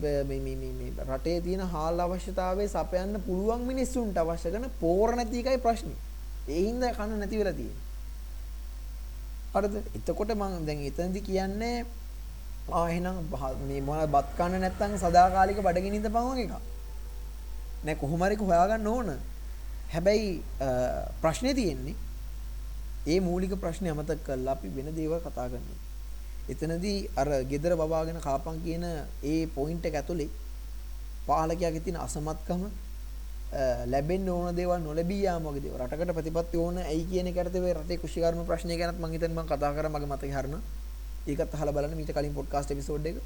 මේ මේ මේ රටේ තියෙන හාල් අවශ්‍යතාවයේ සපයන්න පුළුවන් මිනිස්සුන්ට අවශ්‍ය කරන පෝර නැති එකයි ප්‍රශ්නේ. ඒ හින්දා කන්න නැති වෙලා තියෙන්නේ. හරිද? එතකොට මම දැන් එතනදි කියන්නේ ආ එහෙනම් මේ මොනවද බත් කන්න නැත්නම් සදාකාලික බඩගිනි ඉඳපන් වගේ එකක්. නෑ කොහොම හරි හොයාගන්න ඕන. හැබැයි ප්‍රශ්නේ තියෙන්නේ ඒ මූලික ප්‍රශ්නේ අමතක කරලා අපි වෙන දේවල් කතා කරනවා. එතනදී අර gedara වවාගෙන කාපන් කියන ඒ පොයින්ට් එක ඇතුලේ පාලකයාගේ තියෙන අසමත්කම ලැබෙන්න ඕන දේවල් නොලැබී යාම වගේ දේවල් රටකට ප්‍රතිපත්ති ඕන ඇයි කියන එකට මේ රටේ කුෂිකර්ම ප්‍රශ්නය ගැනත් මම හිතන්නේ මම කතා කරා මගේ මතකේ හරින. ඒකත් අහලා බලන්න මීට කලින් පොඩ්කාස්ට් එපිසෝඩ් එක.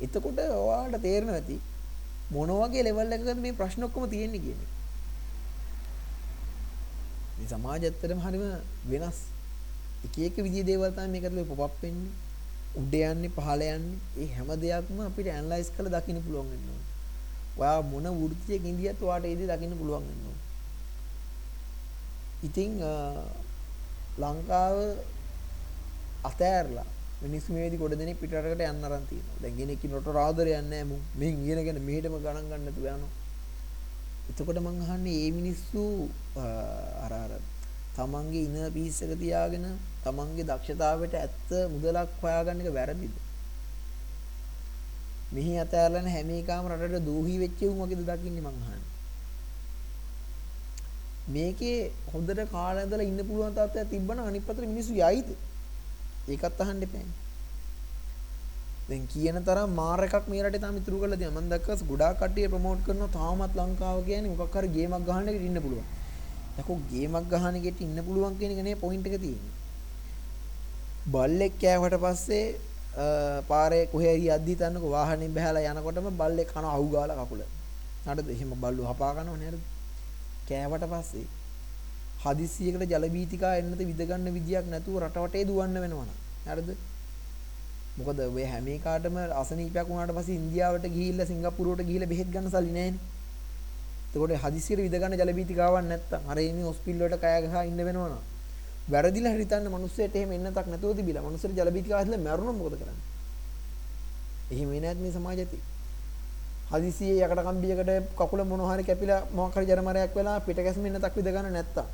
එතකොට ඔයාලට තේරෙනවා ඇති මොන වගේ ලෙවල් එකකද මේ ප්‍රශ්න ඔක්කොම තියෙන්නේ කියන්නේ. මේ සමාජ ඇත්තටම හරිම වෙනස්. එක එක විදිහේ දේවල් තමයි මේක ඇතුලේ පොප් අප් වෙන්නේ. උඩ යන්නේ පහළ යන්නේ. ඒ හැම දෙයක්ම අපිට ඇනලයිස් කරලා දකින්න පුළුවන් වෙනවා. ඔයා මොන වෘත්තියක ඉඳියත් ඔයාට ඒ දේ දකින්න පුළුවන් වෙනවා. ඉතින් ලංකාව අතෑරලා මිනිස්සු මේදී කොට දෙනෙක් පිටරටකට යන්න අරන් තියෙනවා. දැන් කෙනෙක් කිනොට රාදර යන්නේ නැහැ මු. මෙන් ඉගෙනගෙන මෙහෙටම ගණන් ගන්න නැතුව යනවා. එතකොට මං අහන්නේ මේ මිනිස්සු අර අර තමන්ගේ ඉන පීස් එක තියාගෙන තමන්ගේ දක්ෂතාවයට ඇත්ත මුදලක් හොයාගන්න එක වැරදිද? මෙහි අතෑරලන හැම එකම රටට දූහි වෙච්ච උන් වගේද දකින්නේ මං අහන්නේ. මේකේ හොඳට කාලය ඉඳලා ඉන්න පුළුවන් තත්ත්වයක් තිබ්බනම් අනිත් පැත්තට මිනිස්සු යයිද? ඒකත් අහන්න එපානේ. දැන් කියන තරම් මාර එකක් මේ රටේ තාම ඉතුරු කරලා තියෙනවා. මම දැක්කස් ගොඩාක් කට්ටිය ප්‍රොමෝට් කරනවා තාමත් ලංකාව කියන්නේ මොකක් හරි ගේමක් ගහන්න එකට ඉන්න පුළුවන්. යකෝ ගේමක් ගහන එකට ඉන්න පුළුවන් කියන එක නේ පොයින්ට් එක තියෙන්නේ. බල්ලෙක් කෑවට පස්සේ පාරේ කොහේ හරි යද්දි තන්නකො වාහනේ බහැලා යනකොටම බල්ලෙක් කන අහු ගාලා කකුල. හරිද? එහෙම බල්ලු හපා ගන්නව නේද? කෑවට පස්සේ හදිස්සියකට ජල බීතිකා එන්නත විද ගන්න විදියක් නැතුව රටවටේ දුවන්න වෙනවනම්. හරිද? මොකද ඔය හැම එකාටම අසනීපයක් වුණාට පස්සේ ඉන්දියාවට ගිහිල්ලා සිංගප්පූරුවට ගිහිල්ලා බෙහෙත් ගන්න සල්ලි නැහැනේ. එතකොට හදිස්සියට විද ගන්න ජල බීතිකාවක් නැත්තම් අර එමේ හොස්පිටල් වලට කය ගහලා ඉන්න වෙනවනම්. වැරදිලා හිතන්න මිනිස්සෙට එහෙම එන්නතක් නැතුව තිබිලා මිනිස්සුන්ට ජල බීතිකාව ඇදලා මැරුණොත් මොකද කරන්නේ? එහෙම වෙන්නේ නැත් මේ සමාජයතේ. හදිසියේ යකඩ කම්බියකට කකුල මොන හරි කැපිලා මොකක් හරි ජරමරයක් වෙලා පිට ගැස්මෙන්න තක් විද ගන්න නැත්තම්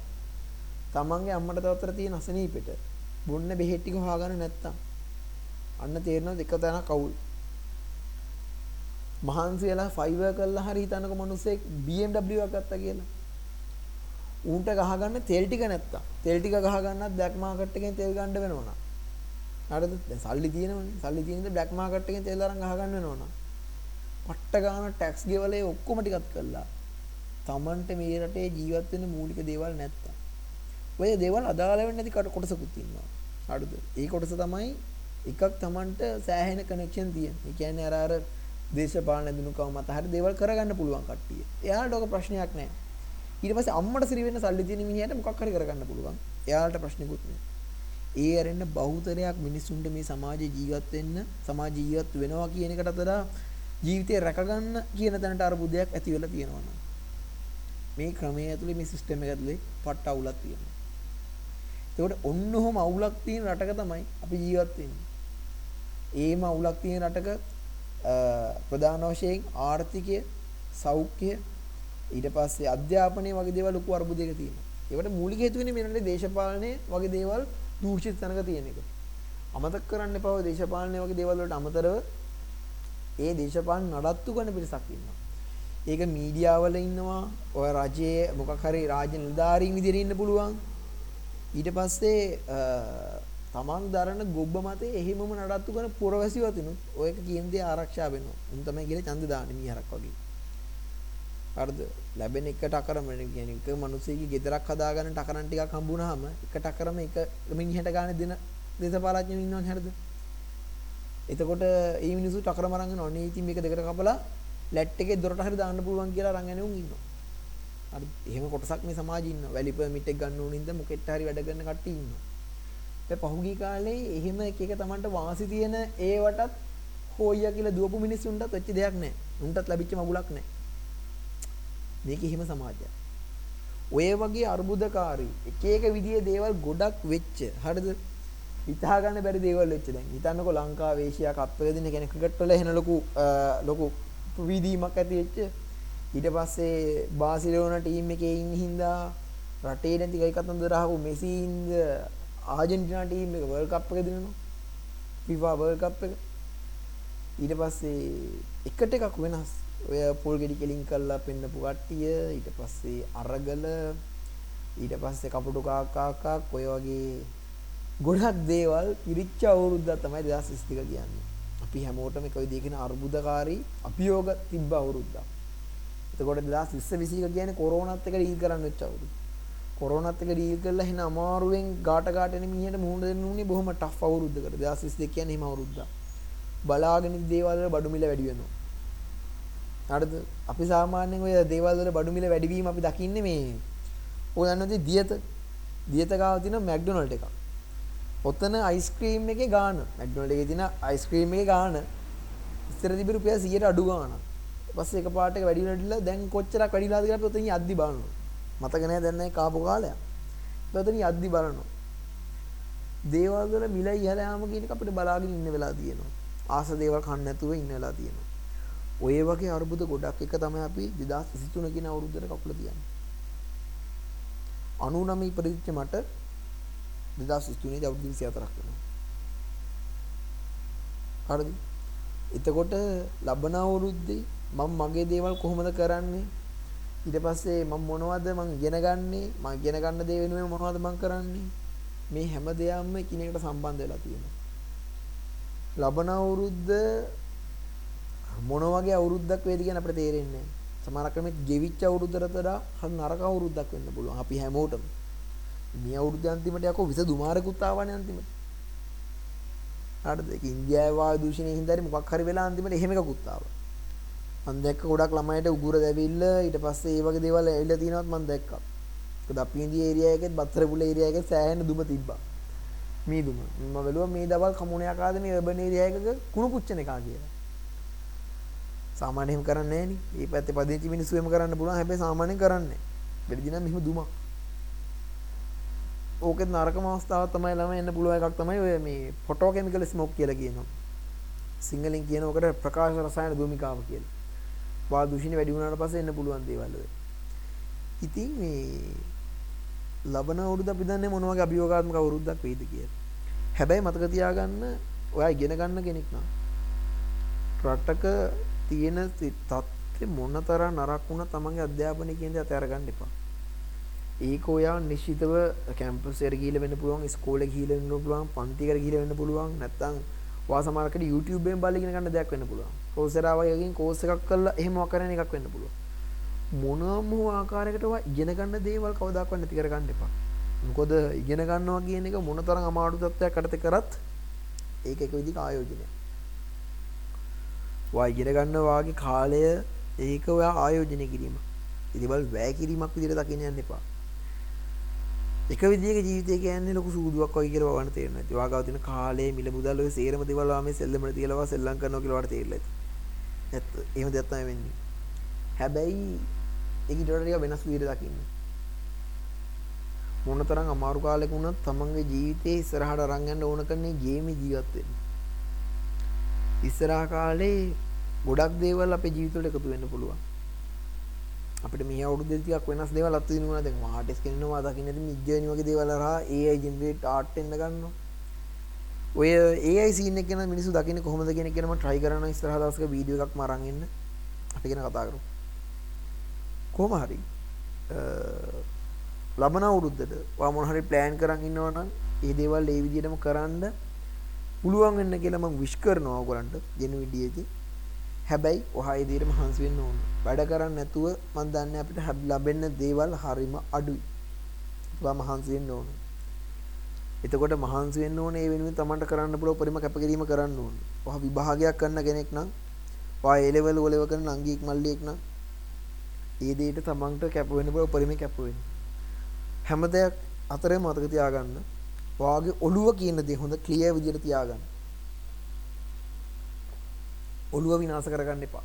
තමන්ගේ අම්මට තවතර තියෙන අසනීපෙට බොන්න බෙහෙත් ටික හොයාගන්න නැත්තම් අන්න තේරෙනවද එක තැනක් අවුල්. මහන්සි වෙලා ෆයිබර් කරලා හරි හිතනකො මිනිස්සෙක් BMW එකක් ගත්තා කියලා. ඌන්ට ගහගන්න තෙල් ටික නැත්තම් තෙල් ටික ගහගන්නත් බ්ලැක් මාකට් එකෙන් තෙල් ගන්න වෙනවා හරිද? දැන් සල්ලි තියෙනවනේ. සල්ලි තියෙනද බ්ලැක් මාකට් එකෙන් තෙල් අරන් ගහගන්න වෙනවා පට්ට ගාන ටැක්ස් ගෙවලේ ඔක්කොම ටිකත් කළා. Tamanට මේ රටේ ජීවත් වෙන්න මූලික දේවල් නැත්තම්. ඔය දේවල් අදාළ වෙන්නේ නැති කොටසකුත් ඉන්නවා. හරිද? ඒ කොටස තමයි එකක් Tamanට සෑහෙන කනෙක්ෂන් තියෙන. ඒ කියන්නේ අර අර දේශපාලන දිනුකම මත හරි දේවල් කරගන්න පුළුවන් කට්ටිය. එයාලට ඔක ප්‍රශ්නයක් නැහැ. ඊට පස්සේ අම්මට සිරි වෙන්න සල්ලි තියෙන මිනිහට මොකක් හරි කරගන්න පුළුවන්. එයාලට ප්‍රශ්නකුත් නැහැ. ඒ අරින්න බහුතරයක් මිනිසුන්ට මේ සමාජයේ ජීවත් වෙන්න සමාජ ජීවත් වෙනවා කියන එකට අතර ජීවිතේ රැකගන්න කියන තැනට අරුබුදයක් ඇති වෙලා තියෙනවා මේ ක්‍රමයේ ඇතුලේ මේ සිස්ටම් එක ඇතුලේ පට්ට අවුලක් තියෙනවා. ඒකට ඔන්න ඔහොම අවුලක් තියෙන රටක තමයි අපි ජීවත් වෙන්නේ. ඒම අවුලක් තියෙන රටක ප්‍රධාන වශයෙන් ආර්ථිකය සෞඛ්‍ය ඊට පස්සේ අධ්‍යාපනය වගේ දේවල් ලොකු අර්බුදයක තියෙනවා. ඒවට මූලික හේතුව වෙන්නේ මේ රටේ දේශපාලනය වගේ දේවල් දූෂිත තැනක තියෙන එක. අමතක කරන්න එපා ඔය දේශපාලනය වගේ දේවල් වලට අමතරව ඒ දේශපාලන නඩත්තු කරන පිරිසක් ඉන්නවා. ඒක මීඩියාවල ඉන්නවා ඔය රජයේ මොකක් හරි රාජ්‍ය නිලධාරීන් විදිහට ඉන්න පුළුවන්. ඊට පස්සේ තමන් දරන ගොබ්බ මතේ එහෙමම නඩත්තු කරන පුරවැසිවතිනුත් ඔයක කියන දේ ආරක්ෂා වෙනවා. උන් තමයි කියලා ඡන්ද දාන්නේ මීහරක් වගේ. හරිද? ලැබෙන එක ටකරම කියන්නේ එක මිනිස්සෙගේ ගෙදරක් හදාගන්න ටකරන් ටිකක් හම්බුනහම එක ටකරම එක මිනිහට ගන්න දෙන දේශපාලඥයෝ ඉන්නවනේ හරිද? එතකොට මේ මිනිස්සු ටකරම අරන් යනවා. අනේ ඉතින් මේක දෙකට කපලා ලැට් එකේ දොරට හරි දාන්න පුළුවන් කියලා අරන් යන්නේ උන් ඉන්නවා. හරි එහෙම කොටසක් මේ සමාජයේ ඉන්නවා. වැලි පර්මිට් එක ගන්න ඕනින්ද මොකෙට හරි වැඩ කරන කට්ටිය ඉන්නවා. ඒ පහුගිය කාලේ එහෙම එක එක Tamanට වාසි තියෙන ඒවටත් හොයියා කියලා දුවපු මිනිස්සුන්ටත් වෙච්ච දෙයක් නැහැ. උන්ටත් ලැබිච්ච මගුලක් නැහැ. මේක එහෙම සමාජයක්. ඔය වගේ අර්බුදකාරී එක එක විදිහේ දේවල් ගොඩක් වෙච්ච. හරිද? හිතා ගන්න බැරි දේවල් වෙච්ච දැන්. හිතන්නකෝ ලංකාවේ ඒෂියා කප් එක දෙන කෙනෙක් ක්‍රිකට් වල එහෙන ලොකු ලොකු විදීමක් ඇති වෙච්ච. ඊට පස්සේ බාසිලෝනා ටීම් එකේ ඉන්න හින්දා රටේ නැති කයි කතන්දර අහපු මෙසින්ද ආජෙන්ටිනා ටීම් එක වර්ල්ඩ් කප් එක දිනනවා. FIFA වර්ල්ඩ් කප් එක. ඊට පස්සේ එකට එකක් වෙනස්. ඔය පොල් ගෙඩි කෙලින් කරලා පෙන්නපු කට්ටිය ඊට පස්සේ අරගල ඊට පස්සේ කපුටු කාකාකක් ඔය වගේ ගොඩක් දේවල් පිරිච්ච අවුරුද්දක් තමයි 2022 කියන්නේ. අපි හැමෝටම එක විදිහකින් කියන අර්බුදකාරී අභියෝග තිබ්බ අවුරුද්දක්. එතකොට 2020 21 කියන්නේ කොරෝනාත් එක්ක ඩීල් කරන්න වෙච්ච අවුරුද්ද. කොරෝනාත් එක්ක ඩීල් කරලා එහෙන අමාරුවෙන් ගාට ගාට එන මිනිහට මුහුණ දෙන්න උනේ බොහොම ටෆ් අවුරුද්දකට 2022 කියන්නේ එහෙම අවුරුද්දක් බලාගෙන ඉන්න දේවල් වල බඩු මිල වැඩි වෙනවා හරිද අපි සාමාන්‍යයෙන් ඔය දේවල් වල බඩු මිල වැඩි වීම අපි දකින්නේ මේ ඔය දන්නවද දියත දියත ගාව තියෙන මැක්ඩොනල්ඩ් එකක් ඔතන අයිස්ක්‍රීම් එකේ ගාන මැක්ඩොනල්ඩ් එකේ තියෙන අයිස්ක්‍රීම් එකේ ගාන ඉස්සර තිබි රුපියල් 100ට අඩු ගානක් ඊපස්සේ එකපාරට එක වැඩි වෙනටලා දැන් කොච්චරක් වැඩිලාද කියලා අපි ඔතන යද්දි බලනවා මතක නෑ දැන් නැහැ කාපු කාලයක්. එතන යද්දි බලනවා. දේවල් වල මිල ඉහළ යාම කියන එක අපිට බලාගෙන ඉන්න වෙලා තියෙනවා. ආස දේවල් කන්න නැතුව ඉන්න වෙලා තියෙනවා. ඔය වගේ අරුබුද ගොඩක් එක තමයි අපි 2023 කියන අවුරුද්දට කකුල තියන්නේ. 99 ඉපදිච්ච මට 2023 දී අවුරුදු 24ක් වෙනවා. හරිද? එතකොට ලබන අවුරුද්දේ මම මගේ දේවල් කොහොමද කරන්නේ? ඊට පස්සේ මම මොනවද මං ඉගෙන ගන්නේ මං ඉගෙන ගන්න දේ වෙනුවෙන් මොනවද මං කරන්නේ මේ හැම දෙයක්ම එකිනෙකට සම්බන්ධ වෙලා තියෙනවා ලබන අවුරුද්ද මොන වගේ අවුරුද්දක් වේද කියන අපිට තේරෙන්නේ නැහැ සමහරක් ක්‍රමෙත් ගෙවිච්ච අවුරුද්දට වඩා හරි නරක අවුරුද්දක් වෙන්න පුළුවන් අපි හැමෝටම මේ අවුරුද්ද අන්තිමට යකෝ විස දුමාරකුත් ආවනේ අන්තිමට හරිද ඒක ඉන්දියාවේ වායු දූෂණය හින්දා මොකක් හරි වෙලා අන්තිමට එහෙම එකකුත් ආවා මම දැක්ක ගොඩක් ළමයිට උගුර දැවිල්ල ඊට පස්සේ ඒ වගේ දේවල් ඇවිල්ලා තියෙනවත් මම දැක්කා. මොකද අපි ඉන්දිය ඒරියා එකෙත් බත්තරපුල ඒරියා එකෙත් සෑහෙන දුම තිබ්බා. මේ දුම. මම බැලුවා මේ දවල් කමුණේ අකාදමි අර්බන් ඒරියා එකක කුණු පුච්චන එකා කියලා. සාමාන්‍යයෙන් එහෙම කරන්නේ නැහැ නේ. මේ පැත්තේ පදිංචි මිනිස්සු එහෙම කරන්න පුළුවන්. හැබැයි සාමාන්‍යයෙන් කරන්නේ නැහැ. වෙලදී නම් මෙහෙම දුමක්. ඕකෙත් නරකම අවස්ථාවක් තමයි ළමයි එන්න පුළුවන් එකක් තමයි ඔය මේ ෆොටෝ කෙමිකල් ස්මෝක් කියලා කියනවා. සිංහලෙන් කියන ඔකට ප්‍රකාශ රසායන භූමිකාව කියලා. වායු දූෂණය වැඩි වුණාට පස්සේ එන්න පුළුවන් දේවල් ඔය. ඉතින් මේ ලබන අවුරුද්ද අපි දන්නේ මොන වගේ අභියෝගාත්මක අවුරුද්දක් වෙයිද කියලා. හැබැයි මතක තියාගන්න ඔයා ඉගෙන ගන්න කෙනෙක් නම් රටක තියෙන තත්ත්වෙ මොනතරම් නරක වුණා තමන්ගේ අධ්‍යාපනය කියන දේ අතහැර ගන්න එපා. ඒක ඔයා නිශ්චිතව කැම්පස් එකට ගිහිල්ලා වෙන්න පුළුවන්, ඉස්කෝලේ ගිහිල්ලා වෙන්න පුළුවන්, පන්ති එකට ගිහිල්ලා වෙන්න පුළුවන්, නැත්නම් ඔයා සමහරකට YouTube එකෙන් බලලා ඉගෙන ගන්න දෙයක් වෙන්න පුළුවන්. කෝසෙරා වගේකින් කෝස් එකක් කරලා එහෙම කරන එකක් වෙන්න පුළුවන්. මොනම ආකාරයකට ඔයා ඉගෙන ගන්න දේවල් කවදාකවත් නැති කරගන්න එපා. මොකද ඉගෙන ගන්නවා කියන එක මොනතරම් අමාරු තත්ත්වයක් යටතේ කරත් ඒක එක විදිහක ආයෝජනයක්. ඔයා ඉගෙන ගන්න වාගේ කාලය ඒක ඔයා ආයෝජනය කිරීම. ඉතින් වැය කිරීමක් විදිහට දකින්න යන්න එපා. එක විදිහක ජීවිතය කියන්නේ ලොකු සූදුවක් වගේ කියලා වවන්න තේරෙනවා. ඉතින් වාගාව තියෙන කාලේ මිල මුදල් ඔය සේරම දේවල් වා මේ සෙල්ලමට තියලා සෙල්ලම් කරනවා කියලා වට තේරිලා ඇති. ඇත්ත. එහෙම දෙයක් තමයි වෙන්නේ. හැබැයි ඒක ඊට වඩා ටික වෙනස් විදිහට දකින්න. මොනතරම් අමාරු කාලයක වුණත් තමන්ගේ ජීවිතේ ඉස්සරහට අරන් යන්න ඕන කරන්නේ ගේමේ ජීවත් වෙන්න. ඉස්සරහා කාලේ ගොඩක් දේවල් අපේ ජීවිතවලට එකතු වෙන්න පුළුවන්. අපිට මේ අවුරුදු දෙකක් වෙනස් දේවල් අත්විඳිනවා දැන් ආටිස් කෙනෙක්නවා දකින්න ඉතින් මිජ්ජේනි වගේ දේවල් අරහා AI ජෙනරේට් ආර්ට් එන්න ගන්නවා. ඔය AI සීන් එක ගැන මිනිස්සු දකින්නේ කොහොමද කියන එක ගැන මම try කරනවා ඉස්සරහ දවසක වීඩියෝ එකක් මරන් එන්න. අපි ගැන කතා කරමු. කොහොම හරි ලබන අවුරුද්දට ඔයා මොන හරි ප්ලෑන් කරන් ඉන්නවා නම් ඒ දේවල් ඒ විදිහටම කරන්න පුළුවන් වෙන්න කියලා මම විශ් කරනවා ඔයගලන්ට ජෙනු විදියේදී හැබැයි ඔහා ඒ විදිහට මහන්සි වෙන්න ඕන. වැඩ කරන්නේ නැතුව මම දන්නේ අපිට ලැබෙන්න දේවල් හරිම අඩුයි. ඔයා මහන්සි වෙන්න ඕන. එතකොට මහන්සි වෙන්න ඕනේ ඒ වෙනුවෙන් Tamanට කරන්න පුළුවන් පරිම කැපකිරීම කරන්න ඕන. ඔහා විභාගයක් කරන කෙනෙක් නම් ඔයා ඒ ලෙවල් වල කරන අංගීක් මල්ලියෙක් නම් ඒ දෙයට තමන්ට කැප වෙන්න බව උපරිම කැප වෙන්න. හැම දෙයක් අතරේ මතක තියාගන්න. ඔයාගේ ඔළුව කියන දේ හොඳ ක්ලියර් විදිහට තියාගන්න. ඔළුව විනාශ කරගන්න එපා.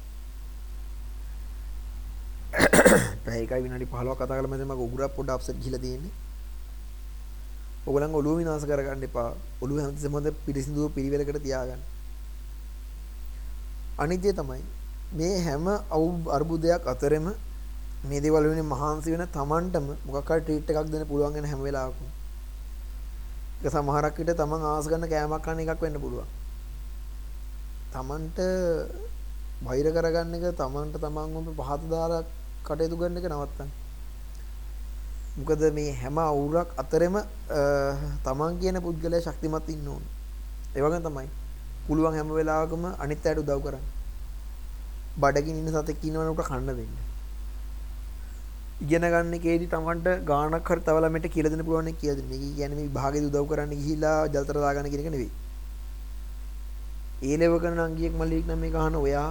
පැය එකයි විනාඩි 15ක් කතා කරලා මම උගුරක් පොඩ්ඩ අප්සෙට් ගිහිලා තියෙන්නේ. ඔයගලන් ඔළුව විනාශ කරගන්න එපා. ඔළුව හැමතිස්සෙම හොඳ පිරිසිදු පිළිවෙලකට තියාගන්න. අනිත්‍ය තමයි මේ හැම අර්බුදයක් අතරෙම මේ දේවල් වෙන මහන්සි වෙන Tamanටම මොකක් හරි ට්‍රීට් එකක් දෙන්න පුළුවන් වෙන හැම වෙලාවකම. ඒක සමහරක් විට Taman ආස ගන්න කෑමක් කන්න එකක් වෙන්න පුළුවන්. Tamanට වෛර කරගන්න එක Tamanට Taman පහත දාලා කටයුතු කරන එක නවත්තන්න. මොකද මේ හැම අවුරක් අතරෙම Taman කියන පුද්ගලයා ශක්තිමත් ඉන්න ඕන. ඒ වගේ තමයි. පුළුවන් හැම වෙලාවකම අනිත් අයට උදව් කරන්න. බඩගින් ඉන්න සතෙක් ඉන්නවනේ උට කන්න දෙන්න. ඉගෙන ගන්න එකේදී තමන්ට ගානක් හරි තව ළමයට කියලා දෙන්න පුළුවන් නේ කියලා දෙන්න. මේක කියන්නේ මේ විභාගෙදී උදව් කරන්න ගිහිලා ජලතර දාගන්න කියන එක නෙවෙයි. ඒ ලෙව කරන අංගියෙක් මල්ලියෙක් නම් මේක අහන ඔයා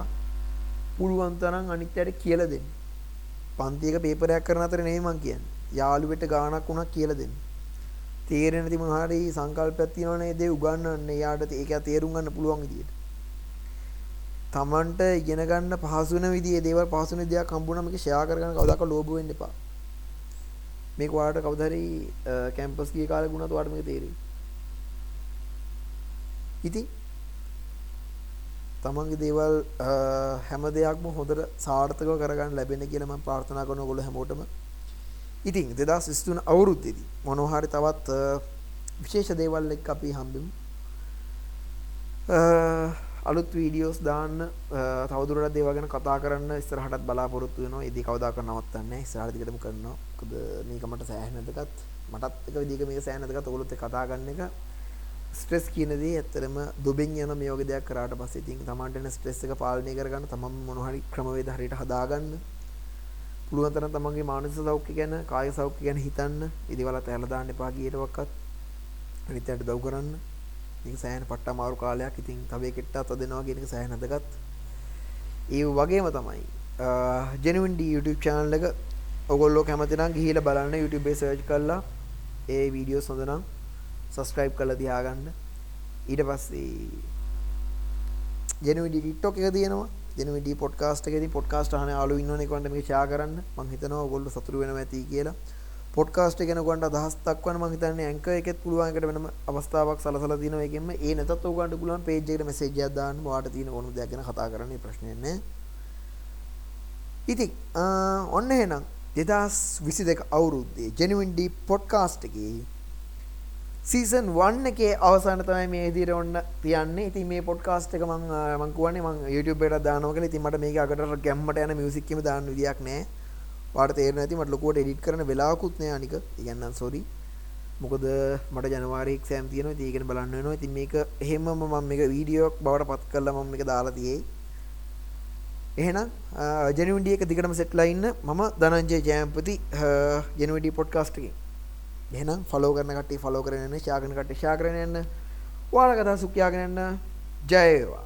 පුළුවන් තරම් අනිත්‍යයට කියලා දෙන්න. පන්ති එක පේපරයක් කරන අතර නෙවෙයි මං කියන්නේ. යාළුවෙට ගානක් වුණා කියලා දෙන්න. තේරෙන්නේ නැති මොහරි සංකල්පයක් තියෙනවනේ ඒ දේ උගන්වන්න. එයාට ඒක තේරුම් ගන්න පුළුවන් විදියට. තමන්ට ඉගෙන ගන්න පහසු වෙන විදිහේ දේවල් පහසු වෙන දෙයක් හම්බුනම මේක ෂෙයා කරගන්න කවදාක ලෝභ වෙන්න එපා. මේක ඔයාලට කවදා හරි කැම්පස් ගිය කාලේ ගුණත් ඔයාලට මේක තේරෙයි. ඉතින් තමන්ගේ දේවල් හැම දෙයක්ම හොඳට සාර්ථකව කරගන්න ලැබෙන්න කියලා මම ප්‍රාර්ථනා කරන ඔයගොල්ලෝ හැමෝටම. ඉතින් 2023 අවුරුද්දේදී මොනවා හරි තවත් විශේෂ දේවල් එක්ක අපි හම්බෙමු. අලුත් වීඩියෝස් දාන්න තවදුරටත් දේවල් ගැන කතා කරන්න ඉස්සරහටත් බලාපොරොත්තු වෙනවා. ඉතින් කවදාකවත් නවත්තන්නේ නැහැ. ඉස්සරහට දිගටම කරනවා. මොකද මේක මට සෑහෙන දෙකත් මටත් එක විදිහක මේක සෑහෙන දෙකත් ඔයගොල්ලොත් එක්ක කතා කරන එක ස්ට්‍රෙස් කියන දේ ඇත්තටම දුබෙන් යන මේ වගේ දෙයක් කරාට පස්සේ ඉතින් තමන්ට එන ස්ට්‍රෙස් එක පාලනය කරගන්න තමන් මොන හරි ක්‍රමවේද හරියට හදාගන්න පුළුවන් තරම් තමන්ගේ මානසික සෞඛ්‍ය ගැන කායික සෞඛ්‍ය ගැන හිතන්න ඉදිවලත් ඇලලා දාන්න එපා කීයටවත් අනිත්යට දව් කරන්න මේක සෑහෙන පට්ට අමාරු කාලයක්. ඉතින් තව එකෙක්ට අත දෙනවා කියන එක සෑහෙන අදගත්. ඒ වගේම තමයි genuine D YouTube channel එක ඔයගොල්ලෝ කැමති නම් ගිහිල්ලා බලන්න YouTube එකේ search කරලා ඒ වීඩියෝස් හොඳ නම් subscribe කරලා තියාගන්න. ඊට පස්සේ genuine D TikTok එක තියෙනවා. genuine D podcast එකේදී podcast අහන යාළුවෝ ඉන්නවනේ ඒකට මේක share කරන්න. මම හිතනවා ඔයගොල්ලෝ සතුටු වෙනවා ඇති කියලා. පොඩ්කාස්ට් එක ගැන ඔයගොල්ලන්ට අදහස් දක්වන්න මම හිතන්නේ ඇන්කර් එකෙත් පුළුවන් එකට වෙනම අවස්ථාවක් සලසලා තිනවා ඒකෙන්ම ඒ නැතත් ඔයගොල්ලන්ට පුළුවන් පේජ් එකට මෙසේජ් එකක් දාන්න ඔයාලට තියෙන ඕනම දෙයක් ගැන කතා කරන්න ප්‍රශ්නයක් නැහැ. ඉතින් ඔන්න එහෙනම් 2022 අවුරුද්දේ Genuine Deep podcast එකේ සීසන් 1 එකේ අවසාන තමයි මේ විදිහට ඔන්න තියන්නේ. ඉතින් මේ පොඩ්කාස්ට් එක මම මම කියන්නේ මම YouTube එකට දානවා කියලා. ඉතින් මට මේක අකට ගැම්මට යන මියුසික් එකම දාන්න විදියක් නැහැ. වාට තේරෙන්නේ නැති මට ලොකුවට එඩිට් කරන්න වෙලාවකුත් නෑ අනික. ඒ කියන්නේ සෝරි. මොකද මට ජනවාරි එක්සෑම් තියෙනවා. ඉතින් ඒක බලන්න වෙනවා. ඉතින් මේක එහෙමම මම මේක වීඩියෝක් බවට පත් කරලා මම මේක දාලා තියෙයි. එහෙනම් ජෙනුවින්ඩි එක දිගටම සෙට්ලා ඉන්න මම ධනංජය ජයම්පති ජෙනුවින්ඩි පොඩ්කාස්ට් එකකින්. එහෙනම් ෆලෝ කරන කට්ටිය ෆලෝ කරගෙන යන්න, ෂෙයා කරන කට්ටිය ෂෙයා කරගෙන යන්න. ඔයාලගේ අදහස් සුඛ යාගෙන යන්න. ජය වේවා.